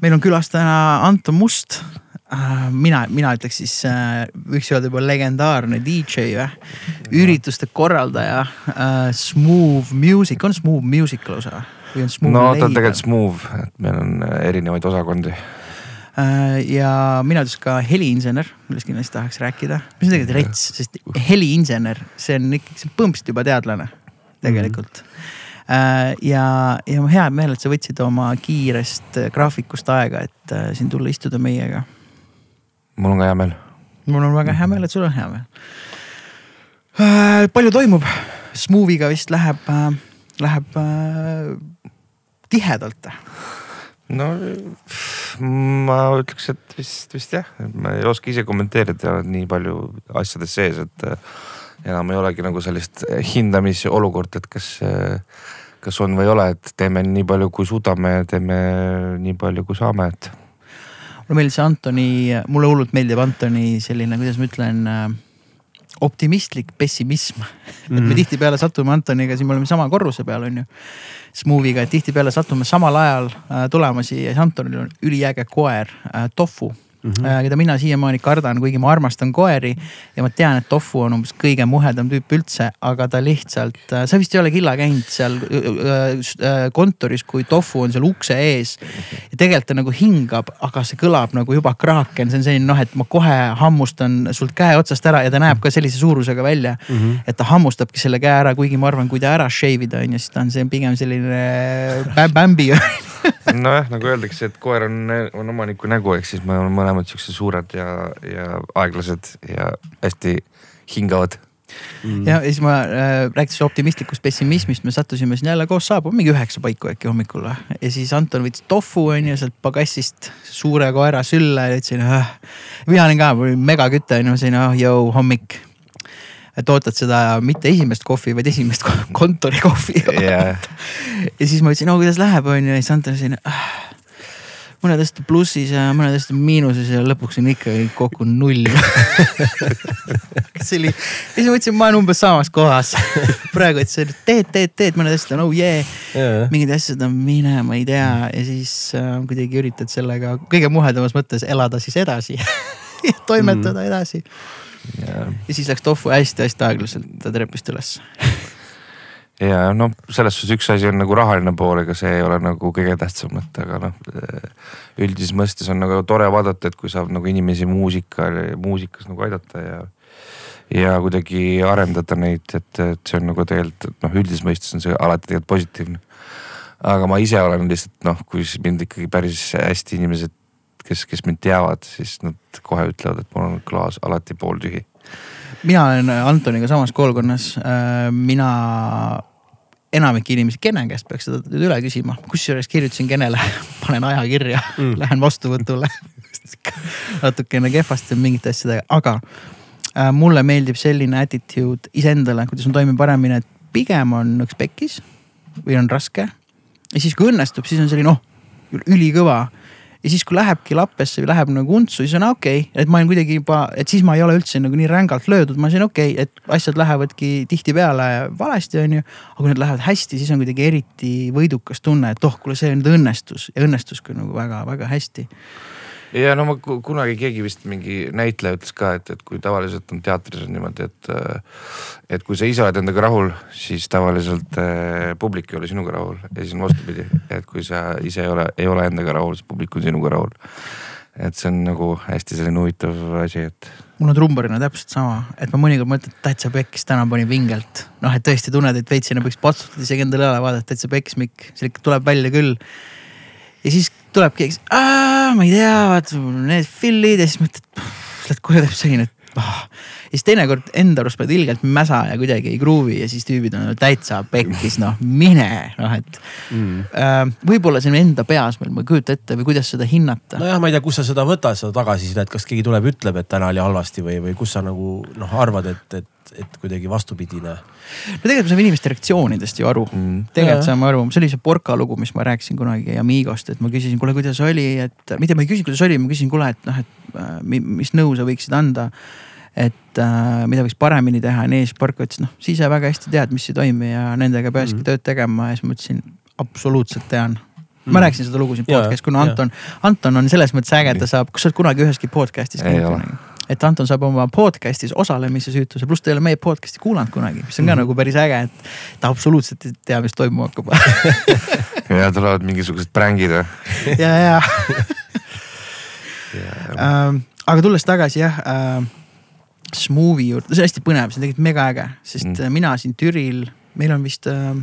meil on külas täna Anton Must. mina, mina ütleks siis, võiks öelda juba legendaarne DJ või, ürituste korraldaja. Smooth Music, on Smooth Music lausa või on Smooth no ta on tegelikult Smooth, et meil on erinevaid osakondi ja mina ütles ka heliinsener, millest kindlasti tahaks rääkida. mis on tegelikult rets, sest heliinsener, see on ikkagi, see on põmpsalt juba teadlane tegelikult mm. -hmm Äh, ja, ja hea meel, et sa võtsid oma kiirest graafikust aega, et äh, siin tulla istuda meiega. mul on ka hea meel. mul on väga hea meel, et sul on hea meel. Äh, palju toimub? Smoothiga vist läheb, läheb tihedalt no ma ütleks, et vist, vist jah, ma ei oska ise kommenteerida, nii palju asjades sees, et enam ei olegi nagu sellist hindamisolukorda, et kas kas on või ei ole, et teeme nii palju, kui suudame ja teeme nii palju, kui saame, et. mulle meeldis Antoni, mulle hullult meeldib Antoni selline, kuidas ma ütlen äh, optimistlik pessimism mm. et me mhm. tihtipeale satume Antoniga, siin me oleme sama korruse peal, on ju. Smooviga, et tihtipeale satume samal ajal äh, tulema siia, siis Antonil on üliäge koer äh,, Tofu mm, -hmm. keda mina siiamaani kardan, kuigi ma armastan koeri. ja ma tean, et Tofu on umbes kõige muhedam tüüp üldse, aga ta lihtsalt, äh, sa vist ei ole killa käinud seal äh, kontoris, kui Tofu on seal ukse ees. ja tegelikult ta nagu hingab, aga see kõlab nagu juba kraaken, see on selline noh, et ma kohe hammustan sult käe otsast ära ja ta näeb ka sellise suurusega välja mm. -hmm. et ta hammustabki selle käe ära, kuigi ma arvan, kui ta ära shave ida on ju, siis ta on see pigem selline bämbi nojah, nagu öeldakse, et koer on, on omaniku nägu, ehk siis me oleme mõlemad siuksed suured ja, ja aeglased ja hästi hingavad mm.. ja siis ma äh, rääkisin optimistlikust pessimismist, me sattusime siin jälle koos saabuma mingi üheksa paiku äkki hommikul või. ja siis Anton võttis tofu on ju sealt pagassist suure koera sülle ja ütlesin äh,. mina olin ka megaküte on ju, ma sain, ah jõu hommik et ootad seda mitte esimest kohvi, vaid esimest kontorikohvi yeah.. ja siis ma ütlesin, no kuidas läheb, on ju, ja siis Anton selline ah, mõned asjad plussis ja mõned asjad miinuses ja lõpuks on ikkagi kokku null. See oli, ja siis ma mõtlesin, ma olen umbes samas kohas. Praegu, et sa teed, teed, teed, mõned asjad on oh yeah, yeah., mingid asjad on minema ei tea. Ja siis äh, kuidagi üritad sellega kõige muhedamas mõttes elada siis edasi toimetada mm. edasi ja, ja siis läks tofu hästi-hästi aeglaselt trepist üles ja noh, selles suhtes üks asi on nagu rahaline pool, ega see ei ole nagu kõige tähtsam, et aga noh. üldises mõistes on nagu tore vaadata, et kui saab nagu inimesi muusika, muusikas nagu aidata ja. ja kuidagi arendada neid, et, et see on nagu tegelikult noh, üldises mõistes on see alati tegelikult positiivne. aga ma ise olen lihtsalt noh, kui mind ikkagi päris hästi inimesed kes, kes mind teavad, siis nad kohe ütlevad, et mul on klaas alati pooltühi. mina olen Antoniga samas koolkonnas, äh, mina enamik inimesi Kene käest peaks seda üle küsima, kusjuures kirjutasin Kenele, panen aja kirja mm., lähen vastuvõtule natukene kehvasti on mingite asjadega, aga äh, mulle meeldib selline attitude iseendale, kuidas ma toimin paremini, et pigem on üks pekkis või on raske. ja siis, kui õnnestub, siis on selline, oh, ülikõva ja siis, kui lähebki lappesse või läheb nagu untsu, siis on okei okay,, et ma olen kuidagi juba, et siis ma ei ole üldse nagu nii rängalt löödud, ma olen okei okay,, et asjad lähevadki tihtipeale valesti, on ju. aga kui need lähevad hästi, siis on kuidagi eriti võidukas tunne, et oh, kuule, see nüüd õnnestus ja õnnestus ka nagu väga-väga hästi ja no ma kunagi keegi vist mingi näitleja ütles ka, et, et kui tavaliselt on teatris on niimoodi, et. et kui sa ise oled endaga rahul, siis tavaliselt äh, publik ei ole sinuga rahul ja siis on vastupidi, et kui sa ise ei ole, ei ole endaga rahul, siis publik on sinuga rahul. et see on nagu hästi selline huvitav asi, et. mul on trummarina täpselt sama, et ma mõnikord mõtlen, et täitsa pekkis, täna panin vingelt. noh, et tõesti tunned, et veits sinna võiks patsutada, isegi endale õla vaadata, täitsa pekkis Mikk, see ikka tuleb välja küll ja siis tuleb keegi, ma ei tea, vaata need fill'id ja siis mõtled, et kuule teeb selline, ja siis teinekord enda arust pead ilgelt mäsa ja kuidagi ei gruuvi ja siis tüübid on täitsa pekkis, noh mine, noh et mm.. Äh, võib-olla see on enda peas meil, ma ei kujuta ette või kuidas seda hinnata. nojah, ma ei tea, kust sa seda võtad, seda tagasisidet, kas keegi tuleb, ütleb, et täna oli halvasti või, või kus sa nagu noh, arvad, et, et et kuidagi vastupidine. no tegelikult me saame inimeste reaktsioonidest ju aru mm.. tegelikult saame aru, see oli see Porka lugu, mis ma rääkisin kunagi Amigost, et ma küsisin, kuule, kuidas oli, et mitte ma ei küsinud, kuidas oli, ma küsisin, kuule, et noh, et äh, mis nõu sa võiksid anda. et äh, mida võiks paremini teha nii, siis Porka ütles, noh, sa ise väga hästi tead, mis ei toimi ja nendega peakski mm. tööd tegema ja siis ma ütlesin, absoluutselt tean ma rääkisin seda lugu siin podcast'is, kuna. Anton, Anton on selles mõttes äge, et ta saab, kas sa oled kunagi üheski podcast'is käinud? Et Anton saab oma podcast'is osalemise süütuse, pluss ta ei ole meie podcast'i kuulanud kunagi, mis on ka nagu päris äge, et ta absoluutselt ei tea, mis toimuma hakkab ja tulevad mingisugused prängid või? ja, ja ähm,. aga tulles tagasi jah äh,, Smoothy juurde, see on hästi põnev, see on tegelikult mega äge, sest Mm. mm. mina siin Türil, meil on vist äh,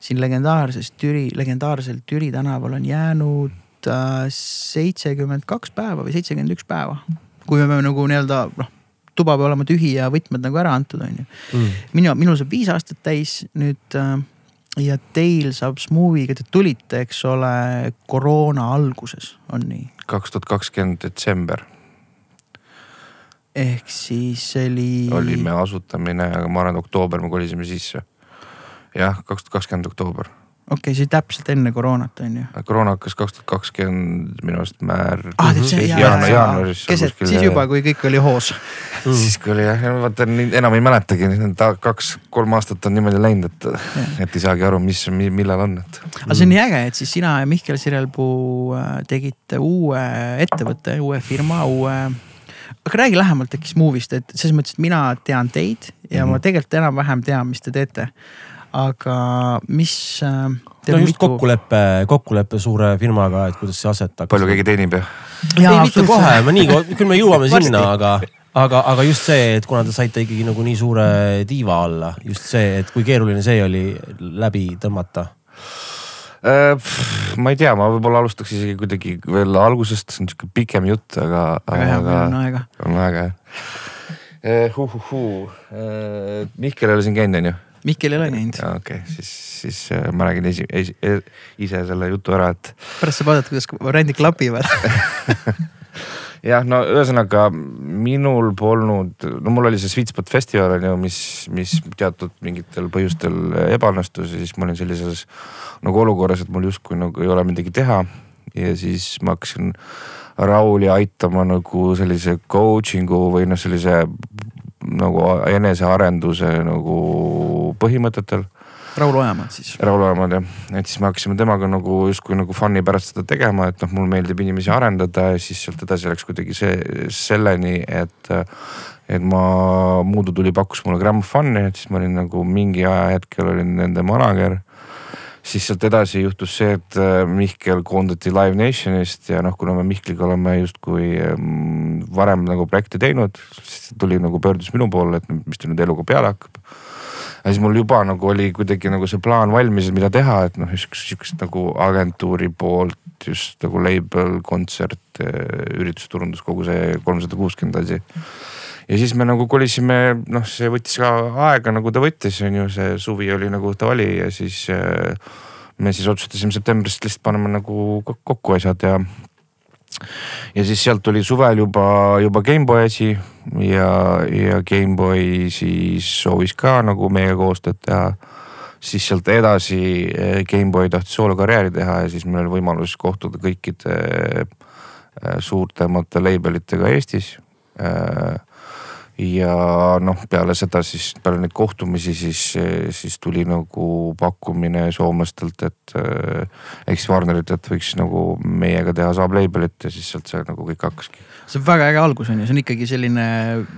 siin legendaarses Türi, legendaarsel Türi tänaval on jäänud äh, seitsekümmend kaks päeva või seitsekümmend üks päeva. Kui me peame nagu nii-öelda noh, tuba peab olema tühi ja võtmed nagu ära antud, on ju. Mm. minu, minul saab viis aastat täis nüüd äh, ja teil saab Smoothiga, te tulite, eks ole, koroona alguses, on nii? kaks tuhat kakskümmend detsember ehk siis see oli. oli me asutamine, aga ma arvan, et oktoober me kolisime sisse. jah, kaks tuhat kakskümmend oktoober. Okei okay,, see täpselt enne koroonat, on ju. koroona hakkas kaks tuhat kakskümmend minu arust määr- ah, jaanuaris. keset, siis juba, kui kõik oli hoos. siis kui oli jah, vaata enam ei mäletagi, kaks-kolm aastat on niimoodi läinud, et, et ei saagi aru, mis, millal on, et. aga see on nii äge, et siis sina ja Mihkel Sirelpuu äh, tegite uue ettevõtte, uue firma, uue. aga räägi lähemalt äkki Smoothist, et selles mõttes, et mina tean teid ja mm -hmm. ma tegelikult enam-vähem tean, mis te teete. Aga mis äh,. no just kokkulepe, kokkulepe suure firmaga, et kuidas see aset hakkas. palju keegi teenib ja? ei mitte kohe, ma nii, küll me jõuame sinna, aga, aga, aga just see, et kuna te saite ikkagi nagu nii suure tiiva alla, just see, et kui keeruline see oli läbi tõmmata. Äh, ma ei tea, ma võib-olla alustaks isegi kuidagi veel algusest, see on sihuke pikem jutt, aga, väga hea, meil on aga aega. on väga hea uh,. Mihkel ei ole siin käinud, onju? Mihkel ei ole käinud, okei okay,, siis, siis äh, ma räägin esi, esi, ise selle jutu ära, et pärast saab vaadata, kuidas variandid klapivad. jah, no ühesõnaga minul polnud, no mul oli see Sweet Spot festival on ju, mis, mis teatud mingitel põhjustel ebaõnnestus ja siis ma olin sellises nagu olukorras, et mul justkui nagu ei ole midagi teha. ja siis ma hakkasin Rauli aitama nagu sellise coaching'u või noh, sellise nagu enesearenduse nagu põhimõtetel Raul Ojamaad siis. Raul Ojamaa jah, et siis me hakkasime temaga nagu justkui nagu fun'i pärast seda tegema, et noh, mulle meeldib inimesi arendada ja siis sealt edasi läks kuidagi see selleni, et. et ma, Muudu tuli, pakkus mulle Grammofoni, et siis ma olin nagu mingi ajahetkel olin nende manager. Siis sealt edasi juhtus see, et äh, Mihkel koondati Live Nationist ja noh, kuna me Mihkliga oleme justkui ähm, varem nagu projekte teinud, siis tuli nagu pöördus minu poole, et mis ta nüüd eluga peale hakkab ja siis mul juba nagu oli kuidagi nagu see plaan valmis, et mida teha, et noh, sihukest, sihukest nagu agentuuri poolt just nagu label, kontsert, üritusturundus, kogu see kolmsada kuuskümmend asi. Ja siis me nagu kolisime, noh, see võttis ka aega, nagu ta võttis, on ju, see suvi oli nagu ta oli ja siis äh, me siis otsustasime septembrist lihtsalt paneme nagu kok- kokku asjad ja ja siis sealt tuli suvel juba, juba GameBoy asi ja, ja GameBoy siis soovis ka nagu meiega koostööd teha. siis sealt edasi eh, GameBoy tahtis soolokarjääri teha ja siis meil oli võimalus kohtuda kõikide eh, suurtemate label itega Eestis ja noh, peale seda siis peale neid kohtumisi siis, siis tuli nagu pakkumine soomlastelt, et äh, eks Warnerilt, et võiks nagu meiega teha saab label'it ja siis sealt see nagu kõik hakkaski. see on väga äge algus on ju, see on ikkagi selline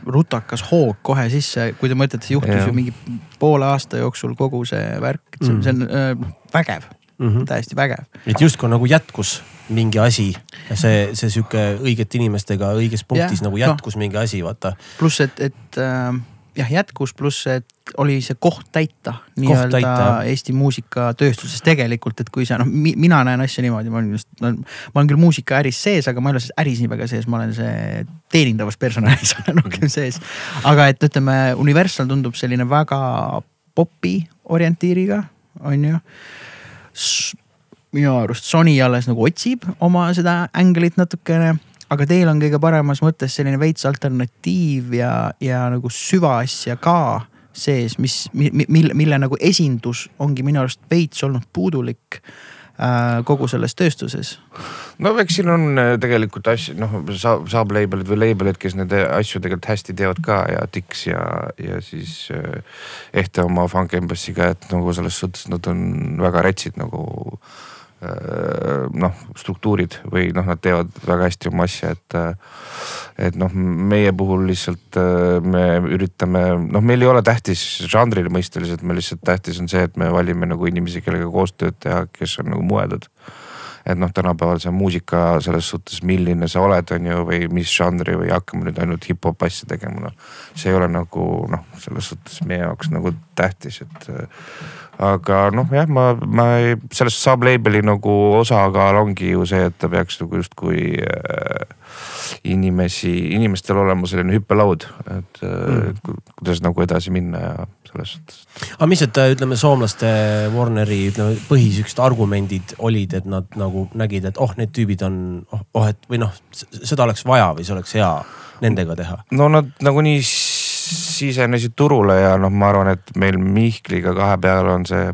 rutakas hoog kohe sisse, kui te mõtlete, see juhtus Jah. ju mingi poole aasta jooksul kogu see värk, et see on, see on äh, vägev, Mm -hmm. täiesti vägev. et justkui nagu jätkus mingi asi ja see, see sihuke õigete inimestega õiges punktis Jah, nagu noh. jätkus mingi asi, vaata. pluss, et, et äh, jah, jätkus, pluss, et oli see koht täita nii-öelda. Eesti muusikatööstuses tegelikult, et kui sa noh, mina näen asja niimoodi, ma olen just, ma olen küll muusikaäris sees, aga ma ei ole selles äris nii väga sees, ma olen see teenindavas personalis olen rohkem sees. aga et ütleme, Universal tundub selline väga popi orientiiriga, on ju. Minu arust Sony alles nagu otsib oma seda änglit natukene aga teil on kõige paremas mõttes selline veits alternatiiv ja, ja nagu süvaasja ka sees, mis, mille, mille nagu esindus ongi minu arust veits olnud puudulik kogu selles tööstuses. no eks siin on äh, tegelikult asju, noh saab, saab label'id või label'id, kes neid asju tegelikult hästi teevad ka ja Dix ja, ja siis äh, Ehte oma Funk Embassy'ga, et nagu selles suhtes nad on väga retsid nagu noh struktuurid või noh, nad teevad väga hästi oma asja, et. et noh, meie puhul lihtsalt me üritame, noh, meil ei ole tähtis žanrile mõisteliselt, meil lihtsalt tähtis on see, et me valime nagu inimesi, kellega koostööd teha, kes on nagu moedud et noh, tänapäeval see muusika selles suhtes, milline sa oled, on ju, või mis žanri või hakkame nüüd ainult hip-hop asja tegema, noh. see ei ole nagu noh, selles suhtes meie jaoks nagu tähtis, et. Aga noh, jah, ma, ma ei, sellest sub-label'i nagu osakaal ongi ju see, et ta peaks nagu justkui äh, inimesi, inimestel olema selline hüppelaud, et mm. kuidas nagu edasi minna ja selles suhtes. aga mis need ütleme soomlaste Warneri ütleme põhisihukesed argumendid olid, et nad nagu nägid, et oh, need tüübid on oh, oh, et või noh, seda oleks vaja või see oleks hea nendega teha? no nad nagunii sisenesid turule ja noh, ma arvan, et meil Mihkliga kahe peale on see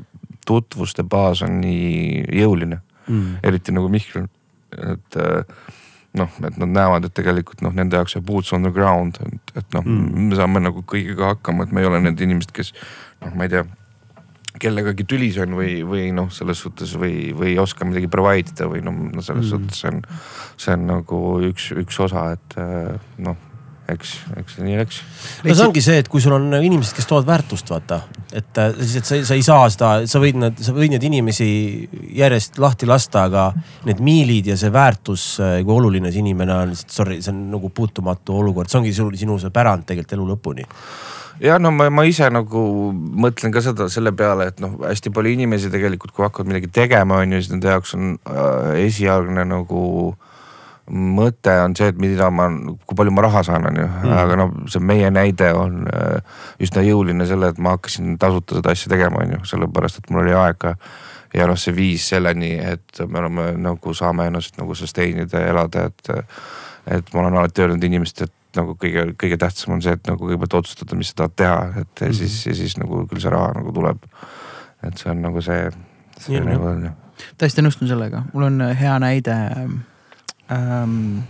tutvuste baas on nii jõuline mm.. eriti nagu Mihkel, et noh, et nad näevad, et tegelikult noh, nende jaoks see boots on the ground, et, et noh mm., me saame nagu kõigega hakkama, et me ei ole need inimesed, kes noh, ma ei tea kellegagi tülis on või, või noh, selles suhtes või, või ei oska midagi provide ida või noh, no selles mm. suhtes see on, see on nagu üks, üks osa, et noh eks, eks nii läks. no see ongi see, et kui sul on inimesed, kes toovad väärtust, vaata. et äh, siis, et sa, sa ei saa seda, sa võid need, sa võid neid inimesi järjest lahti lasta, aga need miilid ja see väärtus, äh, kui oluline see inimene on, sorry, see on nagu puutumatu olukord, see ongi sul, sinu see pärand tegelikult elu lõpuni ja no ma, ma ise nagu mõtlen ka seda selle peale, et noh, hästi palju inimesi tegelikult, kui hakkavad midagi tegema, on ju, siis nende jaoks on äh, esialgne nagu äh, mõte on see, et mida ma, kui palju ma raha saan, on ju mm., aga noh, see meie näide on äh, üsna jõuline selle, et ma hakkasin tasuta seda asja tegema, on ju, sellepärast et mul oli aega. ja noh, see viis selleni, et me oleme nagu saame ennast nagu sustain ida ja elada, et. et ma olen alati öelnud inimestele, et nagu kõige, kõige tähtsam on see, et nagu kõigepealt otsustada, mis sa tahad teha, et ja mm. siis, ja siis nagu küll see raha nagu tuleb. et see on nagu see, see nagu täiesti nõustun sellega, mul on hea näide ähm,.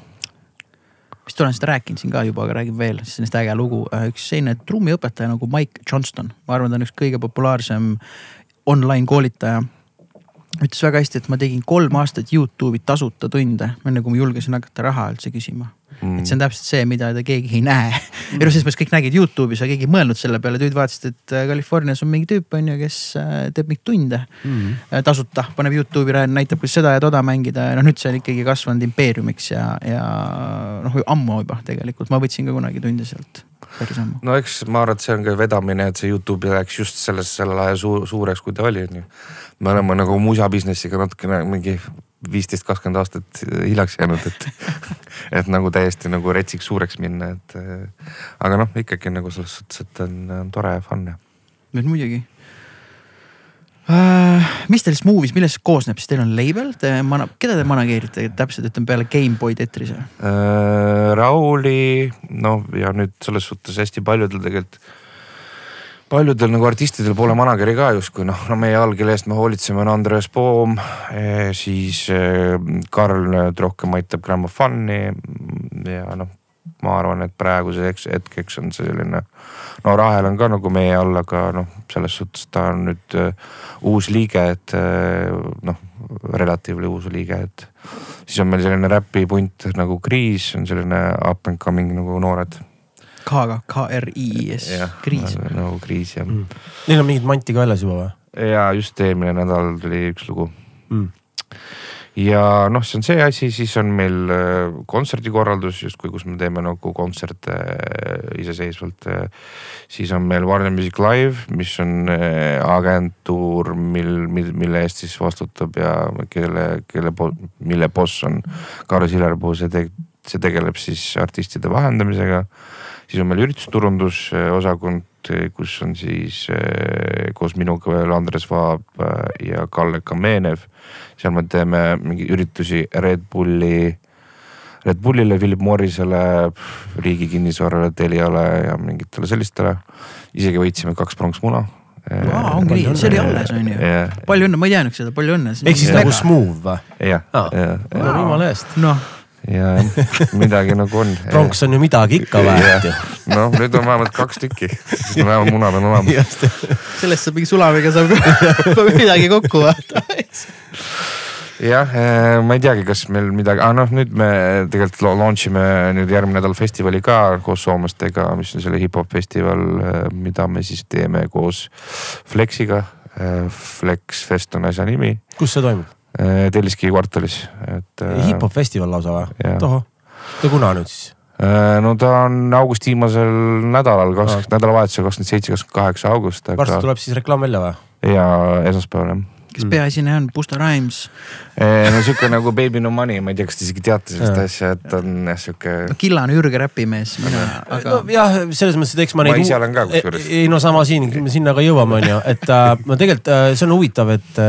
vist olen seda rääkinud siin ka juba, aga räägin veel, sest see on hästi äge lugu. Äh, üks selline trummiõpetaja nagu Mike Johnston, ma arvan, ta on üks kõige populaarsem online koolitaja ütles väga hästi, et ma tegin kolm aastat Youtube'i tasuta tunde, enne kui ma julgesin hakata raha üldse küsima mm.. et see on täpselt see, mida ta keegi ei näe mm.. ja noh, selles mõttes kõik nägid Youtube'is, aga keegi ei mõelnud selle peale, tüüd vaatasid, et äh, Californias on mingi tüüp on ju, kes äh, teeb mingeid tunde mm. tasuta, paneb Youtube'i, näitab, kuidas seda ja toda mängida ja noh, nüüd see on ikkagi kasvanud impeeriumiks ja, ja noh, ammu juba tegelikult, ma võtsin ka kunagi tunde sealt päris ammu. no eks ma arvan, et see on ka vedamine, et see Youtube'i läks just selles, sellel ajal suur, suureks, kui ta oli, on ju. me oleme nagu musa business'iga natukene mingi viisteist, kakskümmend aastat hiljaks jäänud, et, et nagu täiesti nagu retsiks suureks minna, et. aga noh, ikkagi nagu selles suhtes, et on, on tore ja fun ja. nüüd muidugi uh,. mis teil siis Movies, millest koosneb, siis teil on label, te mana-, keda te manageerite täpselt, ütleme peale GameBoy Tetrise uh,? Rauli, noh ja nüüd selles suhtes hästi paljudel tegelikult paljudel nagu artistidel pole manager'i ka justkui noh, no meie allkirja eest me hoolitseme, on Andres Poom eh,, siis eh, Karl nüüd rohkem aitab Grammofoni ja noh, ma arvan, et praeguseks hetkeks on see selline. no Rahel on ka nagu meie all, aga noh, selles suhtes ta on nüüd uh, uus liige, et noh, relatiivne uus liige, et. siis on meil selline räpipunt nagu Kriis, on selline up and coming nagu noored K-ga, K-R-I-S, kriis. nagu kriis jah mm.. Neil on mingit manti ka väljas juba või? ja just eelmine nädal tuli üks lugu mm. ja noh, see on see asi, siis on meil äh, kontserdikorraldus justkui, kus me teeme nagu kontserte äh, iseseisvalt. Äh, siis on meil Warner Music Live, mis on agentuur, mil, mil, mille eest siis vastutab ja kelle, kelle, mille boss on Kaarel Sillerpuu, see te, see tegeleb siis artistide vahendamisega siis on meil üritusturundusosakond, kus on siis eh, koos minuga veel Andres Vaab eh, ja Kalle Kamenev. seal me teeme mingeid üritusi Red Bulli, Red Bullile, Philip Morrisele, Riigi Kinnisvarale, Teliale ja mingitele sellistele. isegi võitsime kaks pronksmuna Wow, ongi nii, see oli alles on ju yeah.. palju õnne, ma ei teadnud seda, palju õnne. ehk siis nagu Smooth või? jah, jah. no jumala eest. noh ja midagi nagu on. pronks on ju midagi ikka väärt ju. noh, nüüd on vähemalt kaks tükki, siis vähemalt munad on olemas. sellest saab mingi sulamiga saab midagi kokku vaata jah, ma ei teagi, kas meil midagi, ah noh, nüüd me tegelikult launch ime nüüd järgmine nädal festivali ka koos soomlastega, mis on selle hip-hop festival, mida me siis teeme koos Flexiga. Flex Fest on asja nimi, kus see toimub? Telliskivi kvartalis, et. hip-hop festival lausa või tohoh, ja kuna nüüd siis? no ta on augusti viimasel nädalal, kakskümmend, nädalavahetusel kakskümmend seitse, kakskümmend kaheksa august, varsti aga tuleb siis reklaam välja või? ja esmaspäeval jah. kes peaesineja on Busta Rhymes, no sihuke nagu Baby No Money, ma ei tea, kas te isegi teate sellist asja, et on jah sihuke. killane ürge räpimees, mina, aga nojah, selles mõttes, et eks ma Ma neid. ise olen ka kusjuures. ei no sama siin, sinna ka jõuame, onju, et äh, ma tegelikult äh, see on huvitav, et äh,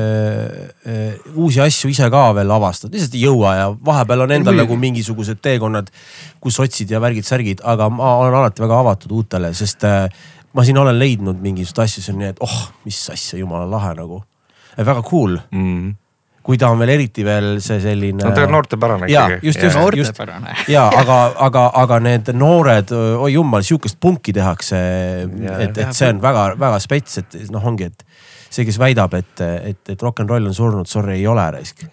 äh, uusi asju ise ka veel avastad, lihtsalt ei jõua ja vahepeal on endal nagu mingisugused teekonnad, kus otsid ja värgid-särgid, aga ma olen alati väga avatud uutele, sest äh, ma siin olen leidnud mingisuguseid asju, see on nii, et oh, mis asja, jumala lahe nagu. väga cool, mm.. kui ta on veel eriti veel see selline. no ta on noortepärane Jaa, ikkagi. just, just. noortepärane. ja aga, aga, aga need noored, oi jumal, sihukest punki tehakse, et, et see on väga-väga spets, et noh, ongi, et see, kes väidab, et, et, et rock n roll on surnud, sorry, ei ole raisk.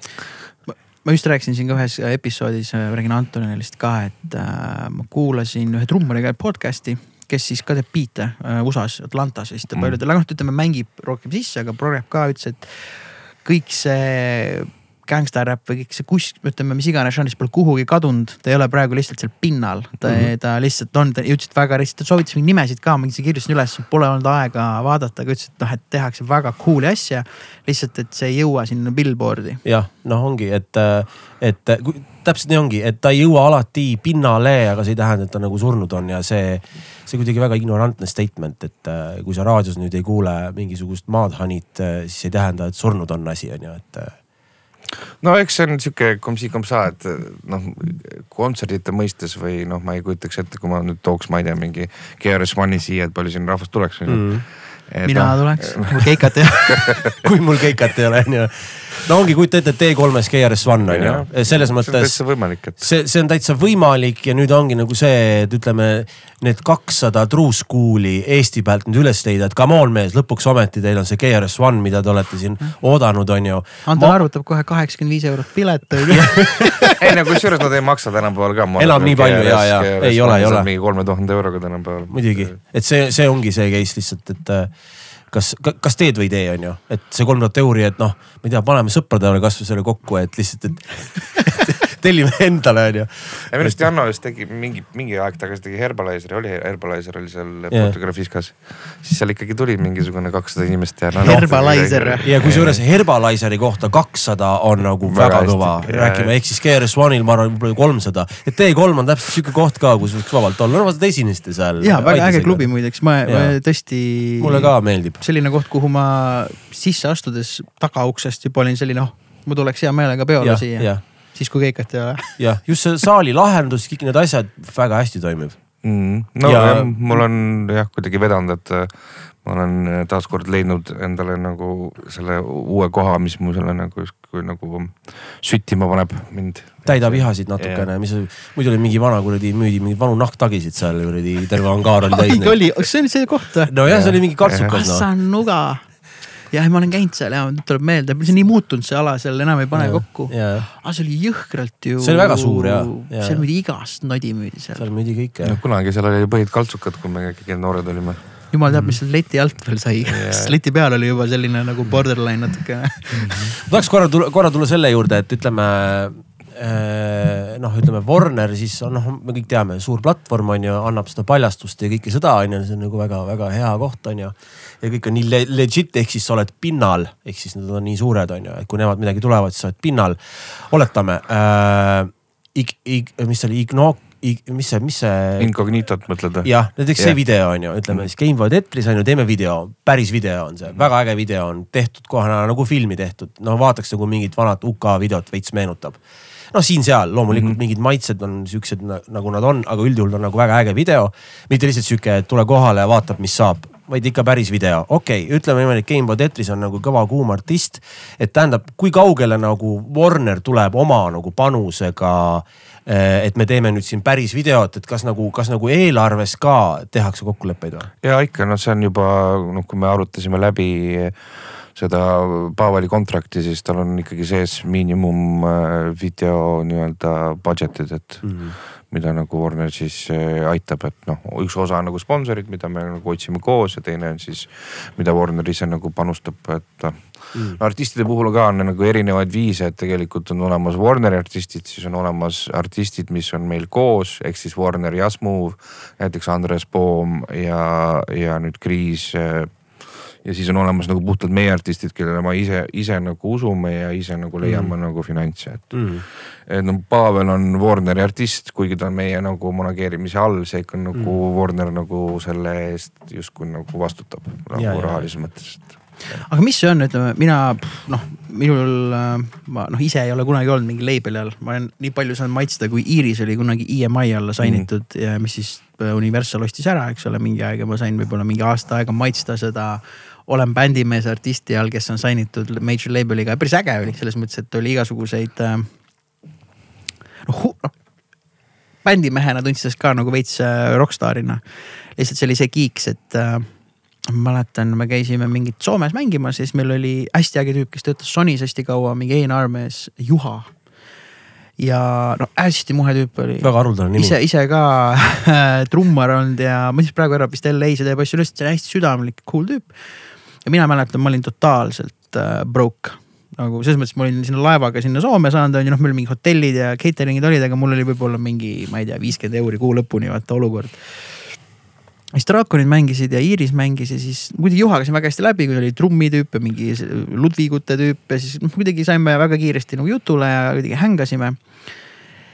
ma just rääkisin siin ka ühes episoodis, räägin Antonile lihtsalt ka, et äh, ma kuulasin ühe trummariga podcast'i, kes siis ka teeb biite äh, USA-s, Atlantas ta Mm. paljudel, noh ütleme mängib rohkem sisse, aga progreb ka ütles, et kõik see gangsta räpp või kõik see kus, ütleme, mis iganes žanris pole kuhugi kadunud, ta ei ole praegu lihtsalt seal pinnal, ta mm. -hmm. ta lihtsalt on, ta ütles, et väga lihtsalt, ta soovitas mingeid nimesid ka, ma kirjutasin üles, pole olnud aega vaadata, aga ütles, et noh, et tehakse väga cool'i asja. lihtsalt, et see ei jõua sinna billboard'i. jah, noh, ongi, et, et täpselt nii ongi, et ta ei jõua alati pinnale, aga see ei tähenda, et ta nagu surnud on ja see, see kuidagi väga ignorantne statement, et äh, kui sa raadios nüüd ei kuule mingisugust Madhanit, siis ei tähenda, et surnud on asi, on ju, et äh, no eks see on sihuke komsi-komsa, et noh kontserdite mõistes või noh, ma ei kujutaks ette, kui ma nüüd tooks, ma ei tea, mingi GRS One'i siia, et palju siin rahvast tuleks ju mm.. mina noh, tuleks, keikat teha. kui mul keikat ei ole, onju. No ongi, kujuta ette, et T3-s KRS One on ju selles see on mõttes täitsa võimalik, et see, see on täitsa võimalik ja nüüd ongi nagu see, et ütleme, need kakssada true school'i Eesti pealt nüüd üles leida, et come on mees, lõpuks ometi teil on see KRS One, mida te olete siin oodanud, on ju. Anton arvutab kohe kaheksakümmend viis eurot pilet ei no kusjuures nad ei maksa tänapäeval ka. Enam nii palju, jaa, jaa. Ei ole, ei ole. mingi kolme tuhande euroga tänapäeval. muidugi, et see, see ongi see case lihtsalt, et äh, kas, kas teed või ei tee, on ju, et see kolm tuhat euri, et noh, ma ei tea, paneme sõpradele kasvõi selle kokku, et lihtsalt, et tellime endale, on ju. ja minu arust Janno just tegi mingi, mingi aeg tagasi tegi Herbalizeri, oli Herbalizer oli seal Jaa. Portugal-Fiskas. siis seal ikkagi tuli mingisugune kakssada inimest ja no,. Herbalizer. ja kusjuures Herbalizeri kohta kakssada on nagu väga, Väga kõva, räägime, ehk siis KRS One'il ma arvan võib-olla kolmsada. et T3 on täpselt sihuke koht ka, kus võiks vabalt olla, no vaata te esinesite seal. ja väga äge klubi. muideks, ma, tõesti. mulle ka meeldib. selline koht, kuhu ma sisse astudes tagauksest juba olin selline, oh, ma tuleks hea meelega peole jah, siia. jah, siis kui keikat ei ole. jah, just see saali lahendus, kõik need asjad väga hästi toimib. mm,. no Ja- ja... mul on jah kuidagi vedanud, et äh, ma olen äh, taaskord leidnud endale nagu selle uue koha, mis mu selle nagu justkui nagu süttima paneb mind. täidab ihasid natukene, mis muidu oli mingi vana kuradi, müüdi mingeid vanu nahktagisid seal kuradi, terve angaar oli täis neid. oli, see on see koht või? nojah, see oli mingi kartsukas noh. Kassanuga. jah, ma olen käinud seal ja tuleb meelde, see on nii muutunud see ala seal, enam ei pane Jaa, kokku. aga see oli jõhkralt ju. See oli väga suur, jaa, jaa. seal müüdi igast nodi müüdi seal. seal müüdi kõike no kunagi seal oli põhid kaltsukad, kui me kõik noored olime. jumal teab, mis seal leti alt veel sai Jaa. sest leti peal oli juba selline nagu borderline natukene. ma tahaks korra tulla, korra tulla selle juurde, et ütleme eh, noh, ütleme Warner siis on noh, me kõik teame, suur platvorm on ju, annab seda paljastust ja kõike seda on ju, see on nagu väga-väga hea koht on ju. ja kõik on nii le legit, ehk siis sa oled pinnal, ehk siis nad on nii suured on ju, et kui nemad midagi tulevad, siis sa oled pinnal. oletame äh,, ig-, ig-, mis see oli, Igno-, mis see, mis see Incognitot mõtled või? jah, näiteks see Jah. video on ju, ütleme siis Gameboy Tetris on ju, teeme video, päris video on see, väga äge video on tehtud kohe nagu filmi tehtud, no vaataks nagu mingit vanat UK videot veits meenutab. noh, siin-seal loomulikult mm -hmm. mingid maitsed on siuksed na- nagu nad on, aga üldjuhul on nagu väga äge video. mitte lihtsalt sihuke, tule kohale ja vaatab, mis saab, vaid ikka päris video, okei okay,, ütleme niimoodi, et Gameboy Tetris on nagu kõva kuum artist. et tähendab, kui kaugele nagu Warner tuleb oma nagu panusega eh, et me teeme nüüd siin päris videot, et kas nagu, kas nagu eelarves ka tehakse kokkuleppeid või? ja ikka noh, see on juba noh, kui me arutasime läbi seda Pavali kontrakti, siis tal on ikkagi sees miinimum äh, video nii-öelda budget'id, et mm. -hmm mida nagu Warner siis äh, aitab, et noh, üks osa on nagu sponsorid, mida me nagu otsime koos ja teine on siis, mida Warner ise nagu panustab, et mm.. no artistide puhul ka on nagu erinevaid viise, et tegelikult on olemas Warneri artistid, siis on olemas artistid, mis on meil koos, ehk siis Warner ja Smooth. näiteks Andres Poom ja, ja nüüd Kriis ja siis on olemas nagu puhtalt meie artistid, kellele ma ise, ise nagu usume ja ise nagu leiame mm. nagu finantse, et mm.. et noh, Pavel on Warneri artist, kuigi ta on meie nagu manageerimise all, seega on nagu mm. Warner nagu selle eest justkui nagu vastutab nagu rahalises mõttes aga mis see on, ütleme mina noh, minul äh, ma noh, ise ei ole kunagi olnud mingi label'i all, ma olen nii palju saanud maitsta, kui Iiris oli kunagi EMI alla sainitud mm. ja mis siis äh, Universal ostis ära, eks ole, mingi aeg ja ma sain võib-olla mingi aasta aega maitsta seda olen bändimees artisti all, kes on sainitud major label'iga ja päris äge oli selles mõttes, et oli igasuguseid äh, noh, noh bändimehena tundsin ennast ka nagu veits rokkstaarina. lihtsalt see oli see kiiks, et ma mäletan, me käisime mingit Soomes mängimas ja siis meil oli hästi äge tüüp, kes töötas Sonys hästi kaua, mingi ENR mees, Juha. ja no hästi muhe tüüp oli. väga haruldane nimi. ise, ise ka trummar olnud ja ma siis praegu elab vist LA-s ja teeb asju on hästi südamlik, cool tüüp. Ja mina mäletan, ma olin totaalselt äh, broke nagu selles mõttes, ma olin sinna laevaga sinna Soome saanud, on ju, noh, meil mingi hotellid ja catering'id olid, aga mul oli võib-olla mingi, ma ei tea, viiskümmend euri kuu lõpuni vaata olukord siis draakonid mängisid ja Iiris mängis ja siis muidugi Juhaga sain väga hästi läbi, kui oli trummitüüp ja mingi Ludvigute tüüp ja siis noh, kuidagi saime väga kiiresti nagu jutule ja kuidagi hängasime.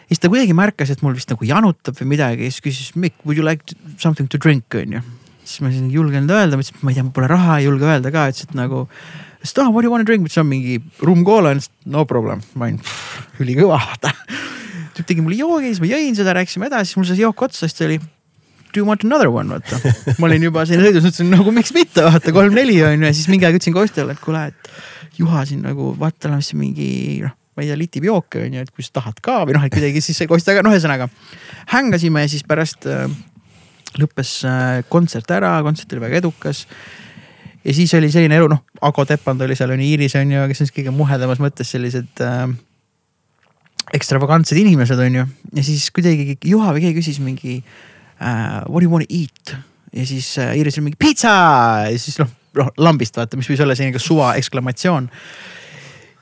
siis ta kuidagi märkas, et mul vist nagu janutab või midagi ja siis küsis Mikk, would you like something to drink on ju. Siis ma ei julgenud öelda, ma ütlesin, et ma ei tea, mul pole raha, ei julge öelda ka, ütles, et nagu. siis ta, what do you wanna drink, ma ütlesin, mingi rum cola, no problem, ma olin ülikõva vaata. tüüp tegi mulle joogi, siis ma jõin seda, rääkisime edasi, siis mul sai jook otsa, siis ta oli do you want another one vaata. ma olin juba siin sõidus, ütlesin nagu miks mitte vaata kolm-neli on ju ja siis mingi aeg ütlesin Kostjale, et kuule, et Juha siin nagu vaata, tal on siin mingi noh, ma ei tea, litib jooke on ju, et kui sa tahad ka või noh, et kuidagi siis see Kostja ka, noh, ühesõnaga. hängasime ja siis pärast äh, lõppes äh, kontsert ära, kontsert oli väga edukas ja siis oli selline elu, noh, Ago Tepand oli seal, on ju, Iiris on ju, kes on siis kõige muhedamas mõttes sellised äh, ekstravagantsed inimesed, on ju. ja siis kuidagi Juha või keegi küsis mingi uh, what do you wanna eat? ja siis uh, Iiris oli mingi pitsa ja siis noh, noh lambist vaata, mis võis olla selline suva ekslamatsioon.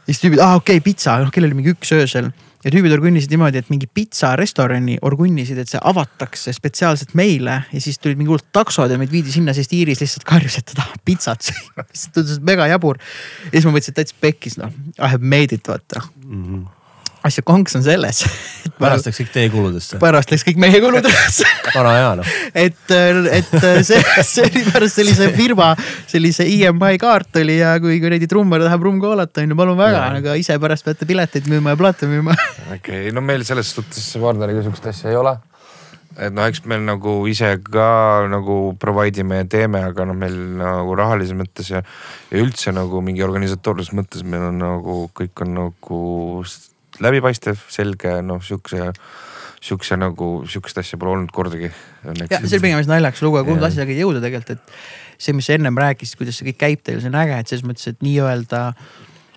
ja siis tüübid, aa ah, okei okay,, pitsa, noh kell oli mingi üks öösel ja tüübid orgunnisid niimoodi, et mingi pitsarestorani orgunnisid, et see avatakse spetsiaalselt meile ja siis tulid mingi hullud taksod ja meid viidi sinna, sest Iiris lihtsalt karjus, et ta tahab pitsat süüa. siis tundus mega jabur. ja siis ma mõtlesin, et täitsa pekkis noh, I have made it vaata mm. -hmm asja konks on selles pärast läks kõik teie kuludesse. pärast läks kõik meie kuludesse vana hea noh. et, et see, see oli pärast sellise firma sellise EMI kaart oli ja kui kuradi trummar tahab rummkoolat on ju, palun väga, aga ise pärast peate pileteid müüma ja plaate müüma. okei okay,, no meil selles suhtes Warneriga sihukest asja ei ole et noh, eks meil nagu ise ka nagu provide ime ja teeme, aga noh, meil nagu rahalises mõttes ja, ja üldse nagu mingi organisatoorses mõttes meil on nagu kõik on nagu läbipaistev, selge, noh sihukese sihukese nagu, sihukest asja pole olnud kordagi. ja see pigem vist naljakas lugu, aga kuhu asjaga ei jõuda tegelikult, et see, mis sa ennem rääkisid, kuidas see kõik käib teil, see on äge, et selles mõttes, et nii-öelda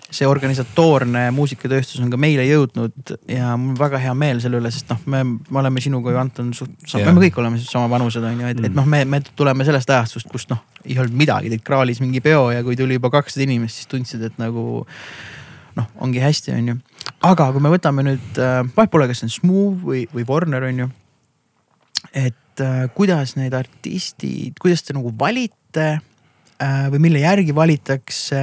see organisatoorne muusikatööstus on ka meile jõudnud ja mul on väga hea meel selle üle, sest noh, me, me oleme sinuga ju Anton, me kõik oleme sama vanused on ju, et mm., et noh, me, me tuleme sellest ajastust, kus noh, ei olnud midagi, teid kraalis mingi peo ja kui tuli juba kakssada inimest, siis tundsid, et nagu noh, ongi hästi, on ju. Aga kui me võtame nüüd äh,, vahet pole, kas see on Smooth või, või Warner on ju. et äh, kuidas need artistid, kuidas te nagu valite äh, või mille järgi valitakse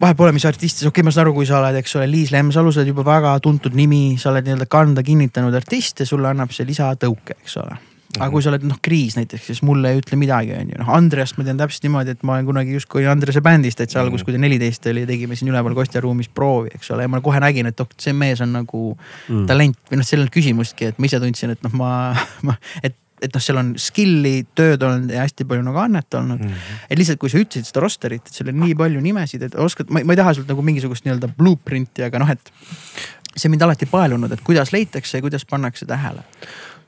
vahet pole, mis artist, okei okay,, ma saan aru, kui sa oled, eks ole, Liis Lemsalu, sa oled juba väga tuntud nimi, sa oled nii-öelda kanda kinnitanud artist ja sulle annab see lisatõuke, eks ole aga mhm. kui sa oled noh kriis näiteks, siis mulle ei ütle midagi, on ju. noh Andreast ma tean täpselt niimoodi, et ma olen kunagi justkui Andrese bändis täitsa alguses, kui ta neliteist oli, tegime siin üleval Kostja ruumis proovi, eks ole, ja ma kohe nägin, et oh, see mees on nagu mm. talent või noh, seal ei olnud küsimustki, et ma ise tundsin, et noh, ma, ma, et et noh, seal on skill'i, tööd olnud ja hästi palju nagu annet olnud mm. -hmm. et lihtsalt, kui sa ütlesid seda roster'it, et seal on nii palju nimesid, et oskad, ma, ma ei taha sult nagu mingisugust nii-öelda blueprint'i, aga noh, et see mind alati paelunud, et kuidas leitakse ja kuidas pannakse tähele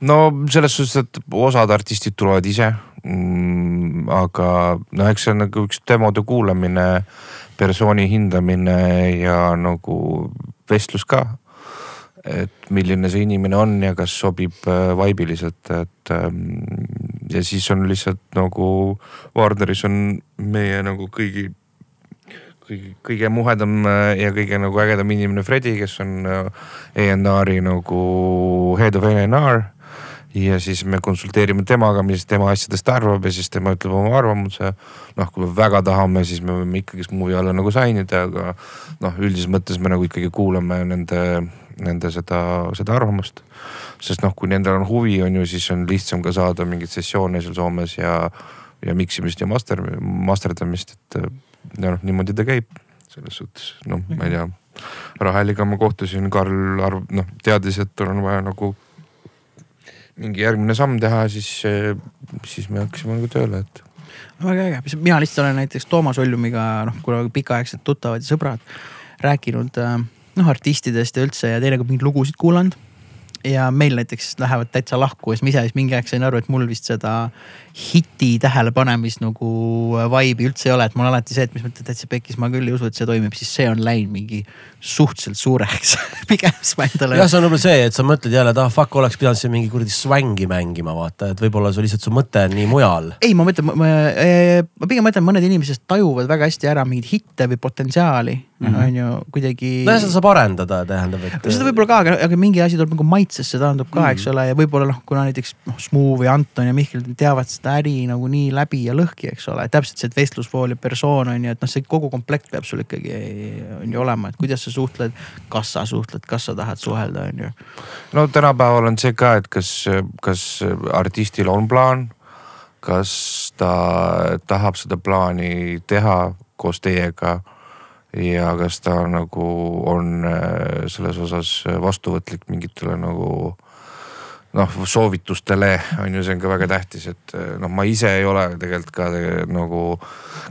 no selles suhtes, et osad artistid tulevad ise, mm,. aga noh, eks see on nagu üks demode kuulamine, persooni hindamine ja nagu vestlus ka. et milline see inimene on ja kas sobib äh, vaimiliselt, et ähm, ja siis on lihtsalt nagu Warneris on meie nagu kõigi kõige, kõige muhedam äh, ja kõige nagu ägedam inimene Fredi, kes on ENR-i nagu head of ENR ja siis me konsulteerime temaga, mis tema asjadest arvab ja siis tema ütleb oma arvamuse. noh, kui me väga tahame, siis me võime ikkagi Smoothy alla nagu sign ida, aga noh, üldises mõttes me nagu ikkagi kuulame nende, nende seda, seda arvamust. sest noh, kui nendel on huvi, on ju, siis on lihtsam ka saada mingeid sessioone seal Soomes ja, ja miksimist ja master, masterdamist, et ja noh, niimoodi ta käib selles suhtes, noh, ma ei tea. Raheliga ma kohtusin, Karl arv-, noh teadis, et on vaja nagu mingi järgmine samm teha, siis, siis me hakkasime nagu tööle, et. väga äge, mina lihtsalt olen näiteks Toomas Oljumiga noh, kuna pikaaegsed tuttavad ja sõbrad rääkinud noh artistidest ja üldse ja teinekord mingeid lugusid kuulanud ja meil näiteks lähevad täitsa lahku ja siis ma ise siis mingi aeg sain aru, et mul vist seda hiti tähelepanemist nagu vibe'i üldse ei ole, et mul alati see, et mis mõtled täitsa pekkis, ma küll ei usu, et see toimib, siis see on läinud mingi suhteliselt suureks pigem siis ma endale. jah, see on võib-olla see, et sa mõtled jälle, et ah fuck, oleks pidanud siin mingi kuradi swängi mängima, vaata, et võib-olla see lihtsalt su mõte on nii mujal. ei, ma mõtlen, ma pigem mõtlen, mõned inimesed tajuvad väga hästi ära mingeid hitte või potentsiaali. On ju kuidagi. no ja seda saab arendada, tähendab, et. seda võib-olla ka, aga, aga mingi asi tuleb nagu maitsesse, tähendab ka mm, -hmm. eks ole, ja võib-olla noh, kuna näiteks noh, Smuu või Anton ja Mihkel teavad seda äri nagu nii läbi ja lõhki, eks ole, täpselt see vestlusvool ja persoon on ju, et noh, see kogu komplekt peab sul ikkagi on ju olema, et kuidas sa suhtled, kas sa suhtled, kas sa tahad suhelda, on ju. no tänapäeval on see ka, et kas, kas artistil on plaan, kas ta tahab seda plaani teha koos teiega ja kas ta nagu on äh, selles osas vastuvõtlik mingitele nagu noh, soovitustele on ju, see on ka väga tähtis, et äh, noh, ma ise ei ole tegelikult ka nagu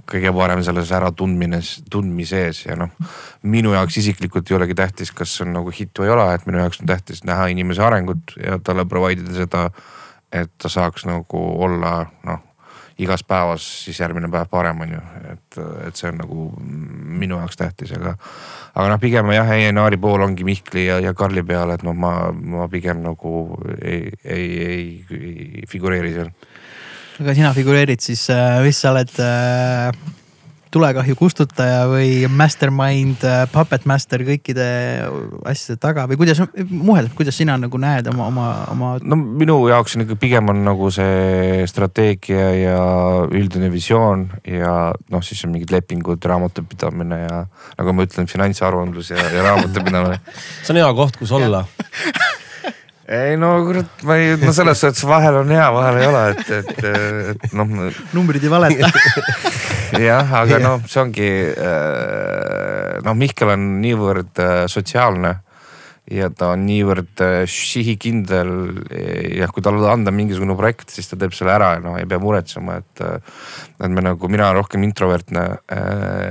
kõige parem selles äratundmine, tundmises ja noh. minu jaoks isiklikult ei olegi tähtis, kas see on nagu hitt või ei ole, et minu jaoks on tähtis näha inimese arengut ja talle provide ida seda, et ta saaks nagu olla noh igas päevas siis järgmine päev parem on ju, et, et see on nagu minu jaoks tähtis, aga. aga noh, pigem jah, ENR-i pool ongi Mihkli ja, ja Karli peal, et noh, ma, ma pigem nagu ei, ei, ei, ei figureeri seal. aga sina figureerid siis, äh, mis sa oled äh tulekahju kustutaja või mastermind, äh, puppet master kõikide asjade taga või kuidas, muheldab, kuidas sina nagu näed oma, oma, oma. no minu jaoks on ikka pigem on nagu see strateegia ja üldine visioon ja noh, siis on mingid lepingud, raamatupidamine ja nagu ma ütlen, finantsaruandlus ja, ja raamatupidamine see on hea koht, kus olla ei no kurat, ma ei, no selles suhtes vahel on hea, vahel ei ole, et, et, et noh. numbrid ei valeta jah, aga noh, see ongi äh, noh, Mihkel on niivõrd äh, sotsiaalne ja ta on niivõrd äh, sihikindel. jah, kui talle anda mingisugune projekt, siis ta teeb selle ära ja noh, ei pea muretsema, et, et me nagu, mina olen rohkem introvertne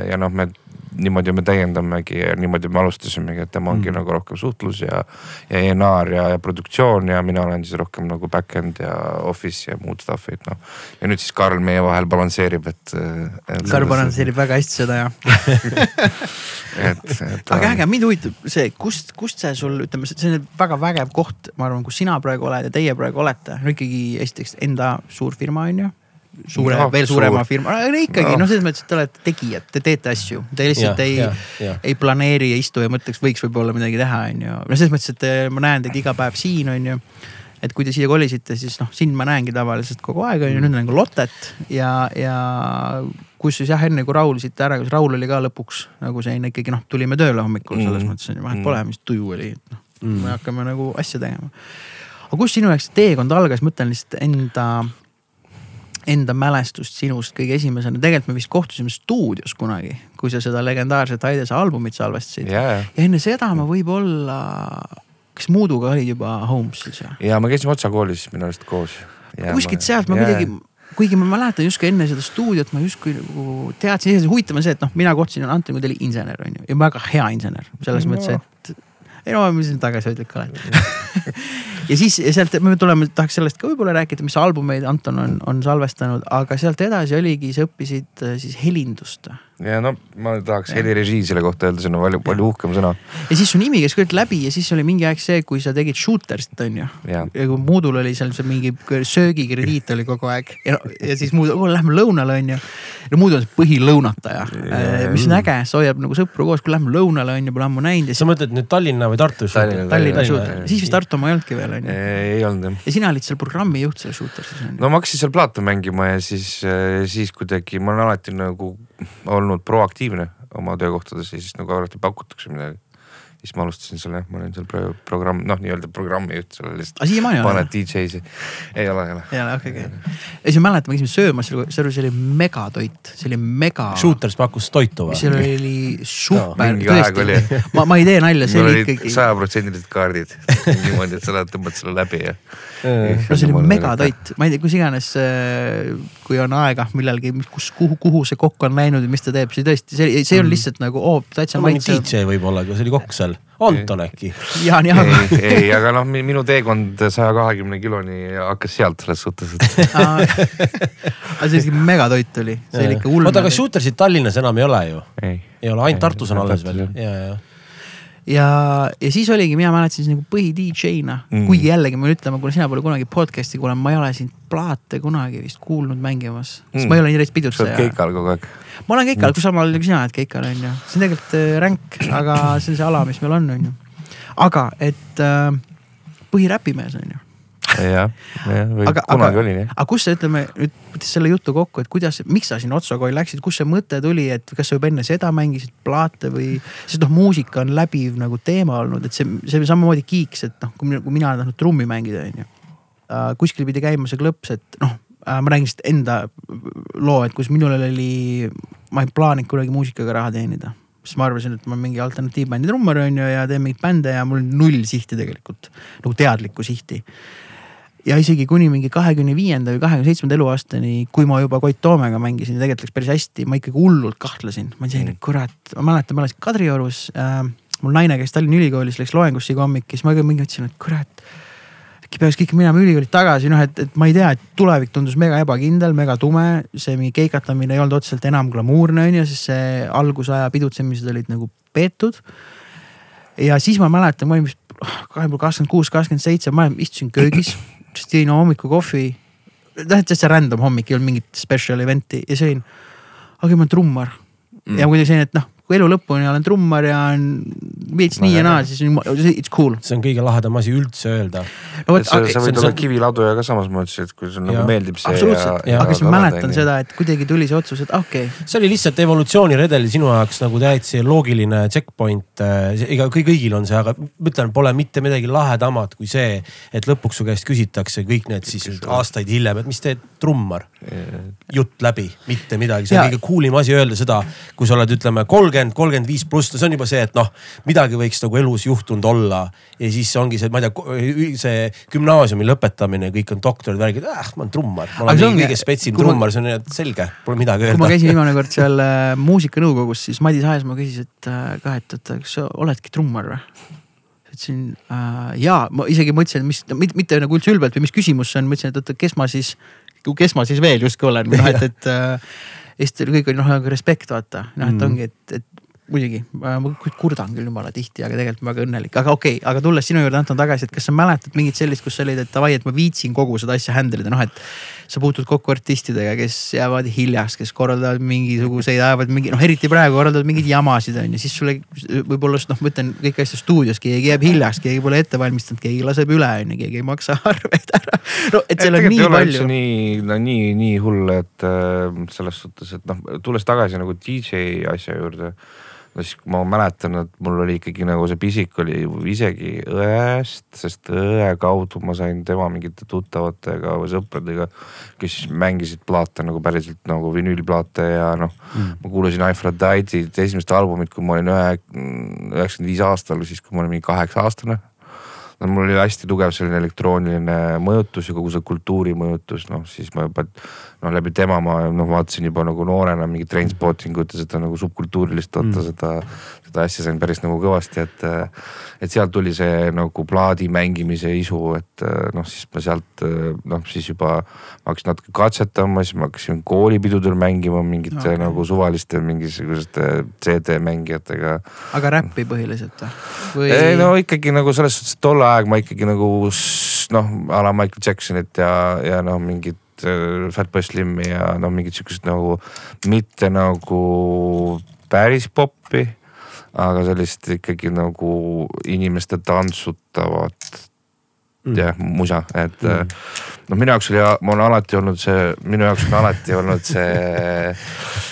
ja noh, me niimoodi me täiendamegi ja niimoodi me alustasimegi, et tema ongi mm. nagu rohkem suhtlus ja, ja ENR ja, ja produktsioon ja mina olen siis rohkem nagu back-end ja office ja muud stuff'i, et noh. ja nüüd siis Karl meie vahel balansseerib, et, et. Karl balansseerib väga hästi seda jah et, et. aga äge, mind huvitab see, kust, kust see sul, ütleme, see on väga vägev koht, ma arvan, kus sina praegu oled ja teie praegu olete, no ikkagi esiteks enda suur firma on ju suure no,, veel suurema suur. firma, ikkagi no. noh, selles mõttes, et te olete tegijad, te teete asju, te lihtsalt ja, ei, ja, ei planeeri ja istu ja mõtleks, võiks võib-olla midagi teha, on ju. no selles mõttes, et eh, ma näen teid iga päev siin, on ju. et kui te siia kolisite, siis noh, sind ma näengi tavaliselt kogu aeg on ju, nüüd näen ka Lottet ja, ja kus siis jah, enne kui Raul siit ära, kas Raul oli ka lõpuks nagu selline ikkagi noh, tulime tööle hommikul selles mm. mõttes on ju, vahet pole, mis tuju oli, et noh mm., me hakkame nagu asja tegema. aga kus sinu jaoks teekond algas, mõtlen lihtsalt enda enda mälestust sinust kõige esimesena, tegelikult me vist kohtusime stuudios kunagi, kui sa seda legendaarset Aidese albumit salvestasid yeah.. ja enne seda ma võib-olla, kas Muuduga olid juba Homesis või? ja me käisime Otsa koolis minu arust koos. kuskilt sealt ma yeah. kuidagi kuigi ma mäletan justkui enne seda stuudiot ma justkui nagu teadsin, huvitav on see, et noh, mina kui ta oli insener on ju ja väga hea insener selles no. mõttes, et ei no, ma siin tagasihoidlik olen ja siis ja sealt me tuleme, tahaks sellest ka võib-olla rääkida, mis albumeid Anton on, on salvestanud, aga sealt edasi oligi, sa õppisid äh, siis helindust. Ja no ma tahaks helirežii selle kohta öelda, see on palju, palju uhkem sõna. ja siis su nimi käis kõik läbi ja siis oli mingi aeg see, kui sa tegid Shootersit on ju. ja kui Moodul oli seal see mingi söögikrediit oli kogu aeg ja, ja siis Moodul oh,, lähme lõunale on ju. no Moodul on see põhilõunataja, mis on äge, see hoiab nagu sõpru koos, kui lähme lõunale on ju, pole ammu näinud. sa mõtled nüüd Tallinna või Tartu? Tallinna, Tallinna Shooter, siis vist Tartu oma ei olnudki veel on ju. ei olnud jah. ja sina olid seal programmijuht seal Shootersis on ju. no ma hakkasin seal plaate mängima ja siis, siis kuidagi ma olen alati nagu olnud proaktiivne oma töökohtades ja siis nagu alati pakutakse midagi. siis ma alustasin selle, ma olin seal pro programm, noh, nii-öelda programmijuht seal lihtsalt. aga siiamaani ei ole? paned DJ-si, ei ole, ei ole. ei ole, okei, okei. ja siis ma mäletan, me käisime söömas, see oli megatoit, see oli mega. Shooters pakkus toitu või? seal oli super aeg oli. ma, ma ei tee nalja, see oli ikkagi. sajaprotsendilised kaardid niimoodi, et sa lähed, tõmbad selle läbi ja. No see oli megatoit, ma ei tea, kus iganes, kui on aega millalgi, kus, kuhu, kuhu see kokk on läinud ja mis ta teeb, see tõesti, see, see on lihtsalt nagu oo oh,, täitsa maitsev. DJ võib-olla, aga see oli kokk seal. Anton äkki? Jaan Jaago. ei, ei, aga noh, minu teekond saja kahekümne kiloni hakkas sealt selles suhtes, et aga see isegi megatoit oli, see oli ikka hull. oota, aga Shootersit Tallinnas enam ei ole ju? ei, ei ole, ainult Tartus on alles veel, ja, ja ja, ja siis oligi, mina mäletasin siis nagu põhi DJ-na mm., kuigi jällegi ma pean ütlema, kuna sina pole kunagi podcast'i kuulanud, ma ei ole sind plaate kunagi vist kuulnud mängimas mm., sest ma ei ole nii reis pidutseja. sa oled keikal kogu aeg. ma olen keikal mm., kui samal ajal kui sina oled keikal on ju, see on tegelikult äh, ränk, aga see on see ala, mis meil on, on ju. aga et äh, põhiräpimees on ju jah, jah, või aga, kunagi aga, oli nii. aga kus sa, ütleme nüüd võttes selle jutu kokku, et kuidas, miks sa sinna Otso kooli läksid, kust see mõte tuli, et kas sa juba enne seda mängisid plaate või, sest noh, muusika on läbiv nagu teema olnud, et see, see samamoodi kiiks, et noh, kui mina, olen tahtnud trummi mängida, on ju. kuskil pidi käima see klõps, et noh, ma räägin lihtsalt enda loo, et kus minul oli, ma ei plaaninud kunagi muusikaga raha teenida siis ma arvasin, et ma olen mingi alternatiivbändi trummar on ju ja teen mingeid bände ja mul on null sihti tegelikult, nagu teadlikku sihti ja isegi kuni mingi kahekümne viienda või kahekümne seitsmenda eluaastani, kui ma juba Koit Toomega mängisin ja tegelikult läks päris hästi, ma ikkagi hullult kahtlesin. ma olin selline, kurat, ma mäletan, ma elasin Kadriorus äh,. mul naine käis Tallinna Ülikoolis, läks loengusse iga hommik ja siis ma ka mingi mõtlesin, et kurat. äkki peaks kõik minema ülikooli tagasi, noh, et, et ma ei tea, et tulevik tundus mega ebakindel, mega tume. see mingi keikatamine ei olnud otseselt enam glamuurne on ju, sest see algusaja pidutsemised olid nagu peetud. ja siis ma mäletan, ma olin vist kakskümmend kuus, kakskümmend seitse, ma istusin köögis jõin hommikukohvi. noh, et täitsa random hommik, ei olnud mingit special event'i ja sõin. aga ma olen trummar mm. ja kuidagi selline, et noh, kui elu lõpuni olen trummar ja on veits nii ja naa, siis it's cool. see on kõige lahedam asi üldse öelda. no sa, sa võid olla kiviladuja ka samas mõttes, et kui sulle nagu meeldib see. absoluutselt, aga siis ma mäletan seda, et kuidagi tuli see otsus, et okei okay.. see oli lihtsalt evolutsiooniredeli sinu jaoks nagu täitsa loogiline checkpoint. ega kõigil on see, aga ma ütlen, pole mitte midagi lahedamat kui see, et lõpuks su käest küsitakse kõik need siis aastaid hiljem, et mis teed, trummar. jutt läbi, mitte midagi, see on kõige cool im asi öelda seda, kui sa oled, ütleme kolmkümmend kolmkümmend, kolmkümmend viis pluss, no see on juba see, et noh, midagi võiks nagu elus juhtunud olla. ja siis ongi see, ma ei tea, see gümnaasiumi lõpetamine, kõik on doktorid, värgid, ah ma olen trummar. ma olen kõige spetsim trummar, see on selge, pole midagi öelda. kui ma käisin viimane kord seal äh, muusikanõukogus, siis Madis Aesmaa küsis, et äh, ka, et oota, kas sa oledki trummar või? ütlesin äh, jaa, ma isegi mõtlesin, et mis, mitte, mitte nagu üldse ülbelt või mis küsimus see on, mõtlesin, et oota, kes ma siis, kes ma siis veel justkui olen või noh, et, et äh, ja siis kõik oli noh nagu respekt vaata, noh et mm. ongi, et, et muidugi, ma kurdan küll jumala tihti, aga tegelikult ma väga õnnelik, aga okei okay,, aga tulles sinu juurde Anton tagasi, et kas sa mäletad mingit sellist, kus sa olid, et davai, et ma viitsin kogu seda asja handle ida, noh et. sa puutud kokku artistidega, kes jäävad hiljaks, kes korraldavad mingisuguseid, ajavad mingi noh, eriti praegu korraldavad mingeid jamasid on ju, siis sulle võib-olla noh, ma ütlen kõik asja stuudios, keegi jääb hiljaks, keegi pole ette valmistanud, keegi laseb üle on ju, keegi ei maksa arveid ära. no et seal on nii palju. nii, no nii, nii hull, et äh, selles suhtes, et noh, tulles tagasi nagu DJ asja juurde no siis ma mäletan, et mul oli ikkagi nagu see pisik oli isegi õest, sest õe kaudu ma sain tema mingite tuttavatega või sõpradega, kes siis mängisid plaate nagu päriselt nagu vinüülplaate ja noh mm., ma kuulasin Aphrodite'it esimest albumit, kui ma olin ühe, üheksakümmend viis aastal, siis kui ma olin mingi kaheksa aastane no mul oli hästi tugev selline elektrooniline mõjutus ja kogu see kultuuri mõjutus, noh siis ma juba noh läbi tema ma noh vaatasin juba nagu noorena mingit Trainspotting ut ja seda nagu subkultuurilist vaata mm. seda, seda asja sain päris nagu kõvasti, et, et sealt tuli see nagu plaadi mängimise isu, et noh, siis ma sealt noh, siis juba ma hakkasin natuke katsetama, siis ma hakkasin koolipidudel mängima mingite okay. nagu suvaliste mingisuguste CD mängijatega. aga räppi põhiliselt või? ei no ikkagi nagu selles suhtes, et ajal ma ikkagi nagu noh, a la Michael Jacksonit ja, ja noh, mingit Fatboy Slimi ja no mingid siuksed nagu mitte nagu päris pop'i, aga sellist ikkagi nagu inimeste tantsutavat mm. jah, musa, et mm. noh, minu jaoks oli, mul on alati olnud see, minu jaoks on alati olnud see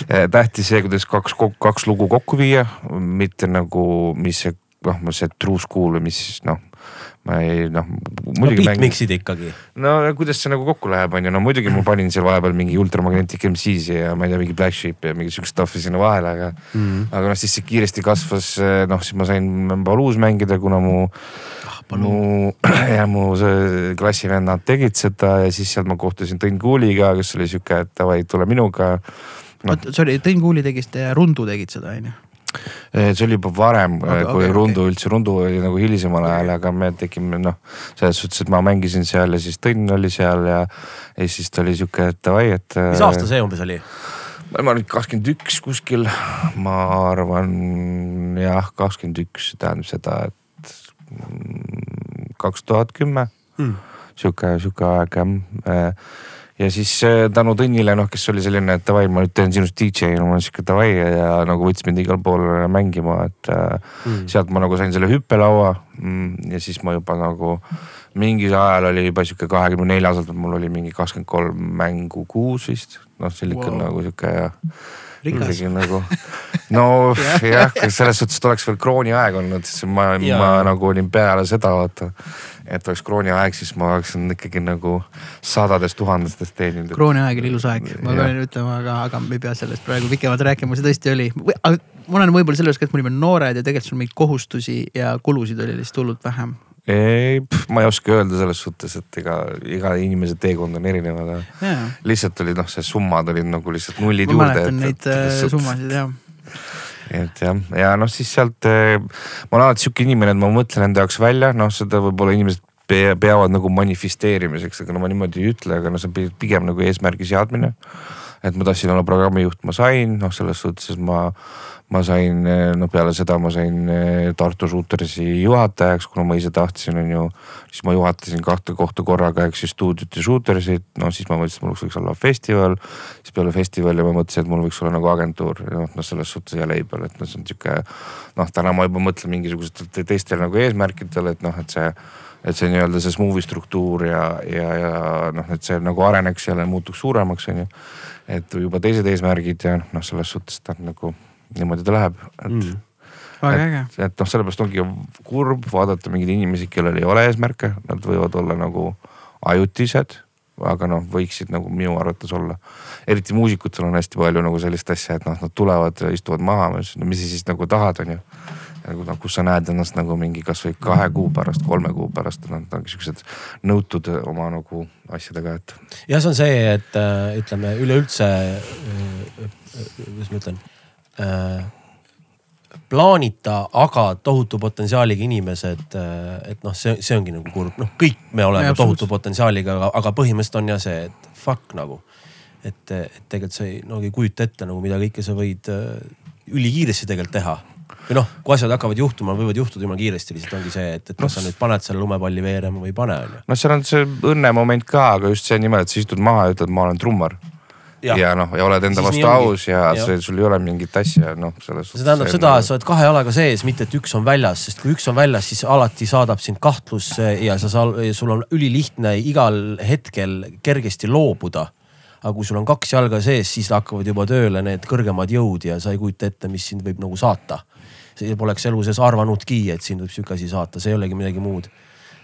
eh, tähtis see, kuidas kaks, kaks lugu kokku viia, mitte nagu, mis see noh, see true school või mis noh ma ei noh. no beatmix'id ikkagi. no kuidas see nagu kokku läheb, on ju, no muidugi ma panin seal vahepeal mingi Ultramagnetic MC-si ja ma ei tea, mingi Black Sheep ja mingi siukest stuff'i sinna vahele, aga mm. -hmm. aga noh, siis see kiiresti kasvas, noh siis ma sain Paluus mängida, kuna mu ah, mu ja mu klassivennad tegid seda ja siis sealt ma kohtusin Tõnn Kuuliga, kes oli sihuke, et davai, tule minuga no.. sorry, Tõnn Kuuli tegi seda ja Rundu tegid seda on ju? Eh, see oli juba varem okay,, kui okay, Rundu okay. üldse, Rundu oli nagu hilisemal ajal, aga me tegime noh, selles suhtes, et ma mängisin seal ja siis Tõnn oli seal ja, ja siis ta oli sihuke, et davai, et. mis aasta see umbes oli? ma olin kakskümmend üks kuskil, ma arvan jah, kakskümmend üks tähendab seda, et mm, kaks tuhat kümme. Hmm. sihuke, sihuke aeg jah ja siis äh, tänu Tõnnile, noh, kes oli selline, et davai, ma nüüd teen sinust DJ, no ma olen sihuke davai ja nagu võttis mind igal pool mängima, et mm. sealt ma nagu sain selle hüppelaua mm,. ja siis ma juba nagu mingil ajal oli juba sihuke kahekümne nelja aastaselt, mul oli mingi kakskümmend kolm mängu kuus vist, noh, ikka wow. nagu sihuke ja rikas. nagu no jah, selles suhtes, et oleks veel krooniaeg olnud, siis ma, ma nagu olin peale seda vaata et oleks krooniaeg, siis ma oleksin ikkagi nagu sadades tuhandestes teeninud. krooniaeg oli ilus aeg, ma pean ütlema, aga, aga me ei pea sellest praegu pikemalt rääkima, see tõesti oli. ma olen võib-olla selles, et me olime noored ja tegelikult sul mingeid kohustusi ja kulusid oli lihtsalt hullult vähem ei, ma ei oska öelda selles suhtes, et ega iga inimese teekond on erinev, aga lihtsalt oli noh, see summad olid nagu lihtsalt nullid ma juurde. ma mäletan neid äh, summasid jah et jah, ja noh, siis sealt eh, ma olen alati sihuke inimene, et ma mõtlen enda jaoks välja, noh, seda võib-olla inimesed peavad nagu manifesteerimiseks, aga no ma niimoodi ei ütle, aga no see on pigem nagu eesmärgi seadmine. et ma tahtsin olla programmijuht, ma sain, noh, selles suhtes, ma ma sain, no peale seda ma sain eh, Tartu Shootersi juhatajaks, kuna ma ise tahtsin, on ju. siis ma juhatasin kahte kohta korraga, ehk siis stuudiot ja Shootersit, no siis ma mõtlesin, et mul võiks olla festival. siis peale festivali ma mõtlesin, et mul võiks olla nagu agentuur noh, noh selles suhtes ja label, et noh, see on sihuke. noh, täna ma juba mõtlen mingisugustele teistele nagu eesmärkidele, et noh, et see et see nii-öelda see smoothy struktuur ja, ja, ja noh, et see nagu areneks ja muutuks suuremaks, on ju. et juba teised eesmärgid ja noh, selles suhtes ta nagu niimoodi ta läheb, et mm.. väga äge. et noh, sellepärast ongi kurb vaadata mingeid inimesi, kellel ei ole eesmärke, nad võivad olla nagu ajutised aga noh, võiksid nagu minu arvates olla. eriti muusikutel on hästi palju nagu sellist asja, et noh, nad tulevad, istuvad maha, ma ütlesin, no mis sa siis nagu tahad, on ju. nagu noh, kus sa näed ennast nagu mingi kasvõi kahe kuu pärast, kolme kuu pärast, nad on siuksed nõutud oma nagu asjadega, et. jah, see on see, et äh, ütleme üleüldse, äh, äh, kuidas ma ütlen plaanita, aga tohutu potentsiaaliga inimesed, äh, et noh, see, see ongi nagu kurb, noh, kõik me oleme ja, tohutu potentsiaaliga, aga, aga põhimõtteliselt on jah see, et fuck nagu. et, et tegelikult sa ei, no ei kujuta ette nagu, mida kõike sa võid äh, ülikiiresti tegelikult teha või noh, kui asjad hakkavad juhtuma, võivad juhtuda jumala kiiresti, lihtsalt ongi see, et, et kas sa nüüd paned selle lumepalli veerema või ei pane on ju. noh, seal on see õnnemoment ka, aga just see nimelt, sa istud maha ja ütled, ma olen trummar ja, ja noh, ja oled enda vastu aus ja, ja see, sul ei ole mingit asja, noh selles suhtes. see tähendab seda, et sa oled kahe jalaga sees, mitte et üks on väljas, sest kui üks on väljas, siis alati saadab sind kahtlusse ja sa, sul on ülilihtne igal hetkel kergesti loobuda aga kui sul on kaks jalga sees, siis hakkavad juba tööle need kõrgemad jõud ja sa ei kujuta ette, mis sind võib nagu saata. see poleks elu sees arvanudki, et sind võib sihuke asi saata, see ei olegi midagi muud.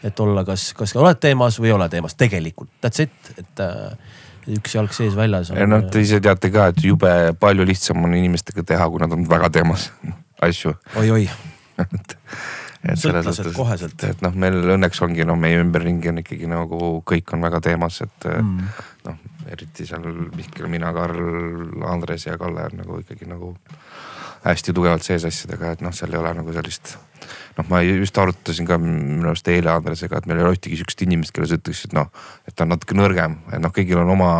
et olla, kas, kas oled teemas või ei ole teemas, tegelikult that's it, et äh, üks jalg sees väljas on. noh, te ise teate ka, et jube palju lihtsam on inimestega teha, kui nad on väga teemas asju oi,. oi-oi et, et selles suhtes, et, et noh, meil õnneks ongi noh, meie ümberringi on ikkagi nagu kõik on väga teemas, et mm. noh, eriti seal Mihkel, mina, Karl, Andres ja Kalle on nagu ikkagi nagu hästi tugevalt sees asjadega, et noh, seal ei ole nagu sellist. Noh, ma just arutasin ka minu arust eile Andresega, et meil ei ole ühtegi sihukest inimest, kelle sa ütleksid, noh, et ta on natuke nõrgem, et noh, kõigil on oma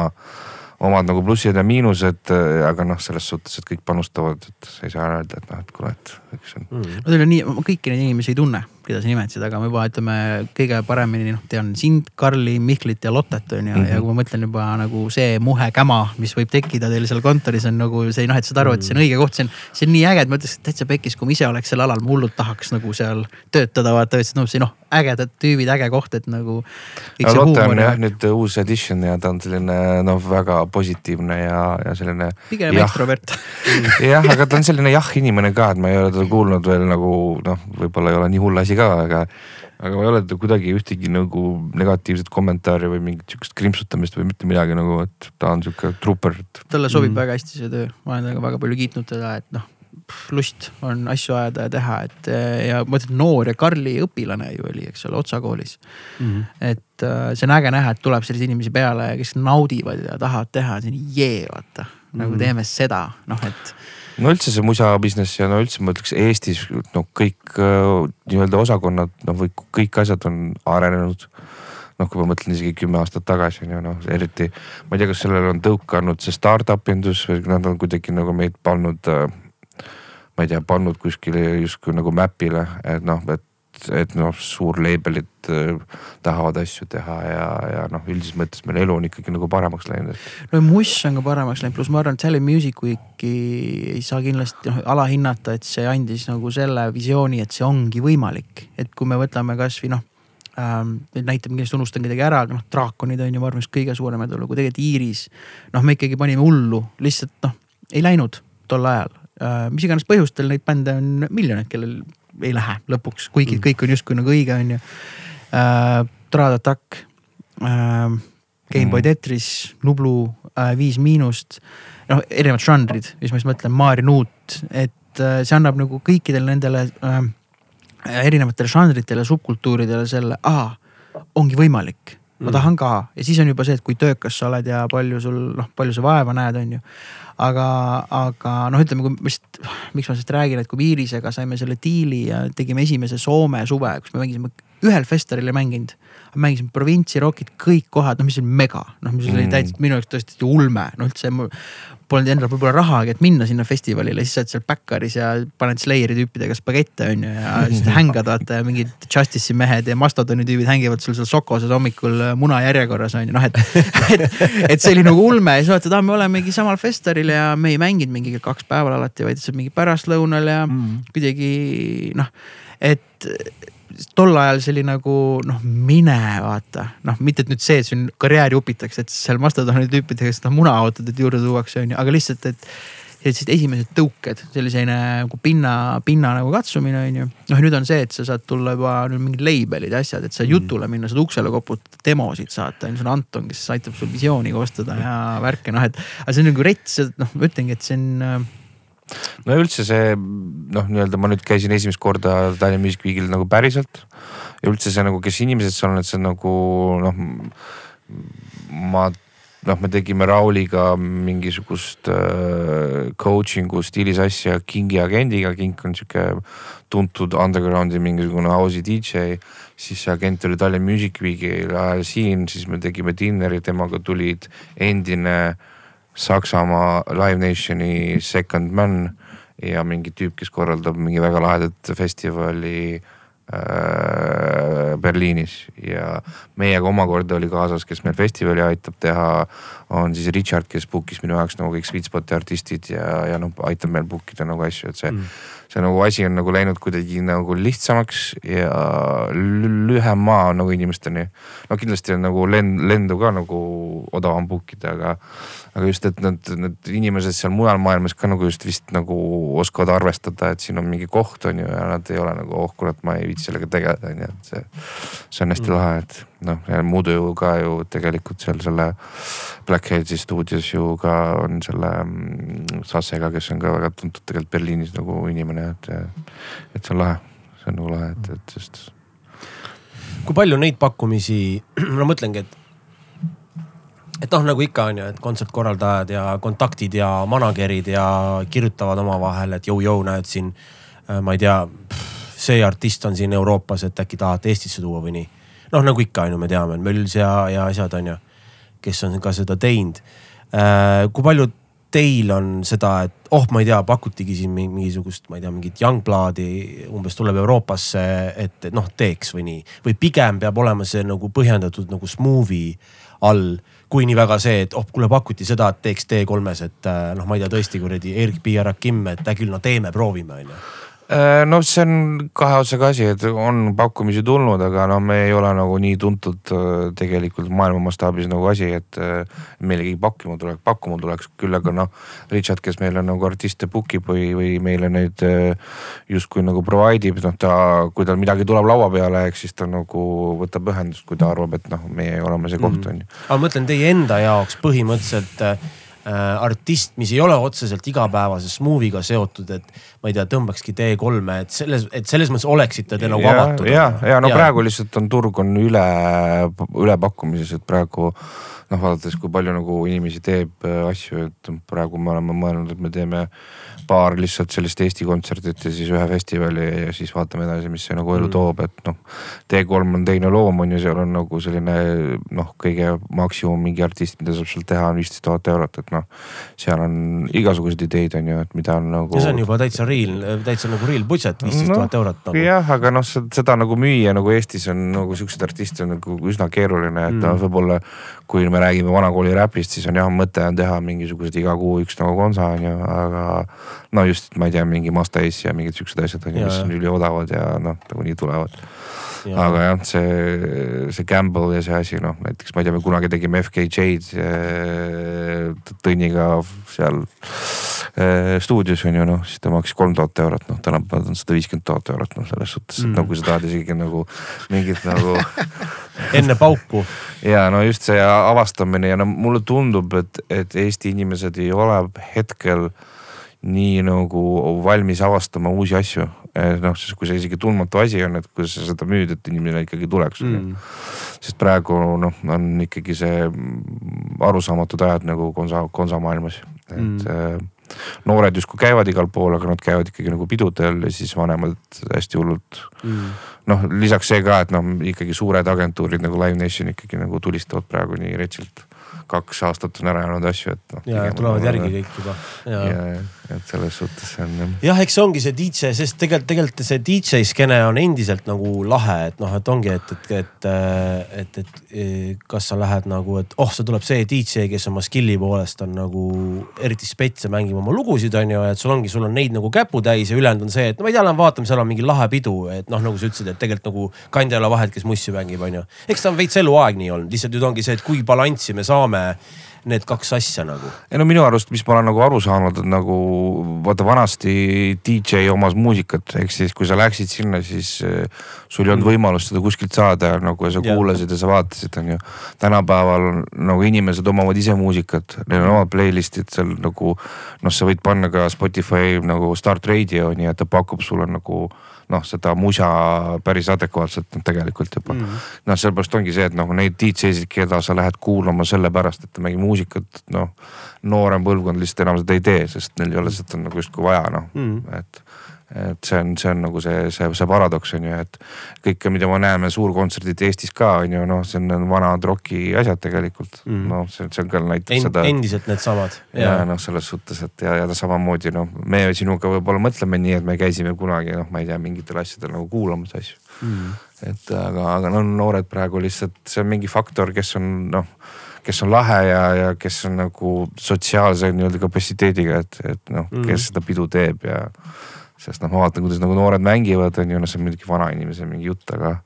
omad nagu plussid ja miinused, aga noh, selles suhtes, et kõik panustavad, et sa ei saa öelda, et noh, et kuule, et eks see on mm.. no teil on nii, ma kõiki neid inimesi ei tunne, keda sa nimetasid, aga ma juba ütleme kõige paremini noh, tean sind, Karli, Mihklit ja Lottet on ju mm, -hmm. ja kui ma mõtlen juba nagu see muhe käma, mis võib tekkida teil seal kontoris on nagu see noh, et saad aru, et see on õige koht, see on, see on nii äge, et ma ütleks, et täitsa pekkis, kui ma ise oleks sel alal, ma hullult tahaks nagu seal töötada, vaata, et noh, see noh, ägedad tüübid, äge koht, et nagu. Lotte on jah nüüd uus edition ja ta on selline noh, väga positiivne ja, ja selline. pigem ekstrovert jah, aga ta on selline jah inimene ka, et ma ei ole teda kuulnud veel nagu noh, võib-olla ei ole nii hull asi ka, aga. aga ma ei ole kuidagi ühtegi nagu negatiivset kommentaari või mingit sihukest krimpsutamist või mitte midagi nagu, et ta on sihuke trooper. talle sobib mm. väga hästi see töö, ma olen temaga väga palju kiitnud teda, et noh lust on asju ajada ja teha, et ja ma ütlen, noor ja Karli õpilane ju oli, eks ole, Otsa koolis mm. -hmm. et äh, see on äge näha, et tuleb selliseid inimesi peale, kes naudivad ja tahavad teha, see on jee, vaata. Nagu -hmm. teeme seda, noh et no üldse see musa business ja no üldse ma ütleks Eestis no kõik äh, nii-öelda osakonnad noh, või kõik asjad on arenenud. noh, kui ma mõtlen isegi kümme aastat tagasi on ju noh, eriti ma ei tea, kas sellele on tõuke andnud see startup indus või nad on kuidagi nagu meid pannud äh,. ma ei tea, pannud kuskile justkui nagu map'ile, et noh, et et noh, suurleibelid äh, tahavad asju teha ja, ja noh, üldises mõttes meil elu on ikkagi nagu paremaks läinud. no muss on ka paremaks läinud, pluss ma arvan, et Sally Music Weeki ei saa kindlasti noh alahinnata, et see andis nagu selle visiooni, et see ongi võimalik, et kui me võtame kasvõi noh ähm,. näitab, kindlasti unustan kedagi ära, aga noh, draakonid on ju, ma arvan, üks kõige suurem edulugu, tegelikult Iiris. noh, me ikkagi panime hullu, lihtsalt noh, ei läinud tol ajal äh,. mis iganes põhjustel neid bände on miljoneid, kellel ei lähe lõpuks, kuigi mm. kõik on justkui nagu õige, on ju äh,. Trad Attack äh,, Gameboy mm. Tetris, Nublu äh,, Viis Miinust. noh, erinevad žanrid, mis ma siis mõtlen, Maarja Nuut, et äh, see annab nagu kõikidele nendele äh, erinevatele žanritele, subkultuuridele selle, aa, ongi võimalik ma mm. tahan ka ja siis on juba see, et kui töökas sa oled ja palju sul noh, palju sa vaeva näed, on ju. Aga, aga noh, ütleme, kui vist, miks ma sellest räägin, et kui Viirisega saime selle diili ja tegime esimese Soome suve, kus me mängisime ühel festivalil ei mänginud. mängisime provintsi rokid, kõik kohad, noh, mis oli mega, noh, mis oli mm. täitsa minu jaoks tõesti ulme, noh üldse polnud endal võib-olla rahagi, et minna sinna festivalile, siis sa oled seal Backeris ja paned Slayeri tüüpidega spagette on ju ja siis hängad vaata mingid Justice'i mehed ja Mastodoni tüübid hängivad sul seal Sokoses hommikul muna järjekorras on ju noh, et, et. et see oli nagu ulme ja siis vaatad, aa me olemegi samal festivalil ja me ei mänginud mingi kaks päeval alati, vaid mingi pärastlõunal ja mm. kuidagi noh, et tol ajal see oli nagu noh, mine vaata, noh, mitte et nüüd see, et sul karjääri upitakse, et seal Mastodoni tüüpidega seda munaautodit juurde tuuakse, on ju, aga lihtsalt, et sellised esimesed tõuked, selline nagu pinna, pinna nagu katsumine on ju. noh, nüüd on see, et sa saad tulla juba nüüd mingid label'id ja asjad, et sa mm. jutule minna, saad uksele koputada, demosid saata, on ju, sul on Anton, kes aitab sul visiooni koostada ja värke, noh et. aga see on nagu rets, noh, ma ütlengi, et see on no üldse see noh, nii-öelda ma nüüd käisin esimest korda Tallinna Music Weekil nagu päriselt. ja üldse see nagu, kes inimesed seal on, et see on nagu noh, ma noh, me tegime Rauliga mingisugust äh, coaching'u stiilis asja Kingi agendiga, Kink on sihuke tuntud underground'i mingisugune house'i DJ. siis see agent oli Tallinna Music Weekil ajal siin, siis me tegime dinneri, temaga tulid endine äh, Saksamaa Live Nationi Second Man ja mingi tüüp, kes korraldab mingi väga lahedat festivali äh, Berliinis. Ja meiega omakorda oli kaasas, kes meil festivali aitab teha, on siis Richard, kes book'is minu jaoks nagu kõik Sweet Spot'i artistid ja, ja noh, aitab meil book ida nagu asju, et see mm see nagu asi on nagu läinud kuidagi nagu lihtsamaks ja lühem maa on nagu inimesteni. no kindlasti on nagu lend, lendu ka nagu odavam book ida, aga, aga just, et need, need inimesed seal mujal maailmas ka nagu just vist nagu oskavad arvestada, et siin on mingi koht on ju ja nad ei ole nagu oh kurat, ma ei viitsi sellega tegeleda on ju, et see, see on hästi mm. lahe, et noh, muidu ju ka ju tegelikult seal selle Blackheadsi stuudios ju ka on selle mm, Sassega, kes on ka väga tuntud tegelikult Berliinis nagu inimene, et, et see on lahe, see on nagu lahe, et, et just. kui palju neid pakkumisi, ma mõtlengi, et et noh, nagu ikka on ju, et kontsertkorraldajad ja kontaktid ja manager'id ja kirjutavad omavahel, et jõu-jõu, näed siin, äh, ma ei tea, see artist on siin Euroopas, et äkki tahate Eestisse tuua või nii. Noh, nagu ikka on ju, me teame, Möls ja, ja asjad on ju, kes on ka seda teinud. Äh, kui palju teil on seda, et oh, ma ei tea, pakutigi siin mingisugust, ma ei tea, mingit Youngbladi umbes tuleb Euroopasse, et, noh, teeks või nii. või pigem peab olema see nagu põhjendatud nagu smoothy all kui nii väga see, et oh kuule pakuti seda, et teeks T3-s, et äh, noh, ma ei tea tõesti kuradi Erik ja Rakim, et hea küll, no teeme, proovime on ju no see on kahe otsaga asi, et on pakkumisi tulnud, aga noh, me ei ole nagu nii tuntud äh, tegelikult maailma mastaabis nagu asi, et äh, meile keegi pakkuma tuleks, pakkuma tuleks. küll aga noh, Richard, kes meile nagu artiste book ib või, või meile neid justkui nagu provide ib, noh ta, kui tal midagi tuleb laua peale, eks siis ta nagu võtab ühendust, kui ta arvab, et noh, meie oleme see koht on ju. aga ma mõtlen teie enda jaoks põhimõtteliselt Äh, artist, mis ei ole otseselt igapäevase smoothiga seotud, et ma ei tea, tõmbakski T3-e, et selles, et selles mõttes oleksite te nagu avatud. ja, ja no ja. praegu lihtsalt on turg on üle, ülepakkumises, et praegu noh, vaadates, kui palju nagu inimesi teeb äh, asju, et praegu me oleme mõelnud, et me teeme paar lihtsalt sellist Eesti kontserdit ja siis ühe festivali ja siis vaatame edasi, mis see nagu elu mm. toob, et noh. T3 on teine loom on ju, seal on nagu selline noh, kõige maksimum mingi artist, mida saab sealt teha on viisteist tuhat eurot, et noh. seal on igasuguseid ideid on ju, et mida on nagu. see on juba täitsa real, täitsa nagu real budget, viisteist tuhat no, eurot nagu. jah, aga noh, seda nagu müüa nagu Eestis on nagu siukseid artiste on nagu üsna keeruline, et mm. noh, võib-olla kui me räägime vanakooli räpist, siis on jah, mõte on teha mingisugused iga kuu üks nagu konsa on ju, aga no just, ma ei tea, mingi Mazda S ja mingid siuksed asjad on ju, mis on üliodavad ja noh, nagunii tulevad Ja. aga jah, see, see gamble ja see asi noh, näiteks ma ei tea, me kunagi tegime FKJ-d eh, Tõnniga seal äh, stuudios on ju noh, siis ta maksis kolm tuhat eurot, noh tänapäeval on sada viiskümmend tuhat eurot, noh selles suhtes mm., et no kui sa tahad isegi nagu mingit nagu enne pauku. ja no just see avastamine ja no mulle tundub, et, et Eesti inimesed ei ole hetkel nii nagu valmis avastama uusi asju, noh, siis kui see isegi tundmatu asi on, et kuidas sa seda müüd, et inimene ikkagi tuleks mm.. sest praegu noh, on ikkagi see arusaamatud ajad nagu konsa, konsamaailmas, et mm. äh, noored justkui käivad igal pool, aga nad käivad ikkagi nagu pidudel ja siis vanemad hästi hullult. Mm.. noh, lisaks see ka, et noh, ikkagi suured agentuurid nagu Live Nation ikkagi nagu tulistavad praegu nii retsilt. Kaks aastat on ära jäänud asju, et noh. ja tulevad järgi kõik juba. ja, ja, et selles suhtes see on jah. jah, eks see ongi see DJ, sest tegelikult, tegelikult see DJ skeene on endiselt nagu lahe, et noh, et ongi, et, et, et, et, et, et kas sa lähed nagu, et oh, see tuleb see DJ, kes oma skill'i poolest on nagu eriti spets ja mängib oma lugusid, on ju, et sul ongi, sul on neid nagu käputäis ja ülejäänud on see, et no ma ei tea, lähme vaatame, seal on mingi lahe pidu, et noh, nagu sa ütlesid, et tegelikult nagu kandja ei ole vahet, kes mussi mängib, on ju. eks ta on veits eluaeg nii olnud, lihtsalt nüüd ongi see, et kui balanssi me saame need kaks asja nagu. ei no minu arust, mis ma olen nagu aru saanud, et nagu vaata vanasti DJ omas muusikat, ehk siis kui sa läksid sinna, siis eh, sul ei olnud mm. võimalust seda kuskilt saada nagu ja sa ja. kuulasid ja sa vaatasid, on ju. tänapäeval nagu inimesed omavad ise muusikat, neil on omad playlist'id seal nagu noh, sa võid panna ka Spotify nagu Start Radio on ju, et ta pakub sulle nagu noh, seda musa päris adekvaatselt tegelikult juba mm noh, sellepärast ongi see, et noh, neid DJ-sid, keda sa lähed kuulama sellepärast, et ta mängib muusikat, noh. noorem põlvkond lihtsalt enam seda ei tee, sest neil ei ole seda nagu justkui vaja noh mm, et et see on, see on nagu see, see, see paradoks on ju, et kõike, mida me näeme suurkontserdid Eestis ka on ju noh, see on vanad roki asjad tegelikult mm.. noh, see, see on ka näitab End, seda. endiselt needsamad. ja, ja noh, selles suhtes, et ja, ja samamoodi noh, me sinuga võib-olla mõtleme nii, et me käisime kunagi noh, ma ei tea, mingitel asjadel nagu kuulamas asju mm.. et aga, aga no noored praegu lihtsalt, see on mingi faktor, kes on noh kes on lahe ja, ja kes on nagu sotsiaalse nii-öelda kapatsiteediga, et, et noh mm., kes seda pidu teeb ja sest noh, ma vaatan, kuidas nagu noored mängivad, on ju, noh, see on muidugi vanainimese mingi jutt, aga.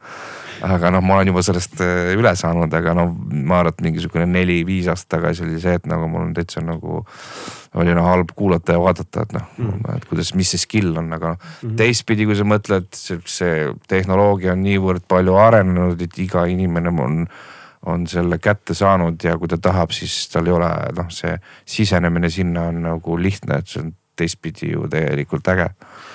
aga noh, ma olen juba sellest äh, üle saanud, aga no ma arvan, et mingisugune neli-viis aastat tagasi oli see, et nagu mul on täitsa nagu. oli noh halb kuulata ja vaadata, et noh mm., et kuidas, mis see skill on, aga noh mm -hmm. teistpidi, kui sa mõtled, see tehnoloogia on niivõrd palju arenenud, et iga inimene on on selle kätte saanud ja kui ta tahab, siis tal ei ole noh, see sisenemine sinna on nagu lihtne, et see on teistpidi ju tegelikult äge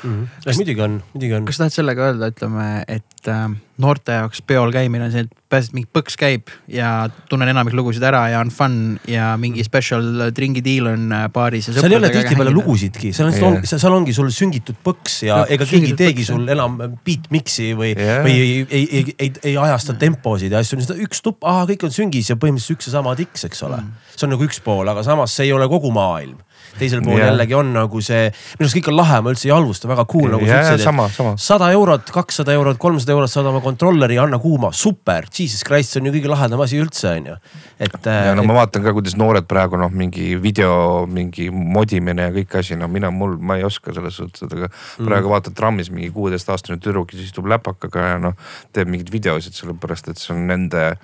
mm. -hmm. muidugi on, muidugi on. kas tahad sellega öelda, ütleme, et äh, noorte jaoks peol käimine on see, et pääsed mingi põks käib ja tunnen enamik lugusid ära ja on fun ja mingi special dringi deal on äh, baaris. seal ei ole tihtipeale lugusidki, seal on yeah., seal ongi sul süngitud põks ja no, ega keegi ei teegi sul enam beat mix'i või yeah., või ei, ei, ei, ei, ei ajasta temposid ja asju, üks tupp, ahah, kõik on süngis ja põhimõtteliselt üks ja sama tiks, eks ole mm.. see on nagu üks pool, aga samas see ei ole kogu maailm teisel pool yeah. jällegi on nagu see, minu arust kõik on lahe, ma üldse ei halvusta, väga cool nagu yeah, sa ütlesid, sada eurot, kakssada eurot, kolmsada eurot saad oma kontrolleri, anna kuuma, super, jesus christ, see on ju kõige lahedam asi üldse on ju, et. ja no et... ma vaatan ka, kuidas noored praegu noh, mingi video, mingi modimine ja kõik asi, no mina, mul, ma ei oska selles suhtes, aga mm. praegu vaatad trammis mingi kuueteistaastane tüdruk, istub läpakaga ja noh, teeb mingeid videosid sellepärast, et see on nende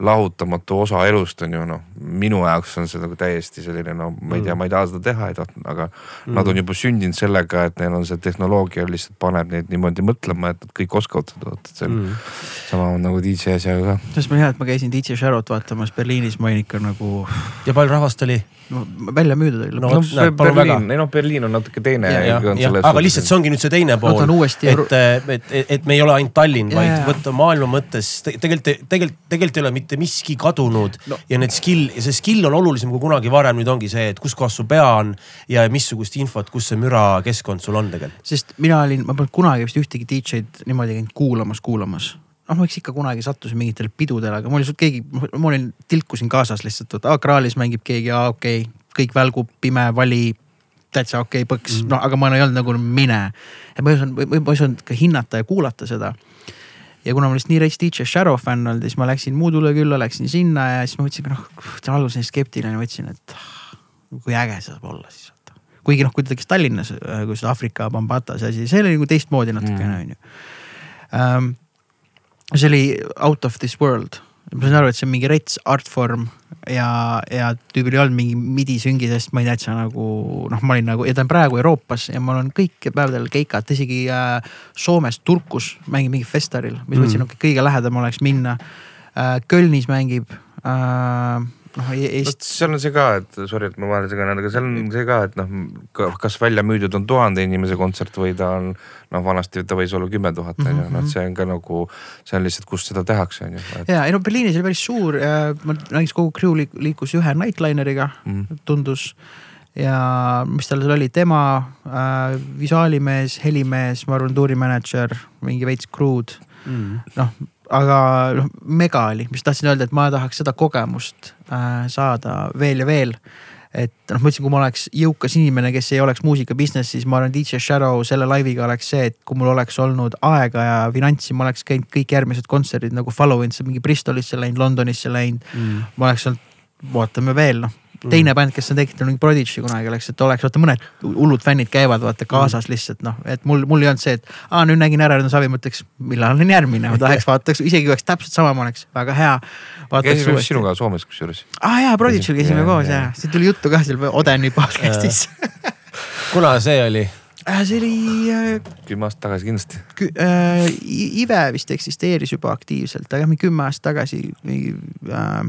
lahutamatu osa elust on ju noh, minu jaoks on see nagu täiesti selline no ma ei tea, mm. ma ei taha seda teha, ei tahtnud, aga mm. nad on juba sündinud sellega, et neil on see tehnoloogia lihtsalt paneb neid niimoodi mõtlema, et nad kõik oskavad seda, vot see on mm. sama nagu DJ asjaga ka. sellest on hea, et ma käisin DJ Sharot vaatamas Berliinis, ma olin ikka nagu. ja palju rahvast oli? No välja müüdud oli. no, no Berliin, ei noh, Berliin on natuke teine. aga lihtsalt see ongi nüüd see teine pool, et, et, et, et me ei ole ainult Tallinn, vaid võtta maailma mõttes tegelikult, tegelikult, tegelikult ei ole mitte miski kadunud no. ja need skill, see skill on olulisem kui kunagi varem, nüüd ongi see, et kus kohas su pea on ja missugust infot, kus see mürakeskkond sul on tegelikult. sest mina olin, ma polnud kunagi vist ühtegi DJ-d niimoodi käinud kuulamas, kuulamas noh, ma eks ikka kunagi sattusin mingitele pidudele, aga mul lihtsalt keegi, ma olin, tilkusin kaasas lihtsalt, et aa kraalis mängib keegi, aa okei okay,, kõik välgub, pime, vali. täitsa okei okay, põks mm., noh, aga ma ei olnud nagu mine. et ma ei osanud, ma ei osanud ka hinnata ja kuulata seda. ja kuna ma olin nii reits DJ Shadow fänn olnud, siis ma läksin Moodule külla, läksin sinna ja siis ma mõtlesin, noh, alguses olin skeptiline, mõtlesin, et kui äge see saab olla siis kuigi noh, kui ta tekkis Tallinnas, kui see Aafrika Bambata see asi, see oli nagu teistmoodi natukene mm. on ju see oli out of this world. ma sain aru, et see on mingi rets artform ja, ja tüübil ei olnud mingi midi süngi, sest ma olin täitsa nagu noh, ma olin nagu ja ta on praegu Euroopas ja mul on kõik päevadel keikad, isegi äh, Soomes Turkus mängib mingi festivalil, mis mm. mõtlesin, et kõige lähedam oleks minna äh,. Kölnis mängib äh, noh Eest.... seal on see ka, et sorry, et ma vahele segan, aga seal on see ka, et noh, kas välja müüdud on tuhande inimese kontsert või ta on noh, vanasti ta võis olla kümme tuhat on ju, noh mhm. see on ka nagu, see on lihtsalt, kus seda tehakse on ju et.... ja ei no Berliinis oli päris suur ja ma nägin, kogu crew liikus ühe Nightlineriga mm., tundus ja mis tal seal oli, tema äh,, visuaalimees, helimees, ma arvan, tuurimänedžer, mingi veits crew'd mm.. noh, aga noh, mega oli, mis tahtsin öelda, et ma tahaks seda kogemust äh, saada veel ja veel. et noh, ma ütlesin, kui ma oleks jõukas inimene, kes ei oleks muusika business, siis ma arvan, DJ Shadow selle laiviga oleks see, et kui mul oleks olnud aega ja finantsi, ma oleks käinud kõik järgmised kontserdid nagu follow inud, mingi Bristolisse läinud, Londonisse läinud mm.. ma oleks olnud, vaatame veel noh. Teine bänd, kes on tekitanud mingi Prodigy kunagi oleks, et oleks vaata mõned hullud fännid käivad vaata kaasas mm. lihtsalt noh, et mul, mul ei olnud see, et aa nüüd nägin ära Rõõmu Savi, mõtleks millal on järgmine, ma tahaks vaataks, isegi oleks täpselt sama, ma oleks väga hea. käisime sinuga Soomes kusjuures. aa jaa, Prodigy'l käisime koos ja, siit tuli juttu ka seal Odeni podcast'is kuna see oli? Äh, see oli äh,. kümme aastat tagasi kindlasti. Äh, Ive vist eksisteeris juba aktiivselt, aga mingi kümme aastat tagasi mingi äh,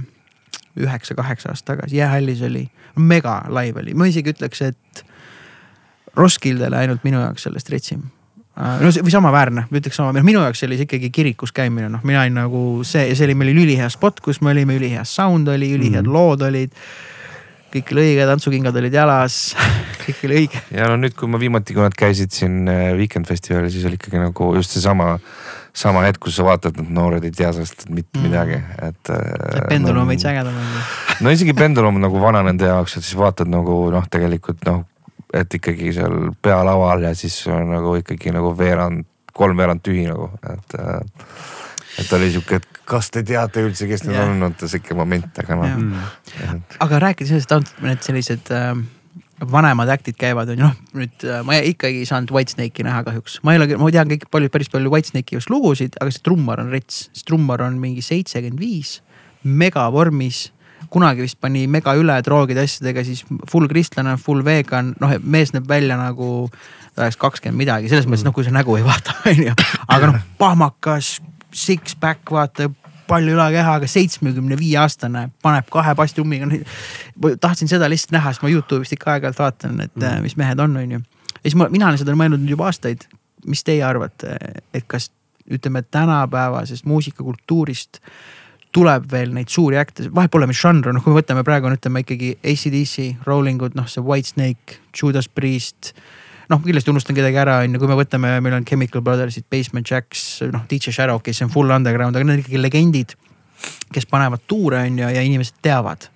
üheksa-kaheksa aastat tagasi, jäähallis oli, mega live oli, ma isegi ütleks, et Roskildele ainult minu jaoks sellest retsim äh, no või samaväärne, ma ütleks sama, minu jaoks oli see ikkagi kirikus käimine, noh, mina olin nagu see, see oli, meil oli ülihea spot, kus me olime, ülihea sound oli, ülihead mm -hmm. lood olid. kõik oli õige, tantsukingad olid jalas kõik oli õige. ja no nüüd, kui ma viimati, kui nad käisid siin äh, Weekend festivalil, siis oli ikkagi nagu just seesama sama hetk, kus sa vaatad, et noored ei tea sellest mitte mm. midagi, et. pendulum on veits ägedam on ju. no isegi pendulum on nagu vana nende jaoks, et siis vaatad nagu noh, tegelikult noh, et ikkagi seal pealaval ja siis on nagu ikkagi nagu veerand, kolmveerand tühi nagu, et. et oli sihuke, et kas te teate üldse, kes need yeah. on, on sihuke moment, aga noh. Mm. aga rääkides sellest, need sellised äh, vanemad act'id käivad, on ju, noh nüüd äh, ma ikkagi ei saanud Whitesnake'i näha kahjuks. ma ei ole, ma tean kõik palju, päris palju Whitesnake'i just lugusid, aga see trummar on rets, see trummar on mingi seitsekümmend viis, megavormis. Kunagi vist pani mega üle droogide asjadega, siis full kristlane, full vegan, noh mees näeb välja nagu ta oleks kakskümmend midagi, selles mõttes noh, kui sa nägu ei vaata, on ju. aga noh, pahmakas, six-pack, vaata palju ülakehaga seitsmekümne viie aastane paneb kahe bastummiga. tahtsin seda lihtsalt näha, sest ma Youtube'ist ikka aeg-ajalt vaatan, et mm. mis mehed on, on ju. ja siis ma, mina olen seda mõelnud nüüd juba aastaid. mis teie arvate, et kas ütleme tänapäevasest muusikakultuurist tuleb veel neid suuri äkte, vahet pole, mis žanr on, noh kui me võtame praegu on ütleme ikkagi ACDC, Rolling Wood, noh see Whitesnake, Judas Priest noh, kindlasti unustan kedagi ära, on ju, kui me võtame, meil on Chemical Brothersid, Basement Jacks, noh DJ Shadow, kes on full underground, aga need on ikkagi legendid. kes panevad tuure, on ju, ja inimesed teavad.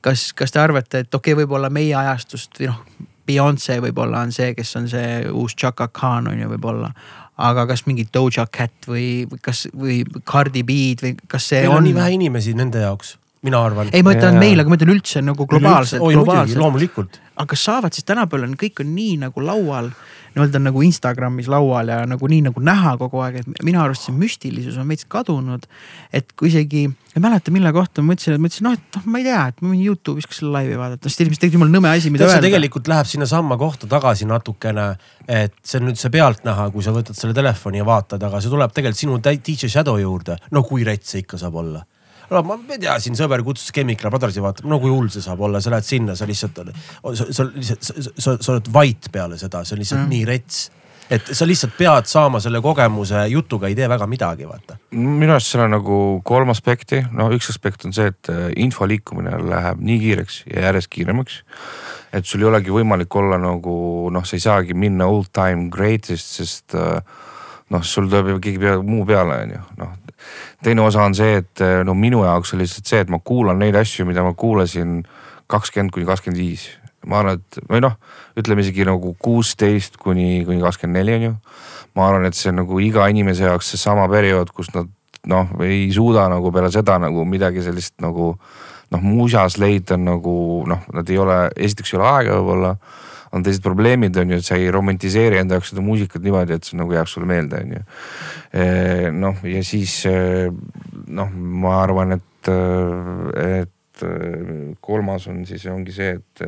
kas, kas te arvate, et okei okay,, võib-olla meie ajastust või noh, Beyonce võib-olla on see, kes on see uus Chaka Khan on ju võib-olla aga kas mingi Doja Cat või kas, või Cardi B-d või kas see meil on, on nii vähe inimesi nende jaoks, mina arvan. ei, ma ütlen meil, aga ma ütlen üldse nagu globaalselt. loomulikult aga kas saavad siis tänapäeval, kõik on nii nagu laual, nii-öelda nagu Instagramis laual ja nagu nii nagu näha kogu aeg, et minu arust see müstilisus on veits kadunud. et kui isegi, ei mäleta, mille kohta ma mõtlesin, et mõtlesin, noh, et noh, ma ei tea, et ma võin Youtube'is ka selle laivi vaadata, sest inimesed tegelikult jumala nõme asi, mida öelda. see tegelikult läheb sinnasamma kohta tagasi natukene, et see on nüüd see pealtnäha, kui sa võtad selle telefoni ja vaatad, aga see tuleb tegelikult sinu DJ Shadow juurde. no kui rets see ikka saab olla no ma ei tea, siin sõber kutsus Chemical Brothersi vaatama, no kui hull see saab olla, sa lähed sinna, sa lihtsalt, sa, sa lihtsalt, sa, sa oled vait peale seda, see on lihtsalt mm. nii rets et sa lihtsalt pead saama selle kogemuse, jutuga ei tee väga midagi, vaata. minu arust seal on nagu kolm aspekti, no üks aspekt on see, et äh, info liikumine läheb nii kiireks ja järjest kiiremaks. et sul ei olegi võimalik olla nagu noh, sa ei saagi minna old time greatest, sest äh, noh, sul tuleb ju keegi muu peale, on ju, noh teine osa on see, et eh, no minu jaoks on lihtsalt see, et ma kuulan neid asju, mida ma kuulasin kakskümmend kuni kakskümmend viis. ma arvan, et või noh, ütleme isegi nagu kuusteist kuni, kuni kakskümmend neli on ju. ma arvan, et see on nagu iga inimese jaoks seesama periood, kus nad noh, ei suuda nagu peale seda nagu midagi sellist nagu noh, muusas leida nagu noh, nad ei ole, esiteks ei ole aega võib-olla on teised probleemid, on ju, et sa ei romantiseeri enda jaoks seda muusikat niimoodi, et see nagu jääb sulle meelde, on ju. noh, ja siis noh, ma arvan, et, et kolmas on siis ongi see, et,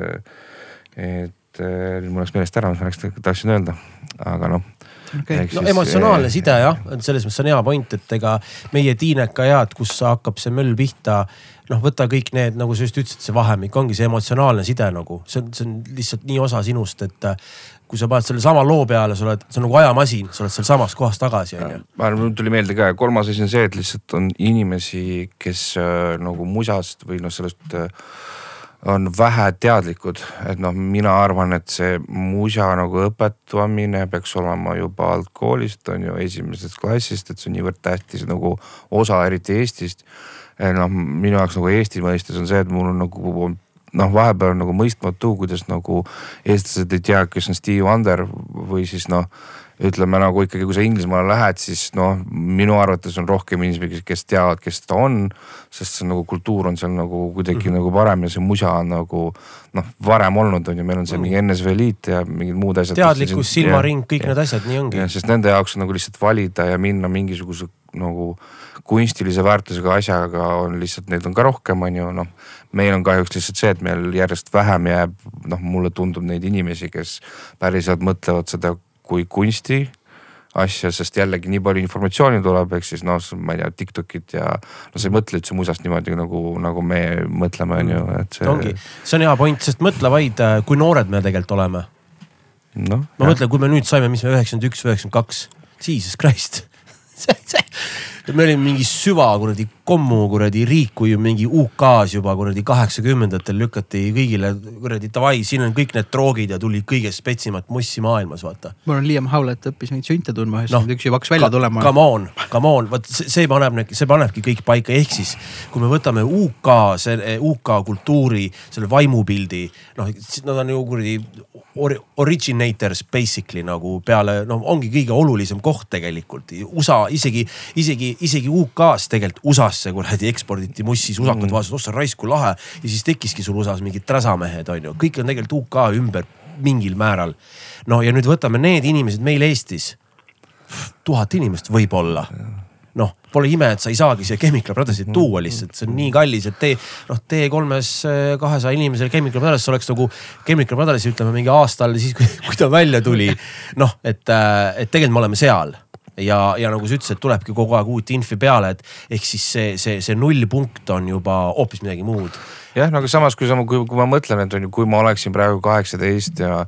et nüüd mul läks meelest ära, mis ma läks, tahtsin öelda, aga noh. Okay.. no emotsionaalne side jah, selles mõttes on hea point, et ega meie tiineka ead, kus hakkab see möll pihta noh, võta kõik need, nagu sa just ütlesid, see vahemik ongi see emotsionaalne side nagu, see on, see on lihtsalt nii osa sinust, et äh, kui sa paned selle sama loo peale, sa oled, see on nagu ajamasin, sa oled sealsamas kohas tagasi, on ju. ma arvan, mul tuli meelde ka, kolmas asi on see, et lihtsalt on inimesi, kes äh, nagu musast või noh, sellest äh, on vähe teadlikud, et noh, mina arvan, et see musa nagu õpetamine peaks olema juba algkoolist on ju esimesest klassist, et see on niivõrd tähtis nagu osa, eriti Eestist. Noh, minu jaoks nagu Eesti mõistes on see, et mul on nagu noh, vahepeal on nagu mõistmatu, kuidas nagu eestlased ei tea, kes on Steve Wonder või siis noh ütleme nagu ikkagi, kui sa Inglismaale lähed, siis noh, minu arvates on rohkem inimesi, kes teavad, kes ta on. sest see nagu kultuur on seal nagu kuidagi mm -hmm. nagu parem ja see musa on nagu noh, varem olnud on ju, meil on see mingi NSV Liit ja mingid muud asjad. teadlikkus, silmaring, kõik ja, need asjad, nii ongi. sest nende jaoks on nagu lihtsalt valida ja minna mingisuguse nagu kunstilise väärtusega asjaga on lihtsalt, neid on ka rohkem, on ju, noh. meil on kahjuks lihtsalt see, et meil järjest vähem jääb, noh, mulle tundub neid inimesi, kes päriselt mõtlevad seda kui kunsti asja, sest jällegi nii palju informatsiooni tuleb, ehk siis noh, ma ei tea, Tiktokid ja no sa ei mõtle üldse musast niimoodi nagu, nagu me mõtleme, on ju, et see. ongi, see on hea point, sest mõtle vaid, äh, kui noored me tegelikult oleme. noh. ma mõtlen, kui me nüüd saime, mis me üheksakümmend üks üheksakümmend kaks, jesus christ me olime mingi süva kuradi kommu kuradi riik, kui mingi UK-s juba kuradi kaheksakümnendatel lükati kõigile kuradi davai, siin on kõik need droogid ja tuli kõige spetsimat mussi maailmas, vaata. mul on Liam Howlett õppis neid sünte tundma, üheksakümmend üks juba hakkas välja tulema. Come on, come on, vot see paneb, see panebki kõik paika, ehk siis kui me võtame UK, see UK kultuuri, selle vaimupildi, noh, nad on ju kuradi originators basically nagu peale, noh, ongi kõige olulisem koht tegelikult. USA isegi, isegi, isegi UK-s tegelikult USA-s USA-sse kuradi eksporditi mussi, susakad mm. vaatasid, ossa raisku lahe. ja siis tekkiski sul USA-s mingid träsamehed on ju, kõik on tegelikult UK ümber mingil määral. no ja nüüd võtame need inimesed meil Eestis. tuhat inimest võib-olla noh, pole ime, et sa ei saagi siia Chemical Brothersit mm. tuua lihtsalt, see on nii kallis, et tee noh, T3-s kahesaja inimesele Chemical Brothers oleks nagu Chemical Brothersi ütleme mingi aasta all siis, kui ta välja tuli. noh, et, et tegelikult me oleme seal ja, ja nagu sa ütlesid, tulebki kogu aeg uut infi peale, et ehk siis see, see, see nullpunkt on juba hoopis midagi muud. jah, no aga samas, kui sa, kui, kui ma mõtlen, et on ju, kui ma oleksin praegu kaheksateist ja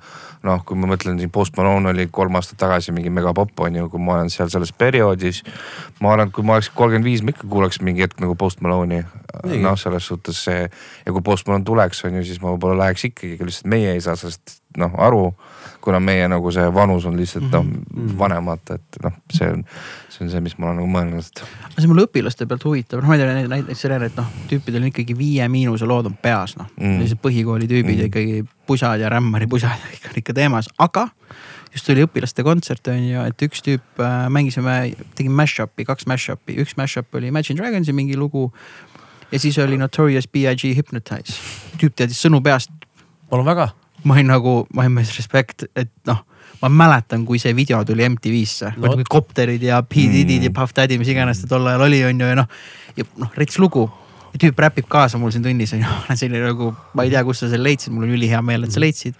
noh, kui ma mõtlen siin Post Malone oli kolm aastat tagasi mingi megapopp on ju, kui ma olen seal selles perioodis. ma arvan, et kui ma oleks kolmkümmend viis, ma ikka kuulaks mingi hetk nagu Post Malone'i. noh, selles suhtes see ja kui Post Malone tuleks, on ju, siis ma võib-olla läheks ikkagi, lihtsalt meie ei saa sellest noh aru kuna meie nagu see vanus on lihtsalt noh mm -hmm. vanemad, et noh, see on, see on see, mis ma olen nagu mõelnud, see mul õpilaste pealt huvitav, noh ma ei tea näiteks selle, et noh tüüpidel on ikkagi viie miinuse lood on peas noh mm., sellised põhikooli tüübid mm. ikkagi pusad ja rämmari pusad ikka on ikka teemas, aga just tuli õpilaste kontsert on ju, et üks tüüp äh, mängisime, tegime mash-up'i, kaks mash-up'i, üks mash-up oli Imagine Dragonsi mingi lugu. ja siis oli Notorious B.I.G Hypnotize, tüüp teadis sõnu peast. palun väga ma olin nagu, olin mees respekt, et noh, ma mäletan, kui see video tuli MTV-sse no,, kopterid ja P Diddy'd mm. ja Puff Daddy, mis iganes ta tol ajal oli, on ju, ja noh. ja noh, rets lugu ja tüüp räpib kaasa mul siin tunnis on ju, selline nagu, ma ei tea, kust sa selle leidsid, mul on ülihea meel, et sa leidsid.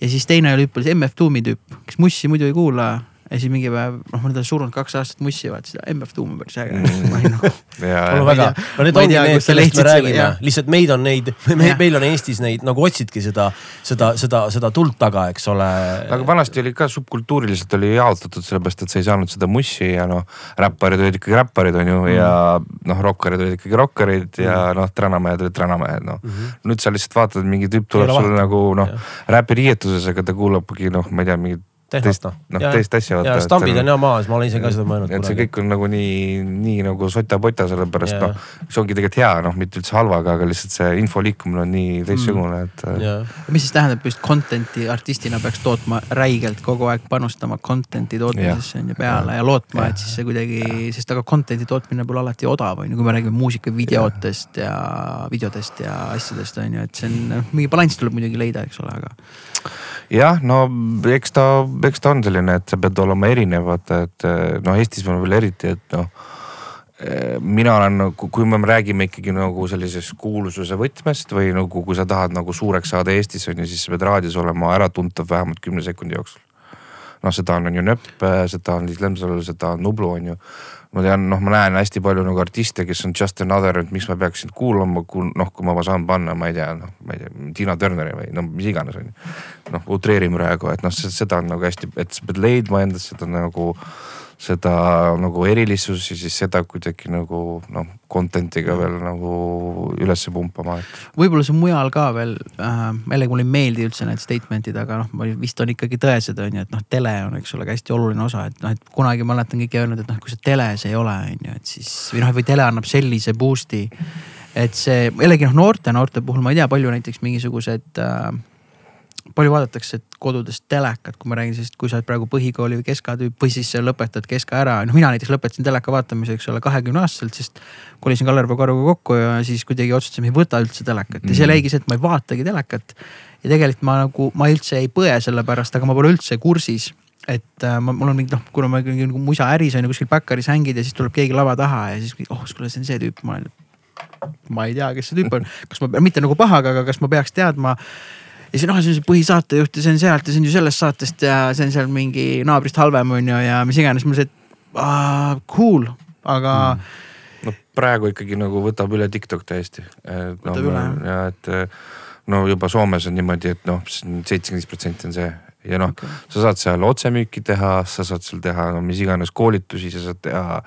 ja siis teine oli hüppes MF Doomi tüüp, kes mussi muidu ei kuula ja siis mingi päev, noh, ma olen teda surnud kaks aastat mussi, vaata seda MF Doom on päris äge. Mm.. ma olin nagu. mul väga, no need ongi need, kellest me räägime, lihtsalt meid on neid, meil on Eestis neid nagu otsidki seda, seda, seda, seda tuld taga, eks ole. aga vanasti oli ka subkultuuriliselt oli jaotatud sellepärast, et sa ei saanud seda mussi ja noh, räpparid olid ikkagi räpparid, on ju mm., ja noh, rokkarid olid ikkagi rokkarid ja mm. noh, tranamehed olid tranamehed, noh. Mm -hmm.. nüüd sa lihtsalt vaatad, mingi tüüp tuleb sulle nagu noh, räpiriietuses, aga ta kuulabki noh, ma ei tea, mingit teist, noh, noh teist asja ja stambid on ja maas, ma olen ise ka seda mõelnud. et see kõik on nagu nii, nii nagu sota-pota, sellepärast noh, see ongi tegelikult hea, noh, mitte üldse halvaga, aga lihtsalt see info liikumine on nii teistsugune, et. mis siis tähendab just content'i artistina peaks tootma räigelt kogu aeg panustama content'i tootmisesse on ju peale ja, ja lootma, et siis see kuidagi, sest aga content'i tootmine pole alati odav, on ju, kui me räägime muusikavideotest ja videodest ja asjadest on ju, et see on, mingi balanss tuleb muidugi leida, eks ole, aga jah, no eks ta, eks ta on selline, et sa pead olema erinev, vaata, et noh, Eestis on veel eriti, et noh mina olen nagu, kui me räägime ikkagi nagu sellisest kuulsuse võtmest või nagu, kui sa tahad nagu suureks saada Eestis on ju, siis sa pead raadios olema äratuntav vähemalt kümne sekundi jooksul. noh, seda on, on ju Nööp, seda on Liis Lemsalu, seda on Nublu on ju ma tean, noh, ma näen hästi palju nagu artiste, kes on just another, et miks ma peaks sind kuulama, kui noh, kui ma saan panna, ma ei tea, noh, ma ei tea, Tiina Turneri või no mis iganes on ju. noh, utreerin praegu, et noh, seda on nagu hästi, et sa pead leidma endas seda nagu seda nagu erilisust ja siis seda kuidagi nagu noh, content'iga veel nagu ülesse pumpama, et. võib-olla see mujal ka veel äh,, jällegi mulle ei meeldi üldse need statement'id, aga noh, vist on ikkagi tõesed on ju, et noh, tele on, eks ole, ka hästi oluline osa, et noh, et kunagi mäletan keegi öelnud, et noh, kui see teles ei ole, on ju, et siis või noh, või tele annab sellise boost'i. et see jällegi noh, noorte, noorte puhul ma ei tea, palju näiteks mingisugused äh, palju vaadatakse kodudest telekat, kui ma räägin sellest, kui sa oled praegu põhikooli või keska tüüp või siis lõpetad keska ära. noh, mina näiteks lõpetasin teleka vaatamise, eks ole, kahekümne aastaselt, sest kolisin Kalerva Karuga kokku ja siis kuidagi otsustasin, ei võta üldse telekat ja seal mhm. jäigi see, et ma ei vaatagi telekat. ja tegelikult ma nagu, ma üldse ei põe selle pärast, aga ma pole üldse kursis et äh, ma, mul on mingi noh, kuna ma nagu musa äris on ju kuskil backeris hängid ja siis tuleb keegi lava taha ja siis oh, kuule, see on see tüüp, ma olen. ma ei tea, kes see tüüp on, kas ma, mitte nagu pahaga, aga kas ma peaks teadma ja siis noh, see on see põhisaatejuht ja see on sealt ja see on ju sellest saatest ja see on seal mingi naabrist halvem on ju ja mis iganes. ma lihtsalt uh, cool, aga mm.. no praegu ikkagi nagu võtab üle TikTok täiesti. võtab no, üle jah. ja et no juba Soomes on niimoodi, et noh, seitsekümmend viis protsenti on see ja noh okay., sa saad seal otsemüüki teha, sa saad seal teha no mis iganes koolitusi, sa saad teha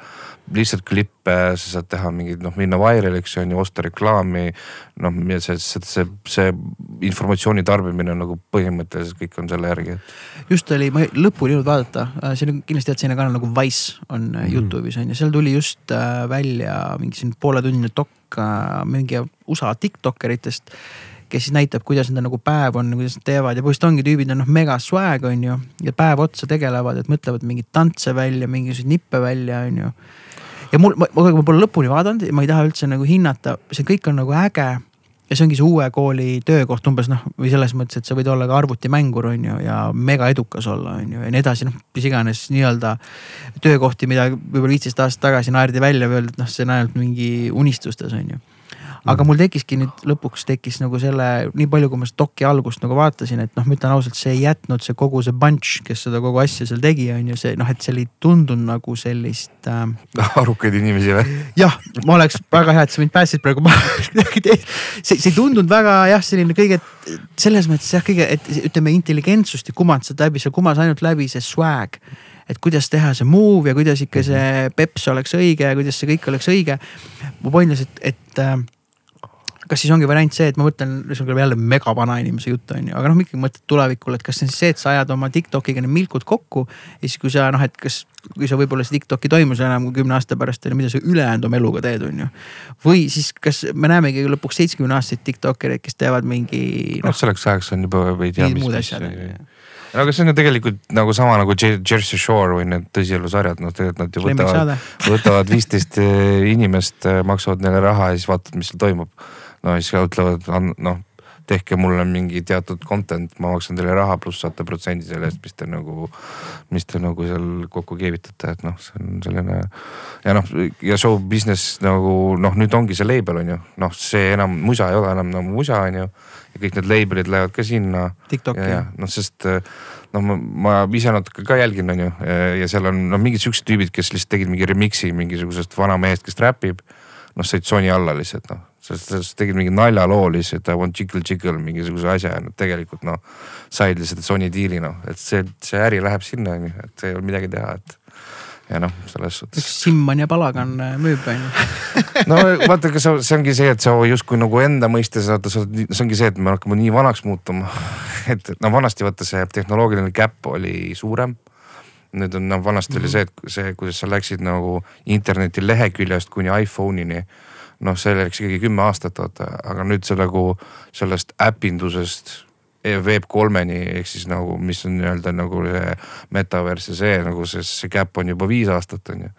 lihtsalt klippe, sa saad teha mingeid noh, minna vairaliks on ju, osta reklaami. noh, see, see, see, see informatsiooni tarbimine on nagu põhimõtteliselt kõik on selle järgi. just oli, ma lõpuni ei jõudnud vaadata, äh, see on kindlasti tead selline kanal nagu Wise on mm. Youtube'is on ju, seal tuli just äh, välja mingi siin pooletunnine dokk mingi USA tiktokeritest kes siis näitab, kuidas nende nagu päev on, kuidas nad teevad ja põhimõtteliselt ongi tüübid on noh mega swag on ju. ja päev otsa tegelevad, et mõtlevad mingeid tantse välja, mingisuguseid nippe välja, on ju ja mul, ma, ma pole lõpuni vaadanud, ma ei taha üldse nagu hinnata, see kõik on nagu äge. ja see ongi see uue kooli töökoht umbes noh, või selles mõttes, et sa võid olla ka arvutimängur on ju ja mega edukas olla, on ju ja nii edasi, noh mis iganes nii-öelda töökohti, mida võib-olla viisteist aastat tagasi naerdi välja või öeldi, et noh, see on ainult mingi unistustes on ju aga mul tekkiski nüüd lõpuks tekkis nagu selle, nii palju, kui ma seda doki algust nagu vaatasin, et noh, ma ütlen ausalt, see ei jätnud see kogu see bunch, kes seda kogu asja seal tegi, on ju see noh, et see ei tundunud nagu sellist äh.... arukaid inimesi või? jah, ma oleks väga hea, et sa mind päästsid praegu see, see ei tundunud väga jah, selline kõige selles mõttes jah, kõige, et ütleme intelligentsust ei kumanud sealt läbi, seal kumas ainult läbi see swag et kuidas teha see move ja kuidas ikka see mhm. peps oleks õige ja kuidas see kõik oleks õige. mu point on et, et äh, kas siis ongi variant see, et ma mõtlen, see on küll jälle mega vana inimese jutt on ju, aga noh, ikkagi mõtlen tulevikule, et kas see on siis see, et sa ajad oma Tiktokiga need milkud kokku. ja siis, kui sa noh, et kas, kui sa võib-olla see Tiktok ei toimu seal enam kui kümne aasta pärast, mida sa ülejäänud oma eluga teed, on ju. või siis, kas me näemegi lõpuks seitsmekümne aastaseid Tiktokereid, kes teevad mingi noh no,. selleks ajaks on juba ei tea mis. ju no aga see on ju tegelikult nagu sama nagu Jersey Shore või need tõsielusarjad, noh tegelikult nad ju võtavad, võtavad viisteist eh, inimest, eh, maksavad neile raha ja siis vaatavad, mis seal toimub. No siis ütlevad, noh tehke mulle mingi teatud content, ma maksan teile raha, pluss saate protsendi selle eest, mis te nagu, mis te nagu seal kokku keevitate, et noh, see on selline. ja noh, ja show business nagu noh, nüüd ongi see label on ju, noh, see enam musa ei ole enam nagu musa on ju ja kõik need label'id lähevad ka sinna. Noh, sest noh, ma, ma ise natuke ka jälgin, on ju, ja seal on noh, mingid siuksed tüübid, kes lihtsalt tegid mingi remix'i mingisugusest vanamehest, kes räpib. noh, said Sony alla lihtsalt noh, sest tegid mingi naljaloo lihtsalt, I want jiggle jiggle mingisuguse asja ja nad tegelikult noh. said lihtsalt Sony diili noh, et see, see äri läheb sinna on ju, et ei ole midagi teha, et ja noh, selles suhtes. Simman ja Palagan äh, müüb on ju. no vaata, ega see, see ongi see, et sa justkui nagu enda mõistes vaata, sa see ongi see, et me hakkame nii vanaks muutuma. et no vanasti vaata see tehnoloogiline gap oli suurem. nüüd on noh, vanasti mm -hmm. oli mhm. see, et see, kuidas sa läksid nagu interneti leheküljest kuni iPhone'ini noh, see läks ikkagi kümme aastat vaata, aga nüüd see nagu sellest äpindusest Web3-ni ehk siis nagu, mis on nii-öelda nagu see metaverse ja see nagu see, see gap on juba viis aastat on ju.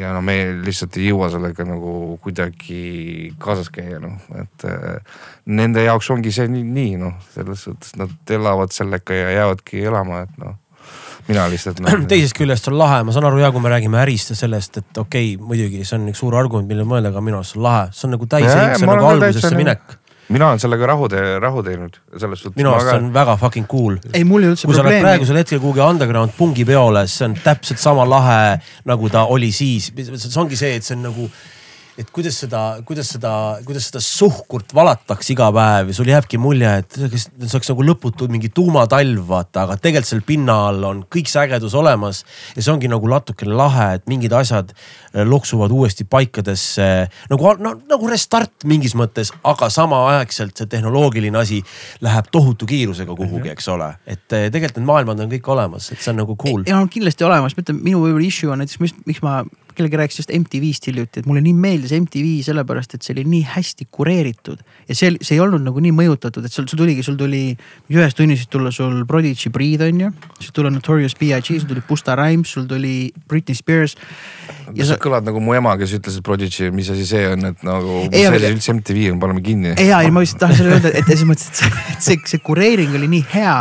ja no me lihtsalt ei jõua sellega nagu kuidagi kaasas käia noh, et äh, nende jaoks ongi see nii, nii noh, selles suhtes nad elavad sellega ja jäävadki elama, et noh mina lihtsalt no.. teisest küljest on lahe, ma saan aru ja kui me räägime ärist ja sellest, et okei okay,, muidugi see on üks suur argument, millele mõelda, aga minu arust see on lahe, see on nagu täis, see on nagu algusesse minek mina olen sellega rahu tee-, rahu teinud selles suhtes. minu arust see on väga fucking cool. ei, mul ei üldse kui probleemi. kui sa lähed praegusel hetkel kuhugi underground pungi peole, see on täpselt sama lahe nagu ta oli siis. see ongi see, et see on nagu et kuidas seda, kuidas seda, kuidas seda suhkurt valatakse iga päev ja sul jääbki mulje, et see oleks nagu lõputu mingi tuumatalv, vaata, aga tegelikult seal pinna all on kõik see ägedus olemas. ja see ongi nagu natukene lahe, et mingid asjad eh, loksuvad uuesti paikadesse nagu no, nagu restart mingis mõttes, aga samaaegselt see tehnoloogiline asi läheb tohutu kiirusega kuhugi, mhm. eks ole. et eh, tegelikult need maailmad on kõik olemas, et see on nagu cool. ja on kindlasti olemas, ma ütlen, minu võib-olla issue on näiteks, miks ma kellegi rääkis just MTV-st hiljuti, et mulle nii meeldis MTV sellepärast, et see oli nii hästi kureeritud. ja see, see ei olnud nagu nii mõjutatud, et sul, sul tuligi, sul tuli ühes tunnis tulla sul Prodigy Breathe on ju. siis tuli Notorious B.I.G, sul tuli Busta Rhymes, sul tuli Britney Spears. ja sa kõlad nagu mu ema, kes ütles, et Prodigy, mis asi see on, et nagu, mis asi üldse MTV on, paneme kinni. ja, ja ma lihtsalt tahan selle öelda, et selles mõttes, et see, see, see kureering oli nii hea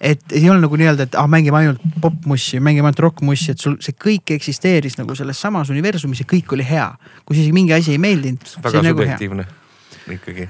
et ei olnud nagu nii-öelda, et ah, mängime ainult popmussi, mängime ainult rokkmussi, et sul see kõik eksisteeris nagu selles samas universumis ja kõik oli hea. kui isegi mingi asi ei meeldinud. väga nagu subjektiivne nagu ikkagi.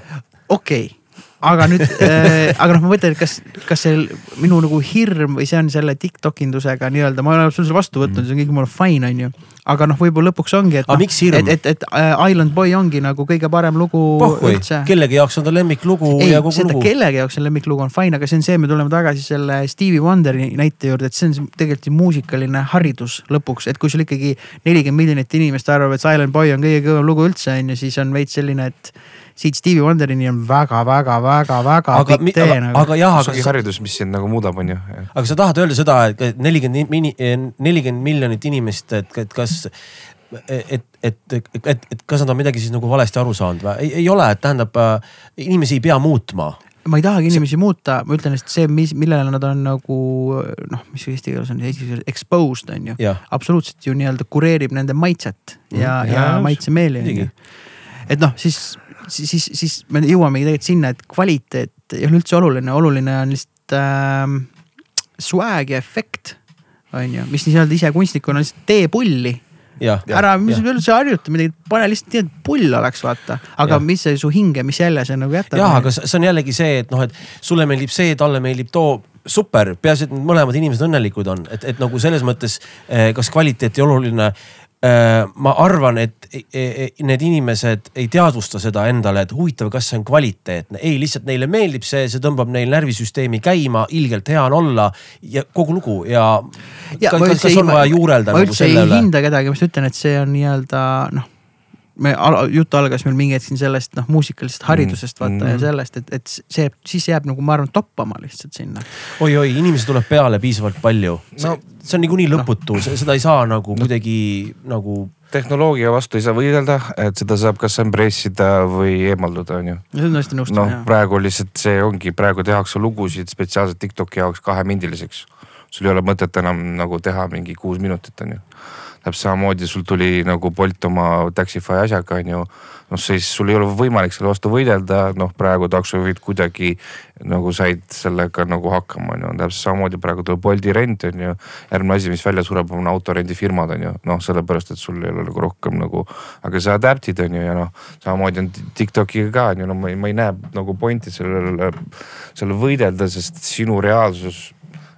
okei okay aga nüüd äh,, aga noh, ma mõtlen, et kas, kas see minu nagu hirm või see on selle Tiktok indusega nii-öelda, ma olen absoluutselt vastu võtnud, see on kõik mul fine, on ju. aga noh, võib-olla lõpuks ongi, et. no, et, et, et uh, Island Boy ongi nagu kõige parem lugu Pohhui. üldse. kellegi jaoks on ta lemmiklugu ei, seda, lugu. kellegi jaoks see lemmiklugu on fine, aga see on see, me tuleme tagasi selle Stevie Wonderi näite juurde, et see on tegelikult ju muusikaline haridus lõpuks, et kui sul ikkagi nelikümmend miljonit inimest arvab, et Silent Boy on kõige kõvem lugu üldse on ju, siis on veits selline, et siit Stevie Wonderini on väga-väga-väga-väga pikk tee nagu. aga jah, aga. see haridus, mis sind nagu muudab, on ju. aga sa tahad öelda seda, et nelikümmend, nelikümmend miljonit inimest, et, et kas et, et, et, et, et kas nad on midagi siis nagu valesti aru saanud või? ei, ole, et tähendab äh, inimesi ei pea muutma ma ei tahagi inimesi see... muuta, ma ütlen, et see, mis, millele nad on nagu noh, mis eesti keeles on, eesti keeles exposed on ju. absoluutselt ju nii-öelda kureerib nende maitset ja, ja, ja maitsemeeli on ju. et noh, siis siis, siis, me jõuamegi tegelikult sinna, et kvaliteet ei ole üldse oluline, oluline on lihtsalt äh, swag ja efekt. on ju, mis nii-öelda ise kunstnikuna lihtsalt tee pulli jah, ära, mis jah. üldse harjuta midagi, pane lihtsalt nii, et pull oleks, vaata. aga Jah. mis see su hinge, mis jälje see nagu jätab. jah, aga see on jällegi see, et noh, et sulle meeldib see, talle meeldib too super, peaasi, et mõlemad inimesed õnnelikud on, et, et nagu selles mõttes, kas kvaliteet ja oluline. Ma arvan, et e- e- need inimesed ei teadvusta seda endale, et huvitav, kas see on kvaliteetne, ei lihtsalt neile meeldib see, see tõmbab neil närvisüsteemi käima, ilgelt hea on olla ja kogu lugu ja, Ja kas, kas, ei- on vaja juurelda ma nagu üldse ei selle üle? hinda kedagi, ma just ütlen, et see on nii-öelda noh. me, jutt algas meil mingi hetk siin sellest noh, muusikalisest haridusest vaata Mm. mm. ja sellest, et, et see, siis jääb nagu ma arvan toppama lihtsalt sinna. oi-oi, inimesi tuleb peale piisavalt palju no, No-. see on niikuinii lõputu, seda ei saa nagu kuidagi nagu tehnoloogia vastu ei saa võidelda, et seda saab kas embrace ida või eemalduda, onju. see on tõesti nõustun noh praegu lihtsalt see ongi, praegu tehakse lugusid spetsiaalselt Tiktoki jaoks kahemindiliseks. sul ei ole mõtet enam nagu teha mingi kuus minutit onju. Täpselt samamoodi sul tuli nagu Bolt oma Taxify asjaga onju. noh siis sul ei ole võimalik selle vastu võidelda, noh praegu taksojuhid kuidagi nagu said sellega nagu hakkama onju, täpselt samamoodi praegu tuleb Bolti rent onju. järgmine asi, mis välja sureb, on autorendifirmad onju, noh sellepärast, et sul ei ole nagu rohkem nagu, aga sa adapt'id onju ja noh. samamoodi on Tiktokiga ka onju, no ma ei, ma ei näe nagu pointi sellele, selle võidelda, sest sinu reaalsus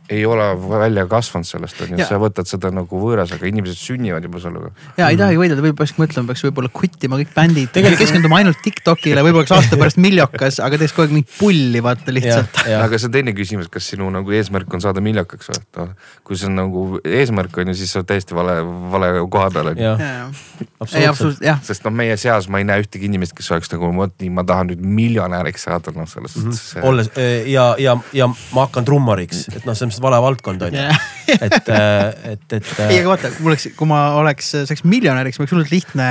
ei ole välja kasvanud sellest onju Ja., sa võtad seda nagu võõras, aga inimesed sünnivad juba sellega. ja ei tahagi võidelda, võib-olla peaks mõtlema, peaks võib-olla kuttima kõik bändid, keskenduma ainult Tiktokile, võib-olla oleks aasta pärast miljokas, aga teeks kogu aeg mingit pulli vaata lihtsalt. aga see on teine küsimus, kas sinu nagu eesmärk on saada miljakaks või, et noh. kui see on nagu eesmärk on ju, siis sa oled täiesti vale, vale koha peal on ju. absoluutselt. jah, sest noh, meie seas ma ei näe ühtegi inimest, kes oleks nagu vot nii, ma tahan nüüd miljonäriks saada, noh selles Mhm. suhtes mm. olles ja, ja, ja ma hakkan trummariks, et noh, see on lihtsalt vale valdkond on ju, Jah. et, et, et. ei aga vaata, mul oleks, kui ma oleks, saaks miljonäriks, mul oleks hullult lihtne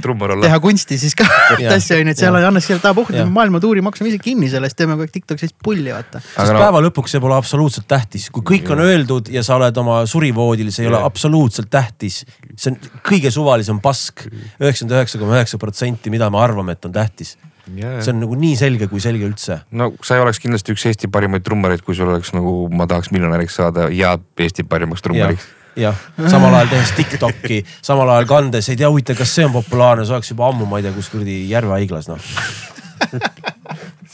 teha. kunsti siis ka asja onju, et seal Jah. annaks selle taha puhata Jah., maailmatuuri maksame ise kinni sellest, teeme kogu aeg Tiktokis pulli vaata. sest no, päeva lõpuks see pole absoluutselt tähtis, kui kõik on öeldud ja sa oled oma surivoodil, see ei ole absoluutselt tähtis. see on kõige suvalisem pask, üheksakümmend üheksa koma üheksa protsenti, mida me arvame, et on tähtis. See on nagu nii selge, kui selge üldse. no sa ei oleks kindlasti üks Eesti parimaid trummareid, kui sul oleks nagu ma tahaks miljonäriks saada ja Eesti parimaks trummariks., jah, samal ajal tehes Tiktoki, samal ajal kandes, ei tea huvitav, kas see on populaarne, see oleks juba ammu, ma ei tea, kus kuradi Järve haiglas noh.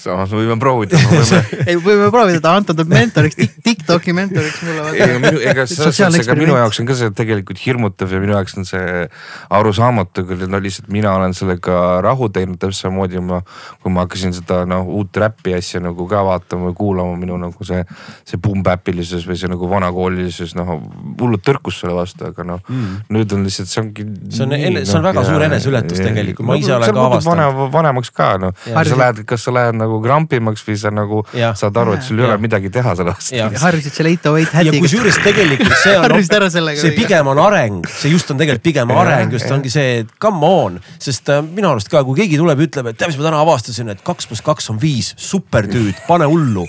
samas me võime proovida, me võime ei, võime proovida, ta Anton tuleb mentoriks, Tiktoki mentoriks mulle ei minu, ega selles suhtes, ega minu jaoks on ka see tegelikult hirmutav ja minu jaoks on see arusaamatu küll, no lihtsalt mina olen sellega rahu teinud täpselt samamoodi ma, kui ma hakkasin seda noh uut räpi asja nagu ka vaatama või kuulama, minu nagu see, see pumbäpilisus või see nagu vanakoolilisus noh hullult tõrkus selle vastu, aga noh mm. nüüd on lihtsalt see ongi. See on see on väga suur eneseületus tegelikult. Ma ise olen ka avastanud. vanemaks ka noh, sa lähed, kas sa lähed nagu krampimaks või sa nagu Jah. saad aru, et sul ei ole midagi teha selle vastu Jah. harjusid selle eight oh eight ja hädiga. kusjuures tegelikult see on see pigem on areng, see just on tegelikult pigem areng, just ongi see, et come on, sest äh, minu arust ka, kui keegi tuleb ja ütleb, et tead, mis ma täna avastasin, et kaks pluss kaks on viis, supertüüd, pane hullu.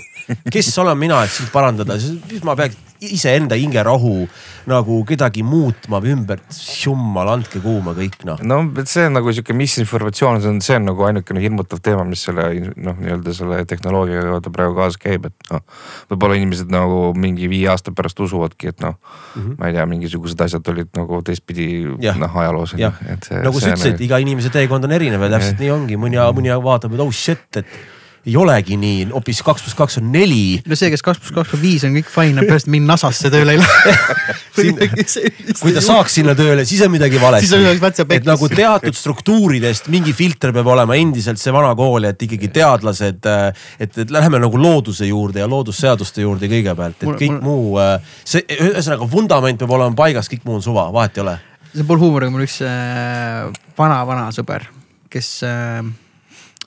kes olen mina, et sind parandada, siis ma peaks iseenda hingerahu nagu kedagi muutma või ümber, jummal, andke kuuma kõik noh. no see on nagu sihuke misinformatsioon, see on, see on nagu ainukene hirmutav teema, mis selle noh, nii-öelda selle tehnoloogiaga vaata praegu kaasas käib, et noh. võib-olla inimesed nagu mingi viie aasta pärast usuvadki, et noh mm, -hmm. ma ei tea, mingisugused asjad olid nagu teistpidi noh ajaloos. jah, nagu sa ütlesid, iga inimese teekond on erinev ja täpselt nii ongi, mõni, mõni vaatab, et oh shit, et ei olegi nii, hoopis kaks pluss kaks on neli no see, kes kaks pluss kaks on viis on kõik fine, peavad minna NASA-sse tööle ei lähe. kui ta saaks sinna tööle, siis on midagi valesti. On et nagu teatud struktuuridest mingi filter peab olema endiselt see vana kool, et ikkagi teadlased, et, et läheme nagu looduse juurde ja loodusseaduste juurde kõigepealt, et kõik mul- muu, see ühesõnaga vundament peab olema paigas, kõik muu on suva, vahet ei ole. see pole huumoriga, mul üks äh, vana-vana sõber, kes äh,,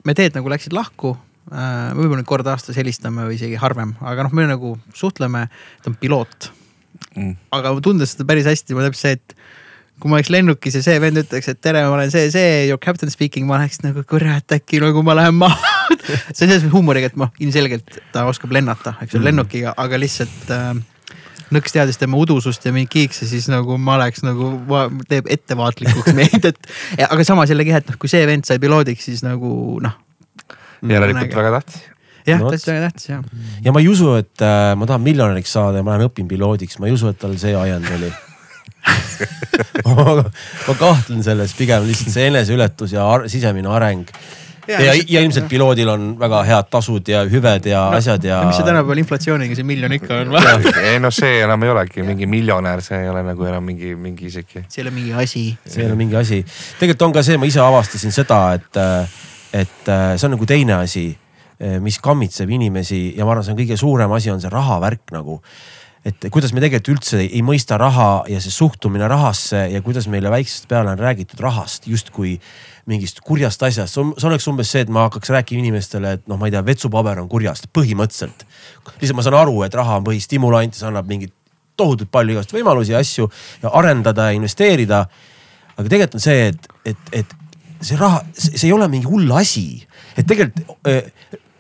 me teed nagu läksid lahku äh,. Võib-olla nüüd kord aastas helistame või isegi harvem, aga noh, me nagu suhtleme, ta on piloot. Mm. aga tundes seda päris hästi, mul täpselt see, et kui ma oleks lennukis ja see vend ütleks, et tere, ma olen see, see, your captain speaking, ma oleks nagu kurat, äkki nagu ma lähen maha. see on selles mõttes huumoriga, et noh, ilmselgelt ta oskab lennata, eks ju mm., lennukiga, aga lihtsalt äh, nõks teades tema udusust ja mingeid kiikse, siis nagu ma oleks nagu, teeb ettevaatlikuks meid, et aga samas jällegi et noh, kui see vend sai piloodiks, siis nagu noh, järelikult Äge. väga tähtis. jah No no,, täitsa väga tähtis jah. ja ma ei usu, et äh, ma tahan miljonäriks saada ja ma lähen õpin piloodiks, ma ei usu, et tal see ajend oli. ma kahtlen selles pigem lihtsalt see eneseületus ja ar sisemine areng. ja, ja, ja ilmselt piloodil on väga head tasud ja hüved ja no, asjad ja. mis see tänapäeval inflatsiooniga see miljon ikka on ei noh, see enam ei olegi mingi miljonär, see ei ole nagu enam mingi, mingi isegi. see ei ole mingi asi. see ei ole mingi asi. tegelikult on ka see, ma ise avastasin seda, et, et see on nagu teine asi, mis kammitseb inimesi ja ma arvan, see on kõige suurem asi, on see rahavärk nagu et kuidas me tegelikult üldse ei mõista raha ja see suhtumine rahasse ja kuidas meile väiksest peale on räägitud rahast justkui mingist kurjast asjast. see oleks umbes see, et ma hakkaks rääkima inimestele, et noh, ma ei tea, vetsupaber on kurjast, põhimõtteliselt. lihtsalt ma saan aru, et raha on põhistimulant see annab mingit tohutult palju igast võimalusi ja asju ja arendada ja investeerida. aga tegelikult on see, et, et, et see raha, see ei ole mingi hull asi, et tegelikult öö,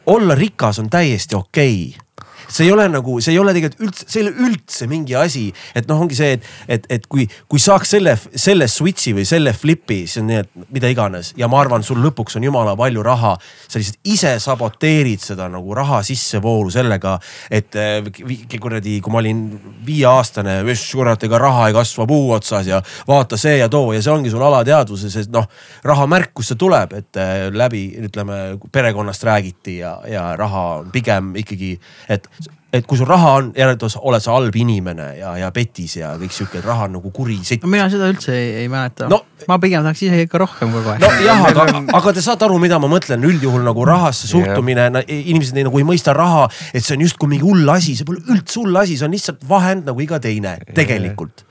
olla rikas on täiesti okei. okay see ei ole nagu, see ei ole tegelikult üldse, see ei ole üldse mingi asi, et noh, ongi see, et, et, et kui, kui saaks selle, selle switch'i või selle flip'i, see on nii, et mida iganes ja ma arvan, sul lõpuks on jumala palju raha. sa lihtsalt ise saboteerid seda nagu raha sissevoolu sellega, et eh, kuradi, kui ma olin viieaastane, kurat, ega raha ei kasva puu otsas ja vaata see ja too ja see ongi sul alateadvuses, et noh, raha märk, kust see tuleb, et eh, läbi ütleme perekonnast räägiti ja, ja raha on pigem ikkagi, et et kui sul raha on, järelikult oled sa halb inimene ja, ja petis ja kõik sihuke, et raha on nagu kuri sitt. no mina seda üldse ei, ei mäleta no,. ma pigem tahaks ise ikka rohkem kogu aeg. nojah, aga, aga te saate aru, mida ma mõtlen, üldjuhul nagu rahasse suhtumine yeah., inimesed ei, nagu ei mõista raha, et see on justkui mingi hull asi, see pole üldse hull asi, see on lihtsalt vahend nagu iga teine yeah. tegelikult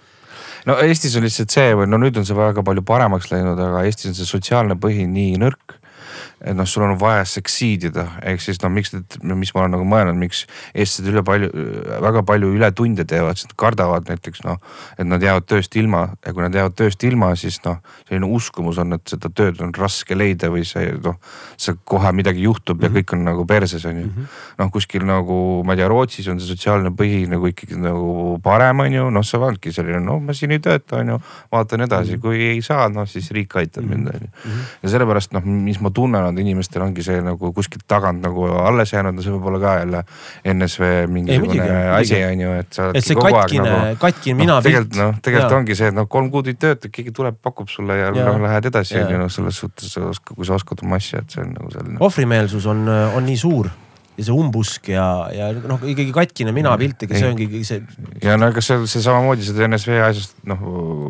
no Eestis on lihtsalt see või no nüüd on see väga palju paremaks läinud, aga Eestis on see sotsiaalne põhi nii nõrk et noh, sul on vaja succeed ida, ehk siis noh, miks need, mis ma olen nagu mõelnud, miks eestlased üle palju, väga palju ületunde teevad, sest nad kardavad näiteks noh, et nad jäävad tööst ilma ja kui nad jäävad tööst ilma, siis noh, selline uskumus on, et seda tööd on raske leida või see noh, see kohe midagi juhtub mm -hmm. ja mhm. kõik on nagu perses on ju mm -hmm.. noh, kuskil nagu ma ei tea, Rootsis on see sotsiaalne põhi nagu ikkagi nagu parem on ju, noh, sa oledki selline, no ma siin ei tööta on ju, vaatan edasi mm, -hmm. kui ei saa, noh siis riik aitab mind on ju. Mhm. ja sellepärast noh, mis ma tunnen mõned inimestel ongi see nagu kuskilt tagant nagu alles jäänud, no see võib olla ka jälle NSV mingisugune ei, asi on ju, et sa. et see katkine nagu,, katkine mina no,. tegelikult noh, tegelikult ongi see, et noh, kolm kuud ei tööta, keegi tuleb, pakub sulle ja, ja. noh lähed edasi on ju noh, selles suhtes, kui sa oskad oma asja, et see on nagu selline. ohvrimeelsus on, on nii suur ja see umbusk ja, ja noh, ikkagi katkine mina piltiga, see ongi see. ja no ega see, see samamoodi seda NSV asjast noh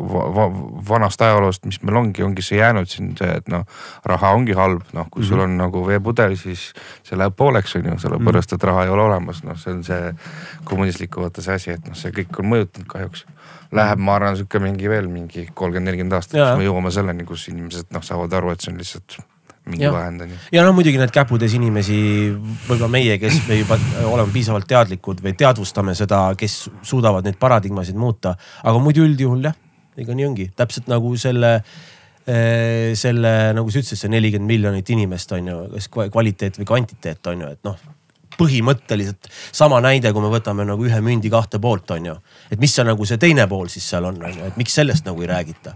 va, vanast ajaloost, mis meil ongi, ongi see jäänud siin see, et noh, raha ongi halb, noh kui mm -hmm. sul on nagu veepudel, siis see läheb pooleks, on ju, sellepärast et raha ei ole olemas, noh, see on see kommunistliku vaata see asi, et noh, see kõik on mõjutanud kahjuks. Läheb, ma arvan, sihuke mingi veel mingi kolmkümmend, nelikümmend aastat, kus me jõuame selleni, kus inimesed noh, saavad aru, et see on lihtsalt mingi vahend on ju. ja no muidugi need käputäis inimesi, võib-olla meie, kes me juba oleme piisavalt teadlikud või teadvustame seda, kes suudavad neid paradigmasid muuta. aga muidu üldjuhul jah, ega nii ongi, täpselt nagu selle eh, selle, nagu sa ütlesid, see nelikümmend miljonit inimest on ju, kas kvaliteet või kvantiteet on ju, et noh põhimõtteliselt sama näide, kui me võtame nagu ühe mündi kahte poolt, on ju. et mis see nagu see teine pool siis seal on, on ju, et miks sellest nagu ei räägita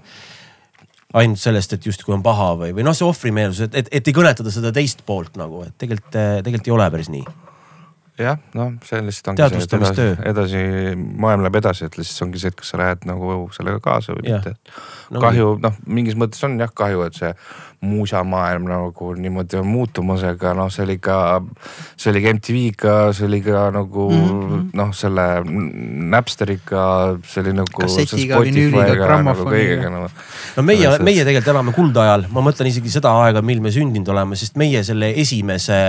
ainult sellest, et justkui on paha või, või noh, see ohvrimeelsus, et, et, et ei kõnetada seda teist poolt nagu, et tegelikult, tegelikult ei ole päris nii jah, noh, see lihtsalt ongi see, et edasi, edasi, maailm läheb edasi, et lihtsalt ongi see, et kas sa lähed nagu sellega kaasa või mitte. No, kahju, noh, mingis mõttes on jah kahju, et see muusamaailm nagu niimoodi muutumas, aga noh, see oli ka, see oli ka MTV-ga, see oli ka nagu mm -hmm. noh, selle Napsteriga, see oli nagu. kassetiga, vinüüliga, nagu grammofoniga nagu,. no meie, meie tegelikult elame kuldajal, ma mõtlen isegi seda aega, mil me sündinud oleme, sest meie selle esimese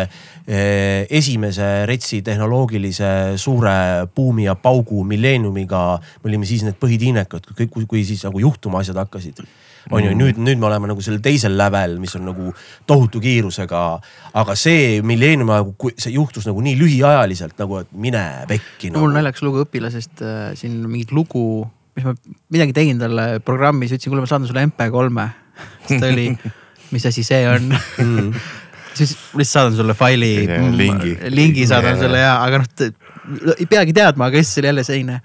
eh,, esimese retsi tehnoloogilise suure buumi ja paugu milleeniumiga. me olime siis need põhitiinekad, kõik, kui siis nagu juhtuma asjad hakkasid on ju, mm. nüüd, nüüd me oleme nagu sellel teisel lävel, mis on nagu tohutu kiirusega. aga see milleeniumi aegu, see juhtus nagu nii lühiajaliselt nagu, et mine pekki nagu.. mul naljakas lugu õpilasest äh, siin mingit lugu, mis ma midagi tegin talle programmis, ütlesin, kuule, ma saadan sulle MP3-e. siis ta oli, mis asi see on mm. siis lihtsalt saadan sulle faili. lingi. lingi saadan yeah. sulle ja, aga noh, ei peagi teadma, aga siis oli jälle selline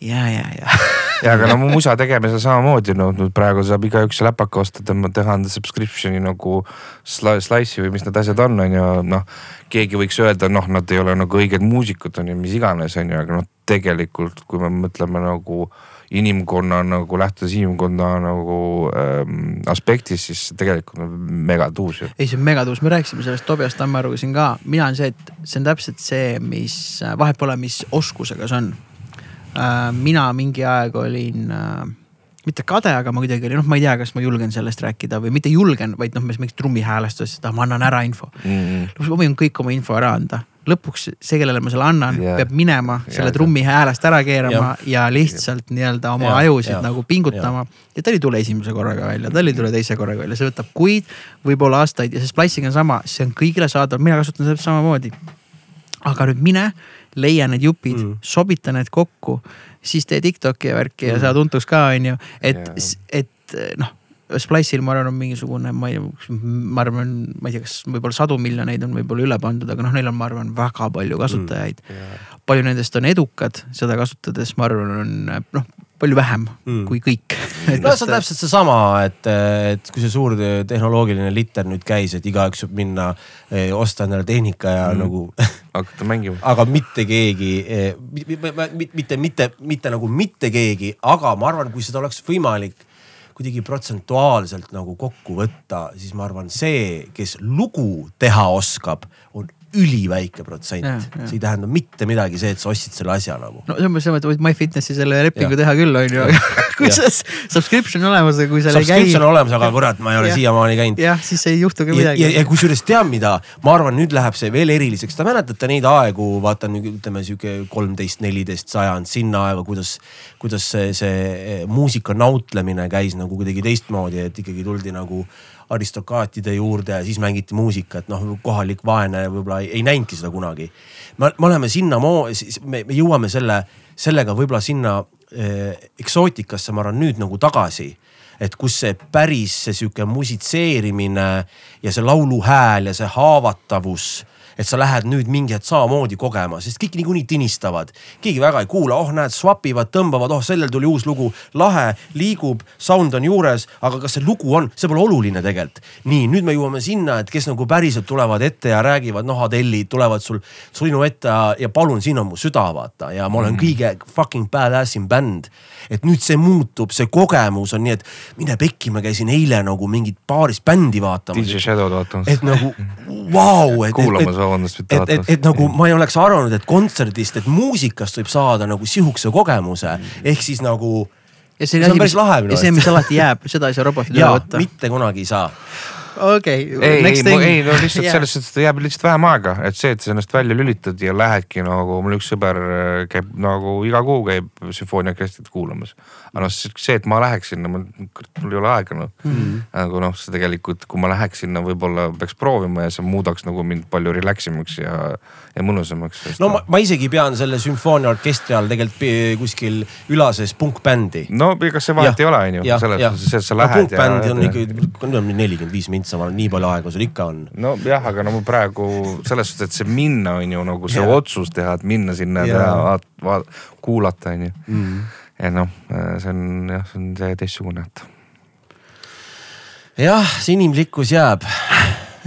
ja, ja, ja ja aga no mu musa tegemisel samamoodi no praegu saab igaüks läpaka osta, teha enda subscription'i nagu slice'i või mis need asjad on, on ju, noh. keegi võiks öelda, noh, nad ei ole nagu õiged muusikud on ju, mis iganes, on ju, aga noh, tegelikult kui me mõtleme nagu inimkonna nagu lähtudes inimkonna nagu ähm, aspektist, siis tegelikult on megatuus ju. ei, see on megatuus, me rääkisime sellest Tobias Tammearuga siin ka, mina olen see, et see on täpselt see, mis vahet pole, mis oskusega see on. Mina mingi aeg olin äh, mitte kade, aga ma kuidagi olin, noh, ma ei tea, kas ma julgen sellest rääkida või mitte julgen, vaid noh, mingist trummihäälestusest, ah ma annan ära info mm. -hmm. ma võin kõik oma info ära anda lõpuks see, kellele ma selle annan yeah., peab minema yeah, selle trummi häälest ära keerama yeah. ja lihtsalt nii-öelda oma yeah, ajusid yeah, nagu pingutama yeah.. ja tal ei tule esimese korraga välja, tal ei tule teise korraga välja, see võtab kuid, võib-olla aastaid ja see splice'ing on sama, see on kõigile saadav, mina kasutan seda samamoodi. aga nüüd mine, leia need jupid mm., sobita need kokku, siis tee Tiktoki värki mm. ja saa tuntuks ka, on ju, et yeah., et noh Splice'il ma arvan, on mingisugune, ma ei, ma arvan, ma ei tea, kas võib-olla sadu miljoneid on võib-olla üle pandud, aga noh, neil on, ma arvan, väga palju kasutajaid mm,. Yeah. palju nendest on edukad seda kasutades, ma arvan, on noh, palju vähem mm. kui kõik no see on täpselt seesama, et, et kui see suur tehnoloogiline liter nüüd käis, et igaüks võib minna, eh, osta endale tehnika ja mm. nagu hakata mängima. aga mitte keegi, eh, mitte, mitte, mitte, mitte nagu mitte keegi, aga ma arvan, kui seda oleks võimalik kuidagi protsentuaalselt nagu kokku võtta, siis ma arvan, see, kes lugu teha oskab, on üliväike protsent. see ei tähenda mitte midagi see, et sa ostsid selle asja nagu. no selles mõttes, et võid MyFitnessi selle lepingu ja. teha küll, on ju, aga kui sa subscription on olemas, aga kui seal ei käi. Subscription on olemas, aga kurat, ma ei ole siiamaani käinud. jah, siis ei juhtu ka midagi. ja, ja, ja kusjuures tead mida, ma arvan, nüüd läheb see veel eriliseks, te mäletate neid aegu, vaata nüüd ütleme sihuke kolmteist, neliteist sajand, sinna aega, kuidas, kuidas see, see muusika nautlemine käis nagu kuidagi teistmoodi, et ikkagi tuldi nagu aristokraatide juurde ja siis mängiti muusikat, noh kohalik vaene võib-olla ei, ei näinudki seda kunagi. me, me oleme sinna, me, me jõuame selle, sellega võib-olla sinna eh, eksootikasse, ma arvan nüüd nagu tagasi et kus see päris see sihuke musitseerimine ja see lauluhääl ja see haavatavus et sa lähed nüüd mingi hetk samamoodi kogema, sest kõik niikuinii tinistavad. keegi väga ei kuula, oh näed, swap ivad, tõmbavad, oh sellel tuli uus lugu, lahe, liigub, sound on juures, aga kas see lugu on, see pole oluline tegelikult. nii, nüüd me jõuame sinna, et kes nagu päriselt tulevad ette ja räägivad, noh Adellid tulevad sul sinu ette ja, palun, siin on mu süda, vaata ja ma olen mm. kõige fucking badass in bänd. Et nüüd see muutub, see kogemus on nii, et mine pekki, ma käisin eile nagu mingit paaris bändi vaatamas. DJ Shadow'd vaatamas. et nagu vau wow,, et, et, et mitte et, et, et nagu ma ei oleks arvanud, et kontserdist, et muusikast võib saada nagu sihukese kogemuse ehk siis nagu. ja see, see on päris lahe minu arust. ja see, mis alati jääb, seda ei saa robotid üle võtta. mitte kunagi ei saa okei okay,. ei, ei, ei no lihtsalt yeah. selles suhtes, et jääb lihtsalt vähem aega, et see, et sa ennast välja lülitad ja lähedki nagu, mul üks sõber äh, käib nagu iga kuu käib sümfooniaorkestrit kuulamas. aga noh, see, et ma läheks sinna, mul ei ole aega noh mm -hmm.. nagu noh, see tegelikult, kui ma läheks sinna, võib-olla peaks proovima ja see muudaks nagu mind palju relax imaks ja, ja mõnusamaks. no ma, ma isegi pean selle sümfooniaorkestri all tegelikult kuskil ülases punkbändi. no ega see vahet ja, ei ole, on ju, selles suhtes, et sa lähed no,. punkbänd on ikka nelikümmend viis mintsa sa, nii palju aega sul ikka on. nojah, aga no ma praegu selles suhtes, et see minna on ju nagu see yeah. otsus teha, et minna sinna ja yeah. teha, vaat-, kuulata on ju mm.. ja noh, see on jah, see on see teistsugune, et. jah, see inimlikkus jääb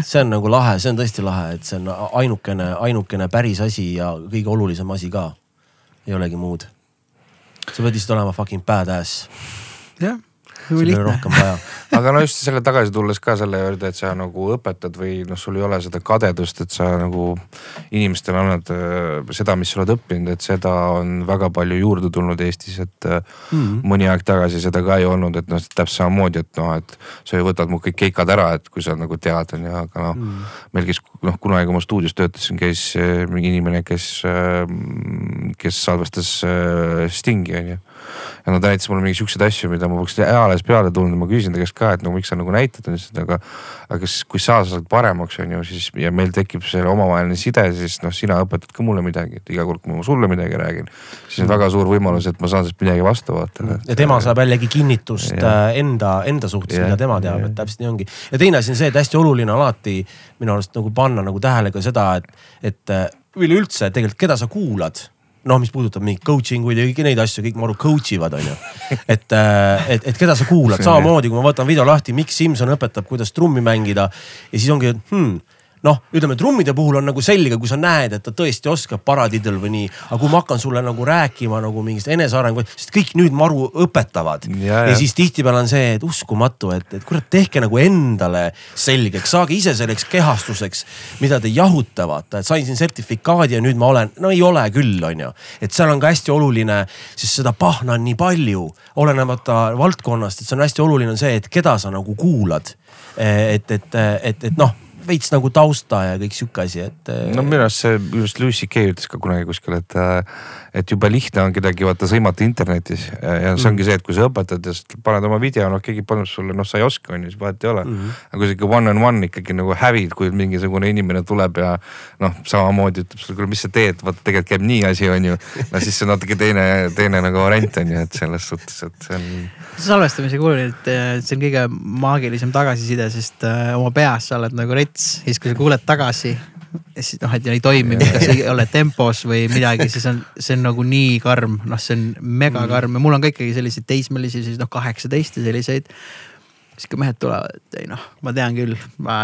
see on nagu lahe, see on tõesti lahe, et see on ainukene, ainukene päris asi ja kõige olulisem asi ka. ei olegi muud. sa pead lihtsalt olema fucking badass. jah sul ei ole rohkem vaja. aga no just selle tagasi tulles ka selle juurde, et sa nagu õpetad või noh, sul ei ole seda kadedust, et sa nagu inimestele annad äh, seda, mis sa oled õppinud, et seda on väga palju juurde tulnud Eestis, et mm -hmm. mõni aeg tagasi seda ka ei olnud, et noh, täpselt samamoodi, et noh, et sa ju võtad mu kõik keikad ära, et kui sa nagu tead, on ju, aga noh mm -hmm. meil käis noh, kunagi, kui ma stuudios töötasin, käis äh, mingi inimene, kes, kes salvestas Stingi, on ju ja no ta näitas mulle mingeid siukseid asju, mida ma poleks eales peale tulnud ja ma küsisin ta käest ka, et no miks sa nagu näitad, ta ütles, et aga. aga kas, kui sa saad paremaks, on ju, siis ja meil tekib see omavaheline side, siis noh, sina õpetad ka mulle midagi, et iga kord, kui ma sulle midagi räägin. siis on väga suur võimalus, et ma saan sellest midagi vastu vaata. ja tema saab jällegi kinnitust ja. Äh, enda, enda suhtes, mida tema teab, et täpselt nii ongi. ja teine asi on see, et hästi oluline alati minu arust nagu panna nagu tähele ka seda, et, et äh, üleüldse tegelikult, keda sa kuulad noh, mis puudutab mingeid coaching uid ja kõiki neid asju, kõik maru coach ivad, on ju. et, äh, et, et keda sa kuulad, samamoodi kui ma võtan video lahti, Mikk Simson õpetab, kuidas trummi mängida. ja siis ongi, et hmm, noh, ütleme trummide puhul on nagu selge, kui sa näed, et ta tõesti oskab paradiddle või nii, aga kui ma hakkan sulle nagu rääkima nagu mingist enesearengust, sest kõik nüüd maru õpetavad Ja, ja, ja. ja siis tihtipeale on see, et uskumatu, et, et kurat, tehke nagu endale selgeks, saage ise selleks kehastuseks, mida te jahuta, vaata, et sain siin sertifikaadi ja nüüd ma olen, no ei ole küll, on ju. et seal on ka hästi oluline, sest seda pahna on nii palju, olenemata valdkonnast, et see on hästi oluline on see, et keda sa nagu kuulad. et, et, et, et noh, veits nagu tausta ja kõik sihuke asi, et. no minu arust see, minu arust Louis CK ütles ka kunagi kuskil, et, et jube lihtne on kedagi vaata sõimata internetis ja see ongi see, et kui sa õpetad ja paned oma video, noh keegi paneb sulle, noh sa ei oska, on ju, siis vahet ei ole mm. -hmm. aga kui sa ikka one on one ikkagi nagu hävid, kui mingisugune inimene tuleb ja noh, samamoodi ütleb sulle, kuule, mis sa teed, vaata tegelikult käib nii asi, on ju. no siis see on natuke teine, teine nagu variant on ju, et selles suhtes, et see on salvestamise kulul, et see on kõige maagilisem tagasiside, sest äh, oma peas sa oled nagu rets, siis kui sa kuuled tagasi. Siis noh, et ei toimi, kas ei ole tempos või midagi, siis on, see on nagu nii karm, noh, see on megakarm ja mul on ka ikkagi selliseid teismelisi, siis noh, kaheksateist ja selliseid siis kui mehed tulevad, et ei noh, ma tean küll, ma,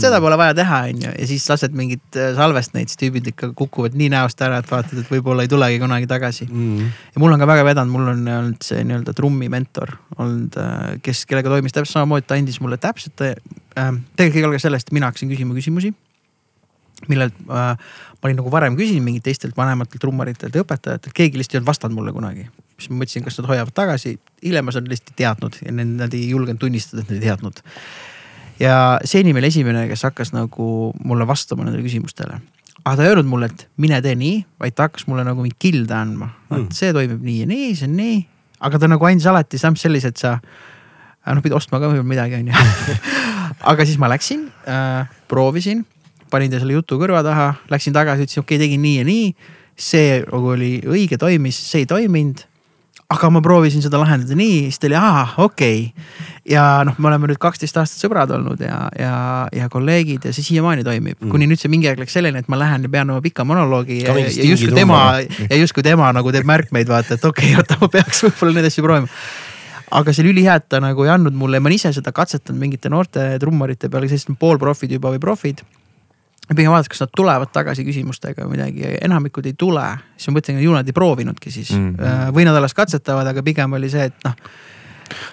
seda pole vaja teha, onju. ja siis lased mingit äh, salvest neid, siis tüübid ikka kukuvad nii näost ära, et vaatad, et võib-olla ei tulegi kunagi tagasi mm.. ja mul on ka väga vedanud, mul on olnud see nii-öelda trummi mentor olnud, kes, kellega toimis täpselt samamoodi, ta andis mulle täpselt äh,, tegelikult kõik algas sellest, et mina hakkasin küsima küsimusi. Millelt äh, ma olin nagu varem küsinud mingit teistelt vanematelt trummaritelt ja õpetajatelt, keegi lihtsalt ei olnud vastanud mulle kunagi. siis ma mõtlesin, kas nad hoiavad tagasi, hiljem ma seda lihtsalt teadnud ja need- nad ei julgenud tunnistada, et nad ei teadnud. ja see inimene esimene, kes hakkas nagu mulle vastama nendele küsimustele aga ta ei öelnud mulle, et mine tee nii, vaid ta hakkas mulle nagu mingi kilde andma Mm. mm.. see toimib nii ja nii, see on nii, aga ta nagu andis alati samm sellise, et sa. noh, pidi ostma ka võib-olla midagi, onju. aga siis ma läksin äh,, proovisin, panin ta selle jutu kõrva taha, läksin tagasi, ütlesin okei okay,, tegin nii ja nii. see nagu oli õige, toimis, see ei toiminud aga ma proovisin seda lahendada nii, siis ta oli aa, okei okay.. ja noh, me oleme nüüd kaksteist aastat sõbrad olnud ja, ja, ja kolleegid ja see siiamaani toimib mm.. kuni nüüd see mingi aeg läks selleni, et ma lähen ja pean oma pika monoloogi ja, ja justkui tema ja justkui tema nagu teeb märkmeid, vaata, et okei okay,, oota, ma peaks võib-olla neid asju proovima aga see oli ülihea, et ta nagu ei andnud mulle, ma olen ise seda katsetanud mingite noorte trummarite peal, sellised poolprofid juba või profid. ja pigem vaadata, kas nad tulevad tagasi küsimustega või midagi, enamikud ei tule, siis ma mõtlen, ju nad ei proovinudki siis Mm. või nad alles katsetavad, aga pigem oli see, et noh,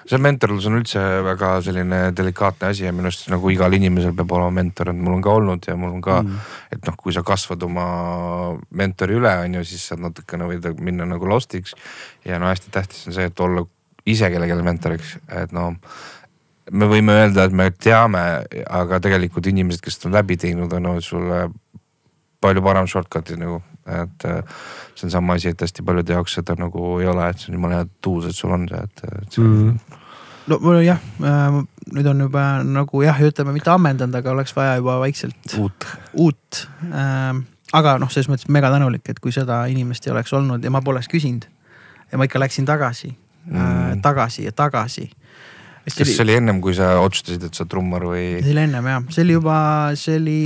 see mentorlus on üldse väga selline delikaatne asi ja minu arust nagu igal inimesel peab olema mentor, et mul on ka olnud ja mul on ka mm., et noh, kui sa kasvad oma mentori üle, on ju, siis sa natukene võid minna nagu lost'iks. ja no hästi tähtis on see, et olla ise kellelegi mentoriks, et noh me võime öelda, et me teame, aga tegelikult inimesed, kes seda on läbi teinud, annavad sulle palju parem shortcut'i nagu, et äh, see on sama asi, et hästi paljude jaoks seda nagu ei ole, et see on jumala hea tools, et sul on see, et, et see on Mm. no mul on jah, nüüd on juba nagu jah, ütleme mitte ammendanud, aga oleks vaja juba vaikselt uut. uut ähm,. aga noh, selles mõttes mega tänulik, et kui seda inimest ei oleks olnud ja ma poleks küsinud ja ma ikka läksin tagasi mm. äh,, tagasi ja tagasi. Kas see oli ennem, kui sa otsustasid, et sa trummar või? see oli ennem jah, see oli juba, see oli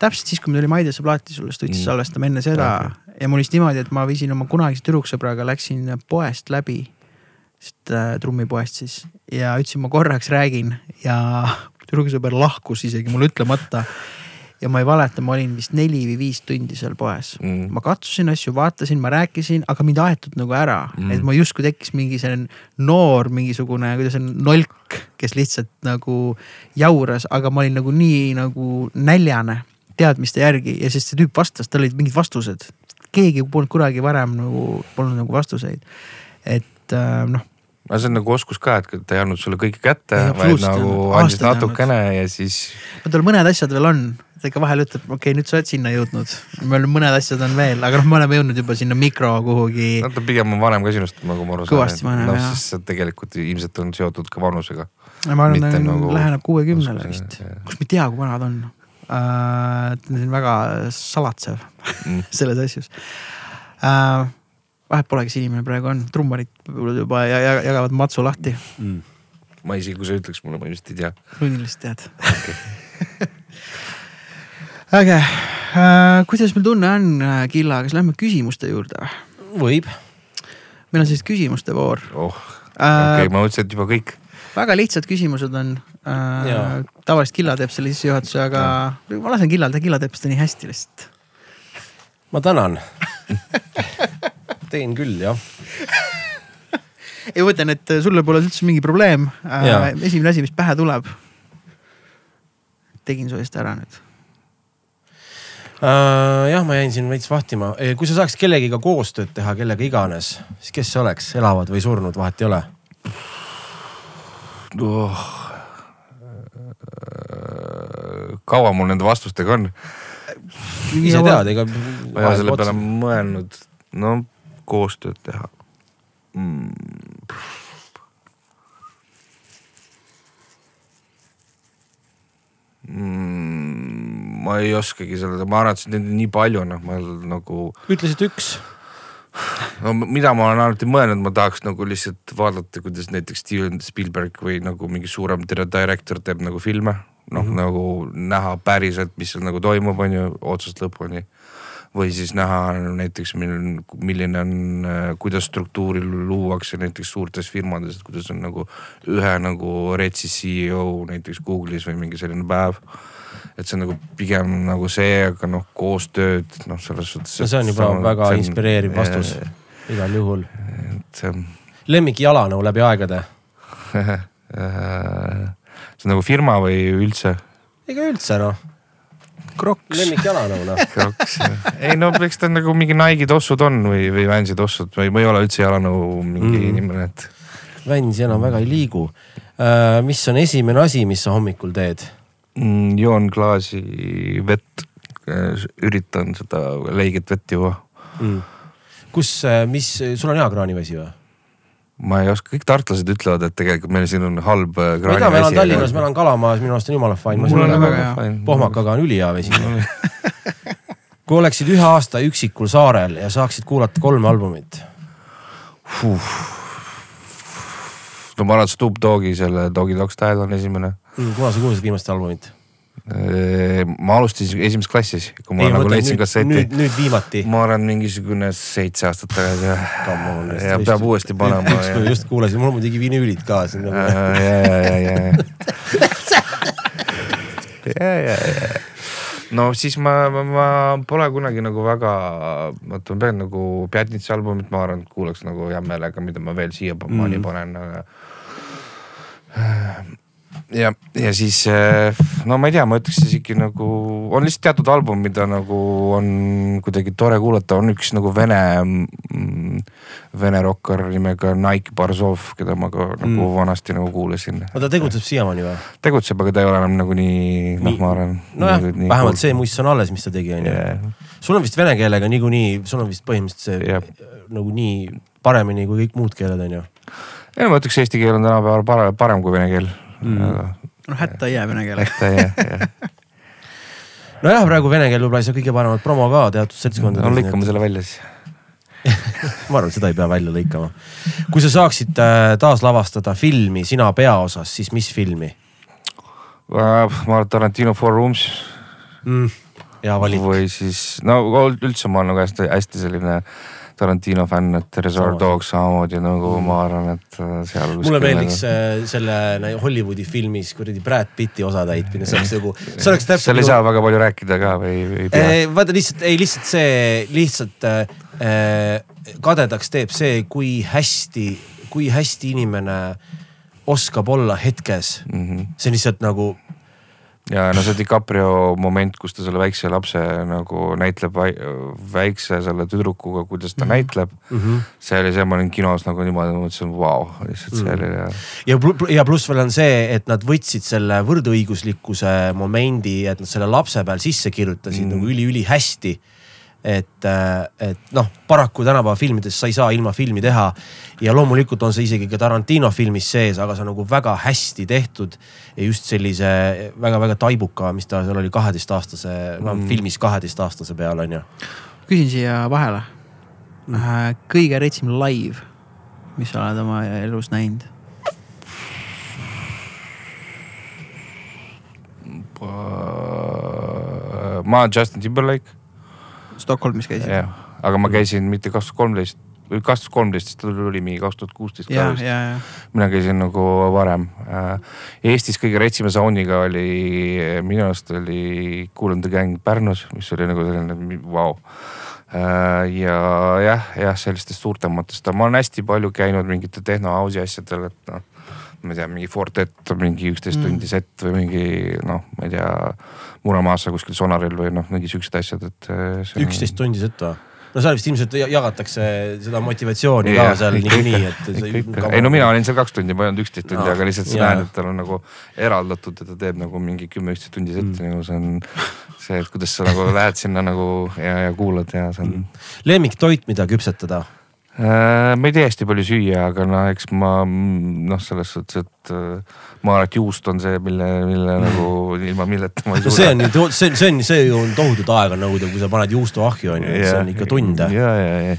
täpselt siis, kui meil oli Maidesse plaati ta võttis Mm. salvestama enne seda Okay. ja mul oli siis niimoodi, et ma viisin oma kunagise tüdruksõbraga, läksin poest läbi, siit äh, trummipoest siis ja ütlesin, ma korraks räägin ja tüdruksõber lahkus isegi mulle ütlemata. Ja ma ei valeta, ma olin vist neli või viis tundi seal poes Mm. ma katsusin asju, vaatasin, ma rääkisin, aga mind aetud nagu ära Mm. et ma justkui tekkis mingi selline noor mingisugune, kuidas on nolk, kes lihtsalt nagu jauras, aga ma olin nagu nii nagu näljane teadmiste järgi ja siis see tüüp vastas, tal olid mingid vastused. keegi polnud kunagi varem nagu, polnud nagu vastuseid. et äh, noh, aga see on nagu oskus ka, et ta ei andnud sulle kõike kätte vaid nagu andis natukene ja siis. no tal mõned asjad veel on, ta ikka vahel ütleb, okei okay,, nüüd sa oled sinna jõudnud. meil mõned asjad on veel, aga noh, me oleme jõudnud juba sinna mikro kuhugi no ta pigem on vanem ka sinust, nagu ma aru saan. Kõvasti vanem, noh, jah. siis see tegelikult ilmselt on seotud ka vanusega. ma arvan, ta nagu nagu läheneb kuuekümnele vist kus ma ei tea, kui vanad on uh,. ta on väga salatsev Mm. selles asjus uh,. vahet pole, kes inimene praegu on, trummarid võib-olla juba ja, ja, jagavad matsu lahti, Mm. ma isegi, kui sa ütleks mulle, ma ilmselt ei tea. runnilist tead äge uh,, kuidas meil tunne on, Killa, kas lähme küsimuste juurde või? võib. meil on siis küsimuste voor oh, uh, okei, ma mõtlesin, et juba kõik. väga lihtsad küsimused on Jaa. tavaliselt Killa teeb selle sissejuhatuse, aga ma lasen Killal, ta Killa teeb seda nii hästi lihtsalt. ma tänan. teen küll jah. ei, ma mõtlen, et sulle pole üldse mingi probleem. Jaa. esimene asi, mis pähe tuleb. tegin su eest ära nüüd. Uh, jah, ma jäin siin veits vahtima. kui sa saaks kellegiga koostööd teha, kellega iganes, siis kes see oleks, elavad või surnud, vahet ei ole. oh.. kaua mul nende vastustega on? ise tead, ega. ma ei ole selle peale mõelnud, no koostööd teha mm.. Mm, ma ei oskagi selle, ma arvan, et neid on nii palju, noh, ma nagu ütlesid üks. no mida ma olen alati mõelnud, ma tahaks nagu lihtsalt vaadata, kuidas näiteks Steven Spielberg või nagu mingi suurem dire- director teeb nagu filme. noh mm, -hmm. nagu näha päriselt, mis seal nagu toimub, on ju, otsast lõpuni. või siis näha näiteks, milline on, kuidas struktuuri luuakse näiteks suurtes firmades, et kuidas on nagu ühe nagu retsi CEO näiteks Google'is või mingi selline päev et see on nagu pigem nagu see, aga noh, koostööd noh, selles suhtes. no see on juba väga inspireeriv vastus igal juhul. et see on, lemmik jalanõu läbi aegade? see on nagu firma või üldse? ega üldse noh, Crocs. lemmik jalanõu noh. kaks, ei no eks ta nagu mingi Nike'i tossud on või, või Vansi tossud või ma ei ole üldse jalanõu mingi Mm. inimene, et Vans enam väga ei liigu. mis on esimene asi, mis sa hommikul teed? Mm, joon klaasi vett, üritan seda leiget vett juua. mm.. kus, mis, sul on hea kraanivesi või? ma ei oska, kõik tartlased ütlevad, et tegelikult meil siin on halb äh, tea, ma elan Tallinnas, ma elan Kalamaas, minu arust on jumala fine. Mul on väga hea. pohmakaga on ülihea vesi. kui oleksid ühe aasta üksikul saarel ja saaksid kuulata kolme albumit, no ma arvan, et Snoop Dogi selle Dogi Dog Style on esimene. Kuna sa kuulasid viimast albumit? ma alustasin esimeses klassis, kui ma nagu leidsin kasseti nüüd,. nüüd viimati. ma arvan, mingisugune seitse aastat tagasi. On, ja peab uuesti panema. ükskord just kuulasin, mul on muidugi vinüülid ka siin nagu. ja, ja, ja, ja, ja, ja, ja, no siis ma, ma, ma pole kunagi nagu väga, vaata ma pean nagu Pjatnitsa albumit, ma arvan, kuulaks nagu hea meelega, mida ma veel siiamaani Mm. mm. panen, aga. ja, ja siis eh, no ma ei tea, ma ütleks siis ikka nagu on lihtsalt teatud album, mida nagu on kuidagi tore kuulata, on üks nagu vene mm,, vene rokkar nimega Nike Barzov, keda ma ka nagu Mm. vanasti nagu kuulasin. no ta tegutseb siiamaani või? tegutseb, aga ta ei ole enam nagu nii, noh, ma arvan. nojah, vähemalt see muss on alles, mis ta tegi, onju. yeah.. sul on vist vene keelega niikuinii, sul on vist põhimõtteliselt see Jah. nagu nii paremini kui kõik muud keeled, onju. ei, ma ütleks, eesti keel on tänapäeval parem, parem kui vene keel Mm. noh, hätta ei jää vene keelega. et jah, jah, nojah, praegu vene keel võib-olla ei saa kõige paremat promo ka teatud seltskondades. no lõikame selle välja siis. ma arvan, et seda ei pea välja lõikama. kui sa saaksid äh, taaslavastada filmi sina peaosas, siis mis filmi ma arvan, et Tarantino Four Rooms mm,? hea valik. või siis no üldse ma olen nagu hästi, hästi selline Tarantino fänn, et Reservoir. Dogs samamoodi nagu ma arvan, et äh, seal. mulle meeldiks äh, selle nagu Hollywoodi filmis kuradi Brad Pitti osatäitmine, see oleks nagu, see oleks täpselt. seal ei saa väga palju rääkida ka või, või ei pea. vaata lihtsalt, ei lihtsalt see, lihtsalt äh, kadedaks teeb see, kui hästi, kui hästi inimene oskab olla hetkes. Mhm. see on lihtsalt nagu, ja no see DiCaprio moment, kus ta selle väikse lapse nagu näitleb väikse selle tüdrukuga, kuidas ta mm -hmm. näitleb mm. -hmm. see oli see, ma olin kinos nagu niimoodi, mõtlesin, vau, lihtsalt see oli ja ja, ja pluss veel on see, et nad võtsid selle võrdõiguslikkuse momendi, et nad selle lapse peal sisse kirjutasid mm. Mm. nagu üliülihästi. et, et noh, paraku tänapäeva filmides sa ei saa ilma filmi teha ja loomulikult on see isegi ka Tarantino filmis sees, aga see on nagu väga hästi tehtud ja just sellise väga-väga taibuka, mis ta seal oli, kaheteistaastase, no Mm. filmis kaheteistaastase peal on ju. küsin siia vahele. kõige retsim live, mis sa oled oma elus näinud? ma olen Justin Timberlake, Stockholmis käisid? jah, aga ma käisin mitte kaks tuhat kolmteist, või kaks tuhat kolmteist, siis ta tuli mingi kaks tuhat kuusteist ka, vist. mina käisin nagu varem. Eestis kõige retsima sound'iga oli, minu arust oli Kool and the Gang Pärnus, mis oli nagu selline vau. ja jah, jah, sellistest suurtematest, ma olen hästi palju käinud mingite tehno house'i asjadel, et noh. ma ei tea, mingi Fortet, mingi üksteist Mm. tundi sett või mingi noh, ma ei tea, Muramaassa kuskil Sonaril või noh, mingi siuksed asjad, et. üksteist tundi sett või? no seal vist ilmselt ja- jagatakse seda motivatsiooni ka Jah, seal niikuinii, et. ei no mina olin seal kaks tundi, ma ei olnud üksteist tundi, Aa, aga lihtsalt sa näed, et tal on nagu eraldatud ja ta teeb nagu mingi kümme, üksteist tundi setti Mm. nagu see on see, et kuidas sa nagu lähed sinna nagu ja, ja kuulad ja see on. lemmiktoit, mida küpsetada? Äh, ma ei tee hästi palju süüa, aga noh, eks ma noh, selles suhtes, et äh, ma arvan, et juust on see, mille, mille nagu ilma milleta ma ei no suuda. see on ju, see, see on, see on tohutut aega nõudev, kui sa paned juustu ahju on ju, see on ikka tunde. ja, ja, ja,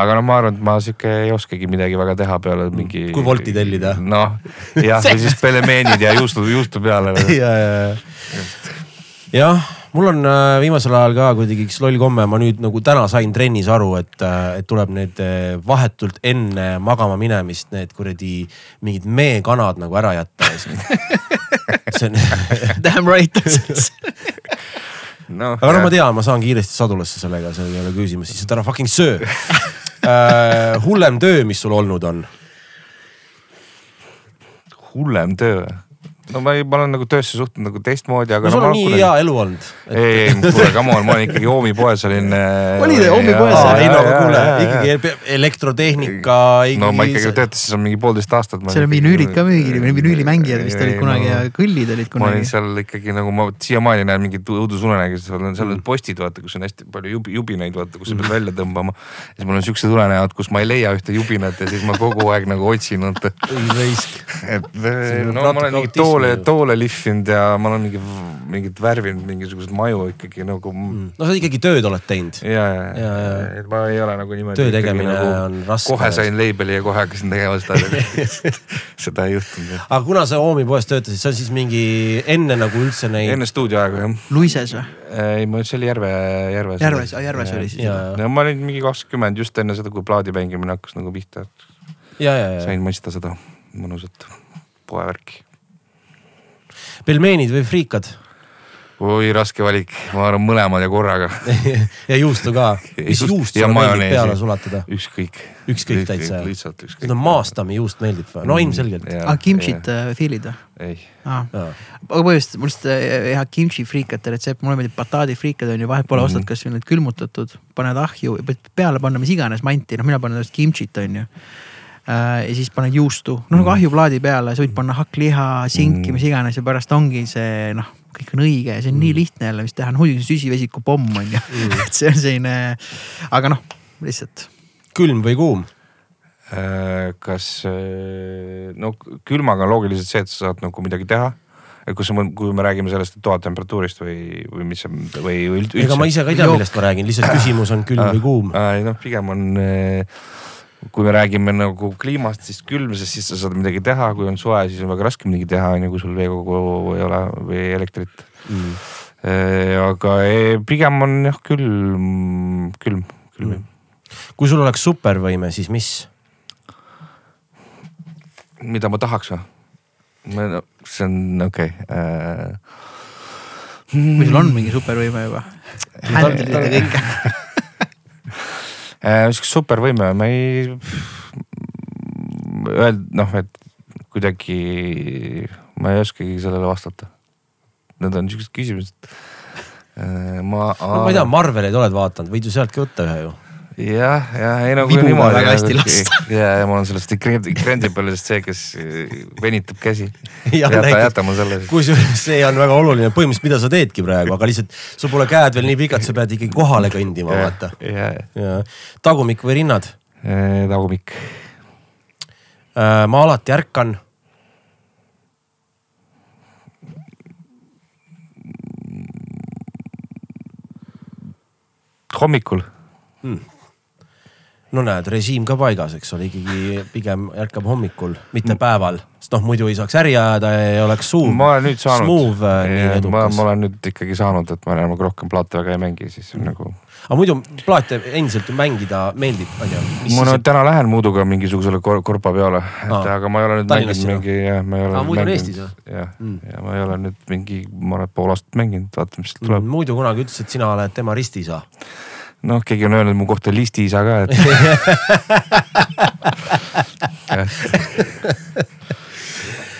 aga no ma arvan, et ma sihuke ei oskagi midagi väga teha peale mingi. Kui Wolti tellida. noh, jah, või siis pelemeenid ja juustu, juustu peale. ja, ja, ja. jah, mul on äh, viimasel ajal ka kuidagi üks loll komme, ma nüüd nagu täna sain trennis aru, et, et tuleb need äh, vahetult enne magama minemist need kuradi mingid meekanad nagu ära jätta. see on, damn right. noh, aga no ma tean, ma saan kiiresti sadulasse sellega, see ei ole küsimus, lihtsalt ära fucking söö äh,. hullem töö, mis sul olnud on? hullem töö. No ma ei, ma olen nagu töösse suhtunud nagu teistmoodi, aga no sul on nii kunagi- hea elu olnud. ei, ei, kuule, come on, ma olen ikkagi Oomi poes olin. Oli te Oomi poes? aa, ei no aga kuule ikkagi elektrotehnika. no ma ikkagi töötasin seal mingi poolteist aastat. seal on vinüülid ka müügil või vinüülimängijad vist olid kunagi ja kõllid olid ma olin kunagi. seal ikkagi nagu ma siiamaani näen mingit õudusunenägusid, seal on, seal on postid, vaata, kus on hästi palju jubi, jubinaid, vaata, kus sa pead välja tõmbama. siis mul on siuksed unenäod, kus ma ei leia ühte jubinat ja siis ma kogu aeg nagu otsin, vaata. raisk. et no ma olen mingi natuke toole toole lihvinud ja ma olen mingi, mingit värvinud mingisuguseid maju ikkagi nagu mm.. no sa ikkagi tööd oled teinud. ja, ja, Ja, ja et ma ei ole nagu niimoodi. Töö tegemine on raske. kohe sain label'i ja kohe hakkasin tegema seda, seda ei juhtunud. aga kuna sa Oomi poes töötasid, see on siis mingi enne nagu üldse neid. enne stuudioaega jah. Luises või? ei, ma, see oli Järve, Järves. Järves, Järves oli siis. ja ma olin mingi kakskümmend just enne seda, kui plaadi mängimine hakkas nagu pihta, ja, ja, ja. sain mõista seda mõnusat poevärki. Pelmeenid või friikad oi, raske valik, ma arvan mõlemad ja korraga, ja juustu ka. mis Juust- sulle meeldib peale sulatada? ükskõik. Ükskõik täitsa, jah? lihtsalt ükskõik. seda maastami juust meeldib või? no ilmselgelt. aga kimchit äh, feel'id või? ei, aa, aga põhimõtteliselt mul lihtsalt äh, hea kimchi friikate retsept, mulle meeldib bataadi friikad on ju, vahet pole Mhm. ostad kasvõi need külmutatud, paned ahju, peale panna mis iganes manti, noh mina panen just kimchit on ju. Ja siis paned juustu, noh nagu ahjuplaadi peale, sa võid panna hakkliha, sinki, mis iganes ja pärast ongi see noh, kõik on õige ja see on nii Mhm. lihtne jälle, mis teha, noh muidugi süsivesiku pomm on ju, et see on selline, aga noh, lihtsalt külm või kuum? Äh, kas äh, no külmaga on loogiliselt see, et sa saad nagu midagi teha. et kui sa, kui me räägime sellest toatemperatuurist või, või mis see või üld- üldse. ega ma ise ka ei tea, millest ma räägin, lihtsalt küsimus on külm või kuum. ei noh, pigem on, kui me räägime nagu kliimast, siis külm, sest siis sa saad midagi teha, kui on soe, siis on väga raske midagi teha, on ju, kui sul veekogu ei ole või elektrit. Mm. aga eh, pigem on jah külm, külm, külm Mm. kui sul oleks supervõime, siis mis? mida ma tahaks või? see on okei okay. või sul on mingi supervõime juba? Handle'id ja kõike. äh,. siukest supervõime, ma ei, öelda noh, et kuidagi ma ei oskagi sellele vastata. Need on siuksed küsimused. ma. no ma ei tea, Marveleid oled vaadanud, võid ju sealt ka võtta ühe ju. jah, jah, ei no kui Vibuga niimoodi. väga hästi lasta. ja, ja ma olen sellest lihtsalt see, kes venitab käsi. Jäta, jäta mul selle. kusjuures see on väga oluline, põhimõtteliselt, mida sa teedki praegu, aga lihtsalt sul pole käed veel nii pikad, sa pead ikkagi kohale kõndima, vaata. tagumik või rinnad? ja tagumik. ma alati ärkan. hommikul no näed, režiim ka paigas, eks ole, ikkagi pigem ärkab hommikul, mitte päeval, sest noh, muidu ei saaks äri ajada ja ei oleks suur. ma olen nüüd saanud, äh, ma, ma olen nüüd ikkagi saanud, et ma enam rohkem plaate väga ei mängi, siis on nagu. aga muidu plaate endiselt mängida meeldib, on ju. ma nüüd täna lähen Muuduga mingisugusele kor korpapeole, et Aa. aga ma ei ole nüüd Tallinnasse, mänginud mingi, jah, ma ei ole. Muud on Eestis või? jah Mm., ja ma ei ole nüüd mingi, ma et pool aastat mänginud, vaatame, mis sealt tuleb. muidu kunagi ütles, et sina oled tema ristiisa. noh, keegi on öelnud mu kohta listiisa ka, et.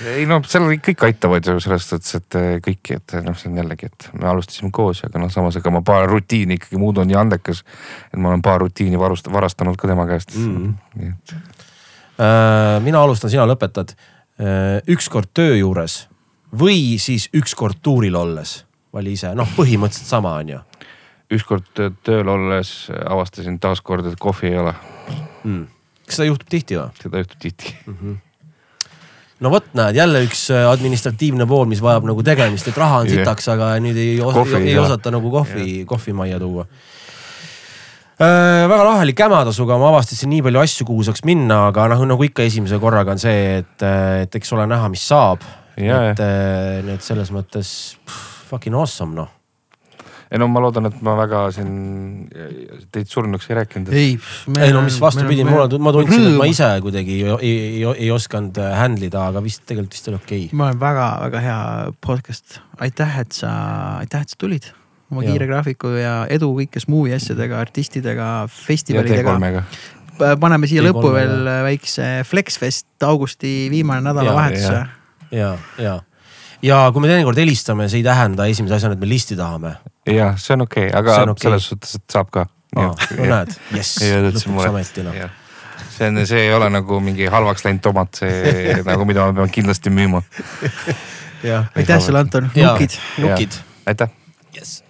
ei no seal kõik aitavad ju selles suhtes, et eh, kõiki, et noh, see on jällegi, et me alustasime koos, aga noh, samas ega ma paar rutiini ikkagi, muud on nii andekas. et ma olen paar rutiini varust-, varastanud ka tema käest Mhm. nii et Äh, mina alustan, sina lõpetad. ükskord töö juures või siis ükskord tuuril olles, vali ise, noh, põhimõtteliselt sama on ju ükskord töö- tööl olles avastasin taaskord, et kohvi ei ole, mm.. kas seda juhtub tihti või? seda juhtub tihti. no vot, näed jälle üks äh, administratiivne pool, mis vajab nagu tegemist, et raha on sitaks, aga nüüd ei, os Kohvi ei ei osata nagu kohvi, kohvimajja tuua äh,. väga lahelik hämatasuga, ma avastasin nii palju asju, kuhu saaks minna, aga noh, nagu ikka esimese korraga on see, et, et eks ole näha, mis saab. Et, et selles mõttes pff, fucking awesome noh. Ei no ma loodan, et ma väga siin teid surnuks ei rääkinud. ei, ei no mis vastupidi, mul on, ma tundsin, et ma ise kuidagi ei, ei, ei, ei osanud handle ida, aga vist tegelikult vist oli okei okay.. ma olen väga-väga hea podcast, aitäh, et sa, aitäh, et sa tulid oma Jaa. kiire graafiku ja edu kõike Smuuvi asjadega, artistidega, ja festivalidega. T3-ga. paneme siia T3-ga. lõppu veel väikse Flexfest augusti viimane nädalavahetus Ja,. ja, ja, ja kui me teinekord helistame, see ei tähenda esimese asjana, et me listi tahame. jah, see on okei okay,, aga okei. selles suhtes, et saab ka. no näed, jess, ei ole üldse lõpuks ometi noh. see on, see ei ole nagu mingi halvaks läinud tomat, see nagu, mida me peame kindlasti müüma. aitäh sulle, Anton, nukid. nukid, aitäh. jess